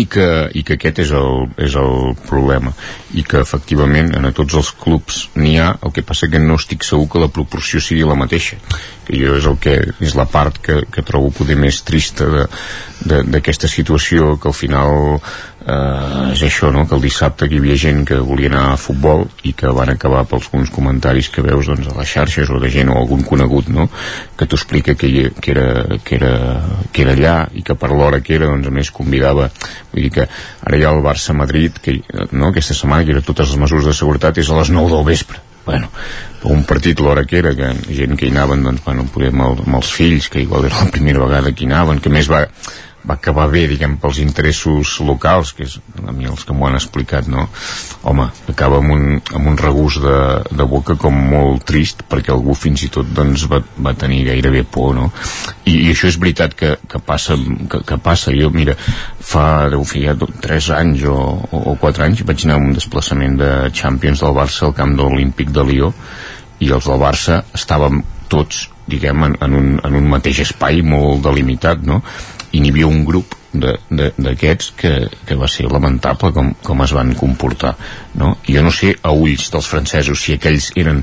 i que, i que aquest és el, és el problema i que efectivament en tots els clubs n'hi ha, el que passa que no estic segur que la proporció sigui la mateixa que jo és el que és la part que, que trobo poder més trista de- de- d'aquesta situació que al final eh, és això, no? que el dissabte hi havia gent que volia anar a futbol i que van acabar pels alguns comentaris que veus doncs, a les xarxes o de gent o algun conegut no? que t'ho explica que, hi, que, era, que, era, que era allà i que per l'hora que era doncs, a més convidava vull dir que ara hi ha el Barça-Madrid que, no? aquesta setmana que era totes les mesures de seguretat és a les 9 del vespre bueno, un partit l'hora que era que gent que hi anaven doncs, bueno, amb, el, amb els fills que igual era la primera vegada que hi anaven que més va, va acabar bé diguem pels interessos locals que és a mi els que m'ho han explicat no? home, acaba amb un, amb un regús de, de boca com molt trist perquè algú fins i tot doncs, va, va tenir gairebé por no? I, i això és veritat que, que, passa, que, que passa jo mira, fa deu fer ja do- tres anys o, o, o quatre anys vaig anar a un desplaçament de Champions del Barça al camp de l'Olímpic de Lió i els del Barça estàvem tots diguem, en, en, un, en un mateix espai molt delimitat, no? I n'hi havia un grup d'aquests que, que va ser lamentable com, com es van comportar, no? Jo no sé a ulls dels francesos si aquells eren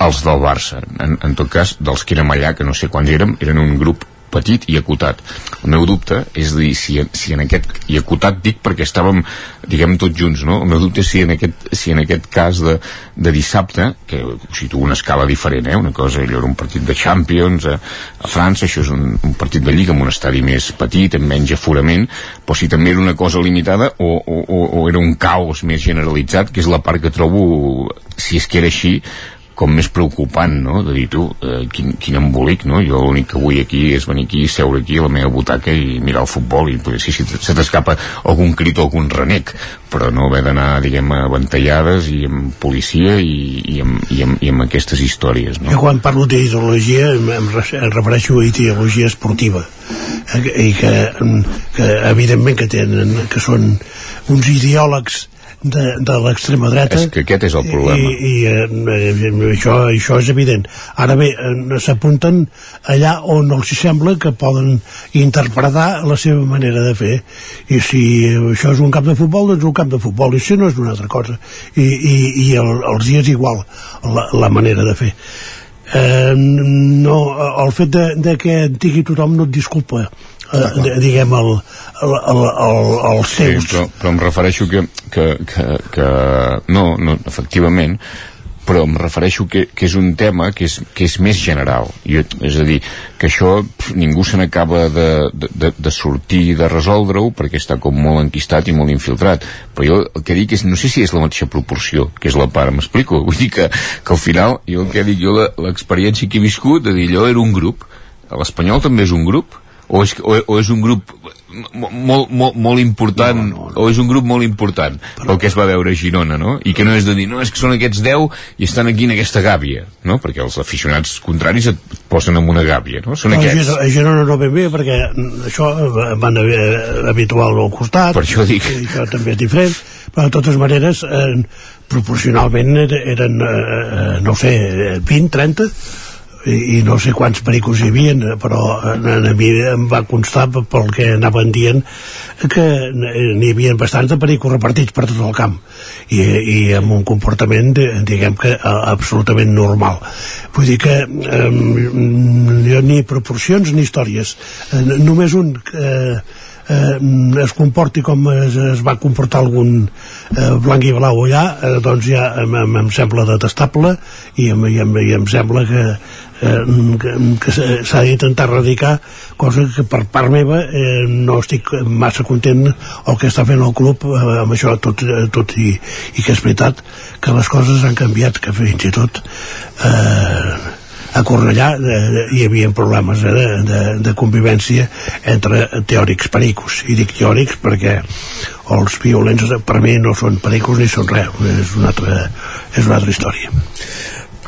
els del Barça, en, en tot cas dels que érem allà, que no sé quants érem, eren un grup petit i acotat. El meu dubte és dir si, si en aquest, i acotat dic perquè estàvem, diguem, tots junts, no? El meu dubte és si en aquest, si en aquest cas de, de dissabte, que situo una escala diferent, eh? Una cosa, allò era un partit de Champions, a, a França, això és un, un partit de Lliga amb un estadi més petit, amb menys aforament, però si també era una cosa limitada o, o, o, o era un caos més generalitzat, que és la part que trobo, si és que era així, com més preocupant, no?, de dir, tu, eh, quin, quin embolic, no? Jo l'únic que vull aquí és venir aquí, seure aquí a la meva butaca i mirar el futbol i potser si se t'escapa algun crit o algun renec, però no haver d'anar, diguem, a ventallades i amb policia i, i, amb, i, amb, i amb aquestes històries, no? Jo quan parlo d'ideologia em, em refereixo a ideologia esportiva eh, i que, que evidentment que tenen, que són uns ideòlegs de, de l'extrema dreta. És que aquest és el problema. I, i eh, això, això és evident. Ara bé, eh, s'apunten allà on els sembla que poden interpretar la seva manera de fer. I si això és un camp de futbol doncs un camp de futbol. I si no és una altra cosa. I, i, i el, els dies igual la, la manera de fer. Eh, no, el fet de, de que en tingui tothom no et disculpa eh, diguem el, el, el, el, els seus sí, però, però em refereixo que, que, que, que no, no, efectivament però em refereixo que, que és un tema que és, que és més general. Jo, és a dir, que això pf, ningú se n'acaba de, de, de sortir de resoldre-ho perquè està com molt enquistat i molt infiltrat. Però jo el que dic és, no sé si és la mateixa proporció que és la part, m'explico. Vull dir que, que al final, jo el que dic jo l'experiència que he viscut, de dir allò era un grup l'Espanyol també és un grup o és, o, o és un grup molt, molt, molt important no, no, no. o és un grup molt important Però... pel que es va veure a Girona no? i que no és de dir, no, és que són aquests 10 i estan aquí en aquesta gàbia no? perquè els aficionats contraris et posen en una gàbia no? són no, aquests a Girona no ben bé perquè això van haver habitual al costat per això dic i això també és diferent però de totes maneres eh, proporcionalment eren eh, no sé, 20, 30 i, i no sé quants pericos hi havia però a, mi em va constar pel que anaven dient que n'hi havia bastants de pericos repartits per tot el camp. I, i amb un comportament diguem que absolutament normal. Vull dir que eh, ni proporcions ni històries. Eh, només un eh, eh, es comporti com es, es va comportar algun eh, blanc i blau allà, eh, doncs ja em, em, em sembla detestable i em, i em, i em sembla que eh, que, que s'ha d'intentar erradicar cosa que per part meva eh, no estic massa content el que està fent el club eh, amb això tot, tot i, i que és veritat que les coses han canviat que fins i tot eh, a Cornellà eh, hi havia problemes eh, de, de, de convivència entre teòrics pericos. I dic teòrics perquè els violents per mi no són pericos ni són res és una altra, és una altra història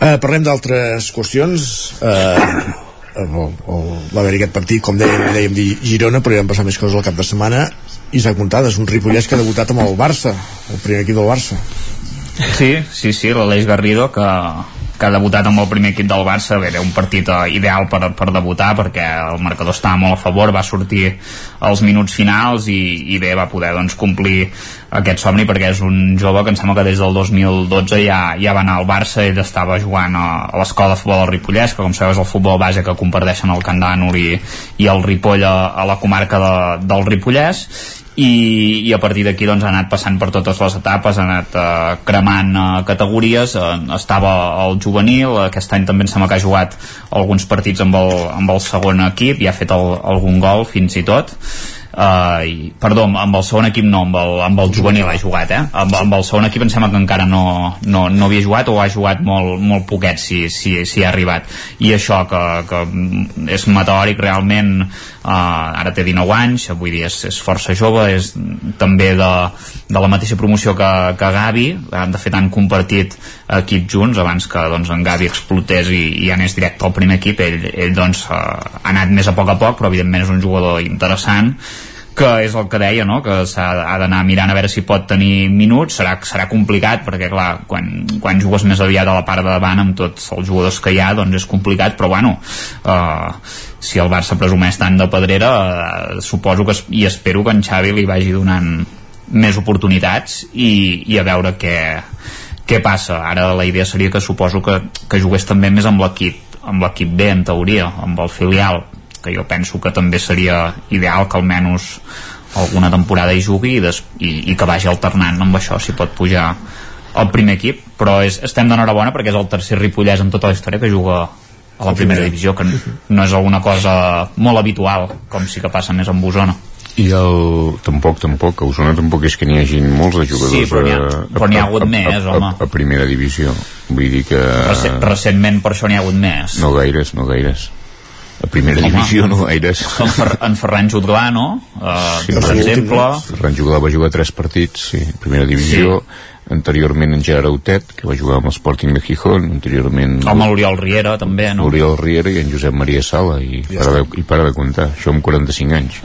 Uh, parlem d'altres qüestions. Uh, va haver aquest partit, com dèiem, dèiem dir Girona, però ja han passat més coses al cap de setmana. Isaac Montades, un ripollès que ha debutat amb el Barça, el primer equip del Barça. Sí, sí, sí, l'Aleix Garrido, que, que ha debutat amb el primer equip del Barça bé, era un partit uh, ideal per, per debutar perquè el marcador estava molt a favor va sortir als minuts finals i, i bé, va poder doncs, complir aquest somni perquè és un jove que em sembla que des del 2012 ja, ja va anar al Barça ell estava jugant a, a l'escola de futbol del Ripollès que com sabeu és el futbol base que comparteixen el Can d'Ànol i, i el Ripoll a, a la comarca de, del Ripollès i, i a partir d'aquí doncs, ha anat passant per totes les etapes, ha anat eh, cremant eh, categories, eh, estava al juvenil, aquest any també em sembla que ha jugat alguns partits amb el, amb el segon equip i ha fet el, algun gol fins i tot uh, i, perdó, amb el segon equip no, amb el, amb el juvenil ha jugat eh? amb, amb el segon equip em sembla que encara no, no, no havia jugat o ha jugat molt, molt poquet si, si, si ha arribat i això que, que és meteòric realment ara té 19 anys vull dir, és, és força jove és també de, de la mateixa promoció que, que Gavi de fet han compartit equip junts abans que doncs, en Gavi explotés i, i anés directe al primer equip ell, ell doncs, uh, ha anat més a poc a poc però evidentment és un jugador interessant que és el que deia, no? que s'ha ha d'anar mirant a veure si pot tenir minuts, serà, serà complicat perquè clar, quan, quan jugues més aviat a la part de davant amb tots els jugadors que hi ha doncs és complicat, però bueno eh, si el Barça presumeix tant de pedrera eh, suposo que es, i espero que en Xavi li vagi donant més oportunitats i, i a veure què, què passa. Ara la idea seria que suposo que, que jugués també més amb l'equip amb l'equip B en teoria, amb el filial que jo penso que també seria ideal que almenys alguna temporada hi jugui i, des, i, i que vagi alternant amb això si pot pujar al primer equip. Però és, estem d'enhorabona perquè és el tercer Ripollès en tota la història que juga a la primera divisió que no és alguna cosa molt habitual com sí que passa més amb Osona i el... tampoc, tampoc, a Osona tampoc és que n'hi hagi molts de jugadors sí, però n'hi ha, n'hi ha hagut a, més, a, home. A, a, primera divisió. Vull dir que... Recent, recentment per això n'hi ha hagut més. No gaires, no gaires. A primera Home, divisió no gaires. En, Fer, en Ferran Jutglà, no? Uh, Sí, per exemple. Ferran Juglar va jugar tres partits, sí, primera divisió. Sí. Anteriorment en Gerard Autet, que va jugar amb l'Sporting de Gijón. Anteriorment... Home, l'Oriol Riera, també, no? Oriol Riera i en Josep Maria Sala i, Ja para de, i para de comptar, això amb 45 anys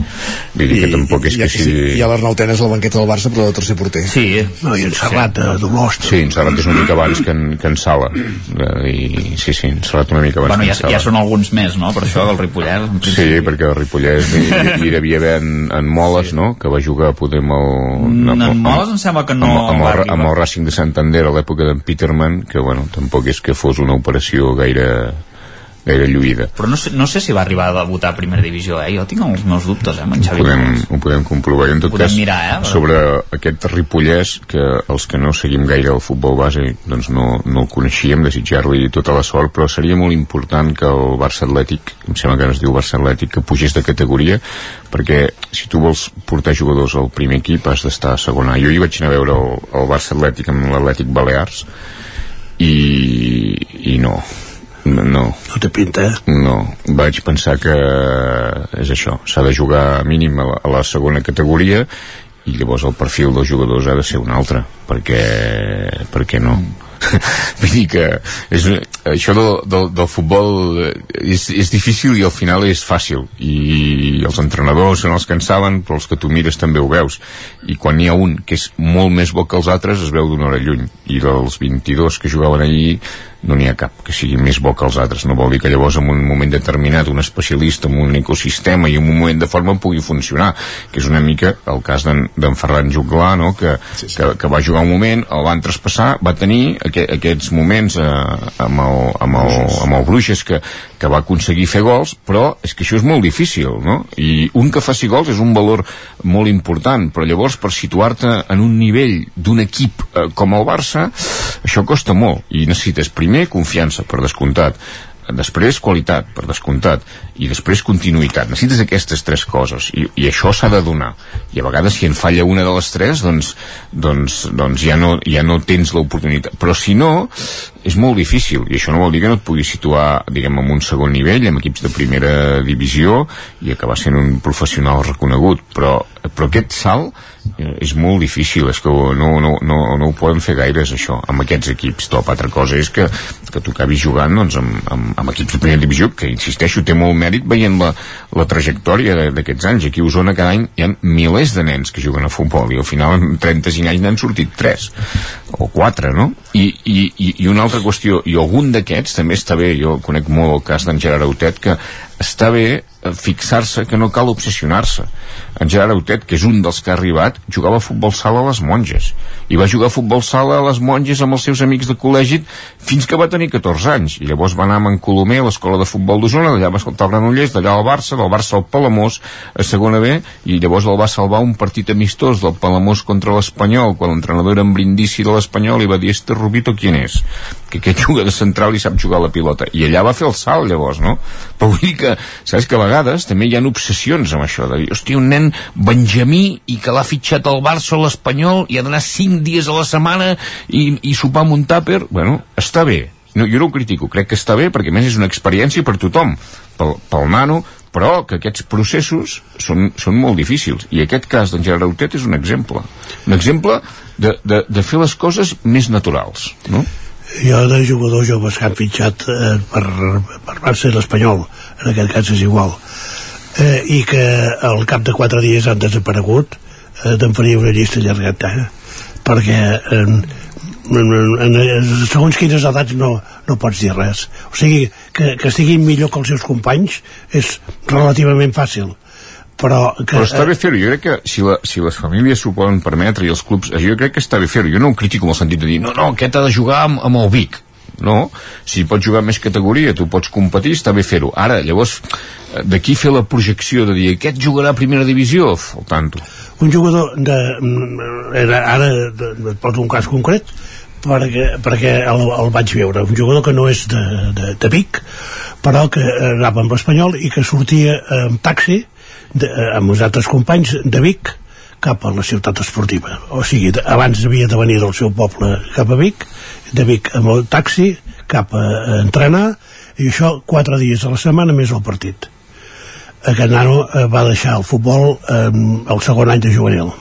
vull dir que tampoc és i, que i, sigui i a l'Arnau Tenes la banqueta del Barça però de tercer porter sí, no, i en Serrat de Dolors Sí, en Serrat és una mica abans que en, que en Sala Eh, i sí, sí, en Serrat una mica abans Bueno, que ja, en Sala ja són alguns més, no? Per això del Ripollès. en Sí, perquè el Ripollès hi, hi, hi devia haver en, en Moles, no?, que va jugar poder amb el... Mm, en Moles em sembla que no amb, amb, el, arribar. amb el Racing de Santander a l'època d'en Peterman, que, bueno, tampoc és que fos una operació gaire gaire lluïda. Però no sé, no sé si va arribar a debutar a primera divisió, eh? Jo tinc els meus dubtes, eh, amb en Ho Xavi podem, Moles. ho podem comprovar. I en tot Podem cas, mirar, eh, però- sobre aquest Ripollès, que els que no seguim gaire el futbol base, doncs no, no el coneixíem, desitjar-li tota la sort, però seria molt important que el Barça Atlètic, em sembla que ara es diu Barça Atlètic, que pugés de categoria, perquè si tu vols portar jugadors al primer equip has d'estar a segona. Jo hi vaig anar a veure el, el Barça Atlètic amb l'Atlètic Balears i, i no, no, no. Té pinta, eh? No, vaig pensar que és això, s'ha de jugar mínim a la, a la segona categoria i llavors el perfil dels jugadors ha de ser un altre, perquè, perquè no? Vull dir que és, això del, del, del futbol eh, és, és difícil i al final és fàcil i els entrenadors són els que en saben però els que tu mires també ho veus i quan n'hi ha un que és molt més bo que els altres es veu d'una hora lluny i dels 22 que jugaven allí no n'hi ha cap que sigui més bo que els altres no vol dir que llavors en un moment determinat un especialista en un ecosistema i en un moment de forma pugui funcionar que és una mica el cas d'en d'en Ferran Juglà no? que, sí, sí. Que, que va jugar un moment el van traspassar, va tenir aqu aquests moments eh, amb, el, amb, el, amb el Bruixes que, que va aconseguir fer gols però és que això és molt difícil no? i un que faci gols és un valor molt important però llavors per situar-te en un nivell d'un equip eh, com el Barça això costa molt i necessites primer confiança per descomptat després qualitat, per descomptat i després continuïtat, necessites aquestes tres coses i, i això s'ha de donar. I a vegades si en falla una de les tres doncs, doncs, doncs ja, no, ja no tens l'oportunitat, però si no és molt difícil i això no vol dir que no et puguis situar diguem en un segon nivell amb equips de primera divisió i acabar sent un professional reconegut. Però, però aquest salt és molt difícil, és que no, no, no, no ho poden fer gaires això, amb aquests equips. Top, altra cosa és que, que tu acabis jugant doncs, amb, amb, amb equips de primera divisió que insisteixo, té molt mèrit veient la, la trajectòria d'aquests anys. Aquí a Osona cada any hi ha milers de nens que juguen a futbol i al final en 35 anys n'han sortit 3 o 4, no? I, i, i, una altra qüestió, i algun d'aquests també està bé, jo conec molt el cas d'en Gerard Autet que està bé eh, fixar-se que no cal obsessionar-se en Gerard Autet, que és un dels que ha arribat jugava a futbol sala a les monges i va jugar a futbol sala a les monges amb els seus amics de col·legi fins que va tenir 14 anys i llavors va anar en Colomer a l'escola de futbol d'Osona d'allà va escoltar el Granollers, d'allà al Barça del Barça al Palamós a segona B i llavors el va salvar un partit amistós del Palamós contra l'Espanyol quan l'entrenador era en Brindisi de l'Espanyol i va dir este Rubito quién és que aquest [laughs] juga de central i sap jugar a la pilota. I allà va fer el salt llavors no? però vull dir que, saps que a vegades també hi ha obsessions amb això de dir, hòstia, un nen benjamí i que l'ha fitxat el Barça o l'Espanyol i ha d'anar 5 dies a la setmana i, i sopar amb un tàper. Bueno, està bé, no, jo no ho critico crec que està bé perquè a més és una experiència per tothom. Pel, pel nano però que aquests processos són, són molt difícils i aquest cas d'en Gerard Autet és un exemple un exemple de, de, de fer les coses més naturals no? jo de jugadors joves que han fitxat eh, per, per Barça i l'Espanyol en aquest cas és igual eh, i que al cap de quatre dies han desaparegut eh, te'n faria una llista llargata eh? perquè eh, en, en, segons quines edats no, no pots dir res. O sigui, que, que estiguin millor que els seus companys és relativament fàcil. Però, que, però està bé fer-ho, jo crec que si, la, si les famílies s'ho poden permetre i els clubs, jo crec que està bé fer-ho. Jo no ho critico en el sentit de dir, no, no, aquest ha de jugar amb, amb el Vic. No, si pots jugar més categoria, tu pots competir, està bé fer-ho. Ara, llavors, eh, d'aquí fer la projecció de dir, aquest jugarà a primera divisió, el tanto. Un jugador de... mm, Era, ara et poso un cas concret, perquè, perquè el, el vaig veure. Un jugador que no és de, de, de Vic però que anava amb l'Espanyol i que sortia amb taxi de, amb els altres companys de Vic cap a la ciutat esportiva. O sigui, abans havia de venir del seu poble cap a Vic, de Vic amb el taxi cap a, entrenar i això quatre dies a la setmana més el partit. Aquest nano eh, va deixar el futbol eh, el segon any de juvenil.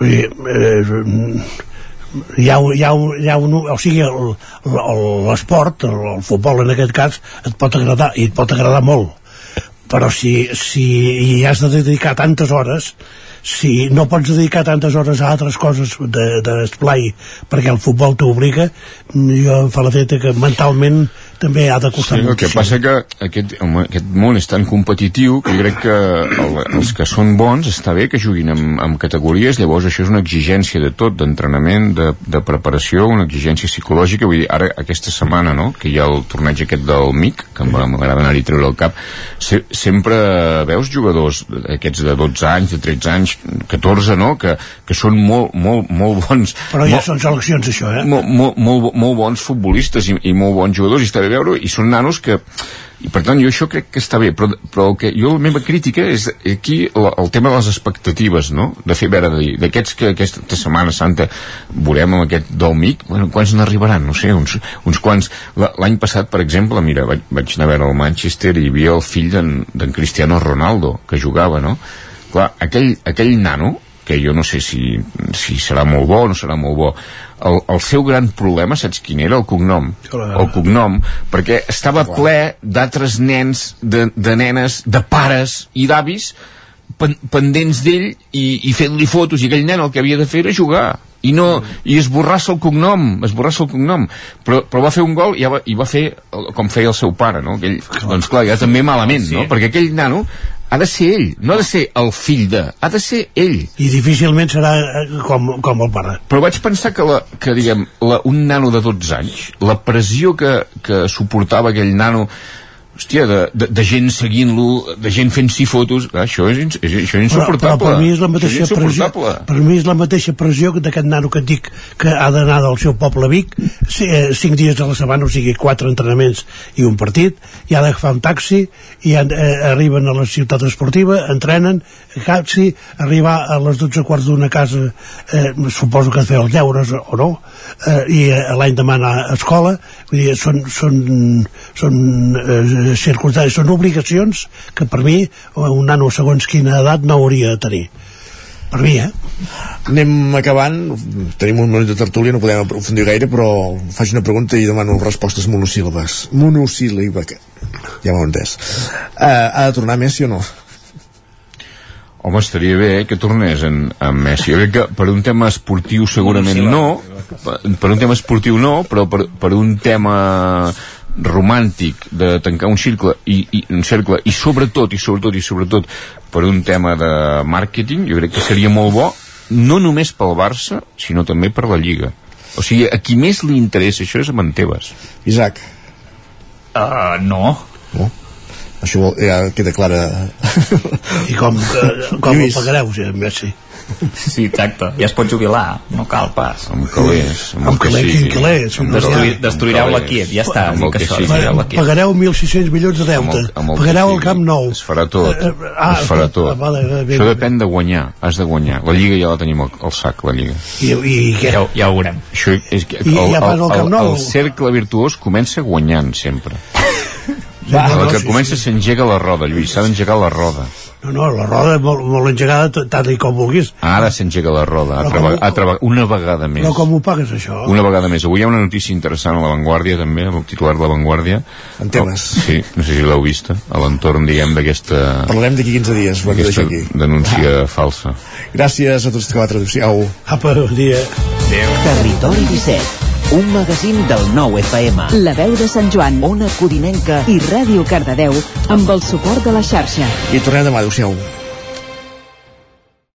Vull eh, hi ha, hi ha, hi ha un, o sigui l'esport, el, el futbol en aquest cas et pot agradar, i et pot agradar molt. Però si, si hi has de dedicar tantes hores si no pots dedicar tantes hores a altres coses d'esplai de, perquè el futbol t'obliga jo fa la teta que mentalment també ha de costar sí, el que passa que aquest, aquest món és tan competitiu que crec que el, els que són bons està bé que juguin amb, amb categories llavors això és una exigència de tot d'entrenament, de, de preparació una exigència psicològica vull dir, ara aquesta setmana no? que hi ha el torneig aquest del MIC que m'agrada anar-hi treure el cap se, sempre veus jugadors aquests de 12 anys, de 13 anys 14, no? Que, que són molt, molt, molt bons però ja molt, són seleccions això, eh? Molt, molt, molt, molt bons futbolistes i, i molt bons jugadors i està bé veure i són nanos que i per tant jo això crec que està bé però, però el que jo la meva crítica és aquí el, el tema de les expectatives no? de fer veure d'aquests que aquesta Setmana Santa veurem amb aquest del MIC bueno, quants n'arribaran? no sé, uns, uns quants l'any passat per exemple, mira vaig, vaig anar a veure el Manchester i hi havia el fill d'en Cristiano Ronaldo que jugava no? clar, aquell, aquell nano que jo no sé si, si serà molt bo o no serà molt bo el, el seu gran problema, saps quin era? El cognom. El cognom, perquè estava ple d'altres nens, de, de nenes, de pares i d'avis pen, pendents d'ell i, i fent-li fotos i aquell nen el que havia de fer era jugar i no, i esborrar-se el cognom esborrar-se el cognom, però, però va fer un gol i, ja va, i va fer com feia el seu pare no? aquell, doncs clar, ja també malament no? perquè aquell nano ha de ser ell, no ha de ser el fill de, ha de ser ell. I difícilment serà eh, com, com el pare. Però vaig pensar que, la, que diguem, la, un nano de 12 anys, la pressió que, que suportava aquell nano hòstia, de, de, de gent seguint-lo, de gent fent-s'hi fotos, clar, això és, és, això és insuportable. Però, però per mi és la mateixa és pressió, per mi és la mateixa pressió d'aquest nano que et dic que ha d'anar del seu poble a Vic eh, cinc dies a la setmana, o sigui, quatre entrenaments i un partit, i ha d'agafar un taxi i han, eh, arriben a la ciutat esportiva, entrenen, taxi, arribar a les 12 quarts d'una casa, eh, suposo que fer els deures o no, eh, i eh, l'any demà anar a escola, vull dir, són, són, són eh, circumstàncies, són obligacions que per mi un nano segons quina edat no hauria de tenir per mi, eh? Anem acabant, tenim un minut de tertúlia, no podem aprofundir gaire, però faig una pregunta i demano respostes monosíl·labes. Monosíl·laba, ja m'ho entès. Uh, ha de tornar Messi o no? Home, estaria bé que tornés en, en Messi. Jo crec que per un tema esportiu segurament no, per, per un tema esportiu no, però per, per un tema romàntic de tancar un cercle i, i un cercle i sobretot i sobretot i sobretot per un tema de màrqueting jo crec que seria molt bo no només pel Barça sinó també per la Lliga. O sigui, a qui més li interessa això és a Manteves Isaac. Uh, no. No? Això ja queda clara. I com, uh, com ho pagareu si Messi Sí, exacte. Ja es pot jubilar, no cal pas. Amb calés. Amb, amb calés, quin calés. Destruir, destruireu l'equip, ja està. Amb el que sí. Pagareu 1.600 milions de deute. Amb el, amb el Pagareu el Camp Nou. Es farà tot. Uh, ah, es farà tot. Vale, bé, Això depèn de guanyar. Has de guanyar. La Lliga ja la tenim al, al sac, la Lliga. I, i què? Ja, ja ho veurem. Això és, I, el, ja el, el, el, el cercle virtuós comença guanyant sempre. [laughs] Va, a la no, que sí, comença s'engega la roda, Lluís, s'ha d'engegar la roda. No, no, la roda molt, molt engegada, tant i com vulguis. Ara s'engega la roda, com- ve- altra, ve- una vegada més. Però com ho pagues, això? Una vegada més. Avui hi ha una notícia interessant a La Vanguardia, també, amb el titular de La Vanguardia. En temes. Sí, no sé si l'heu vista, a l'entorn, diguem, d'aquesta Parlarem d'aquí 15 dies, ho hem de aquí. denúncia falsa. Gràcies a tots que va traducció. Apa, bon dia. Territori 17, un magazín del nou FM. La veu de Sant Joan, Ona Codinenca i Ràdio Cardedeu amb el suport de la xarxa. I tornem demà, adéu-siau.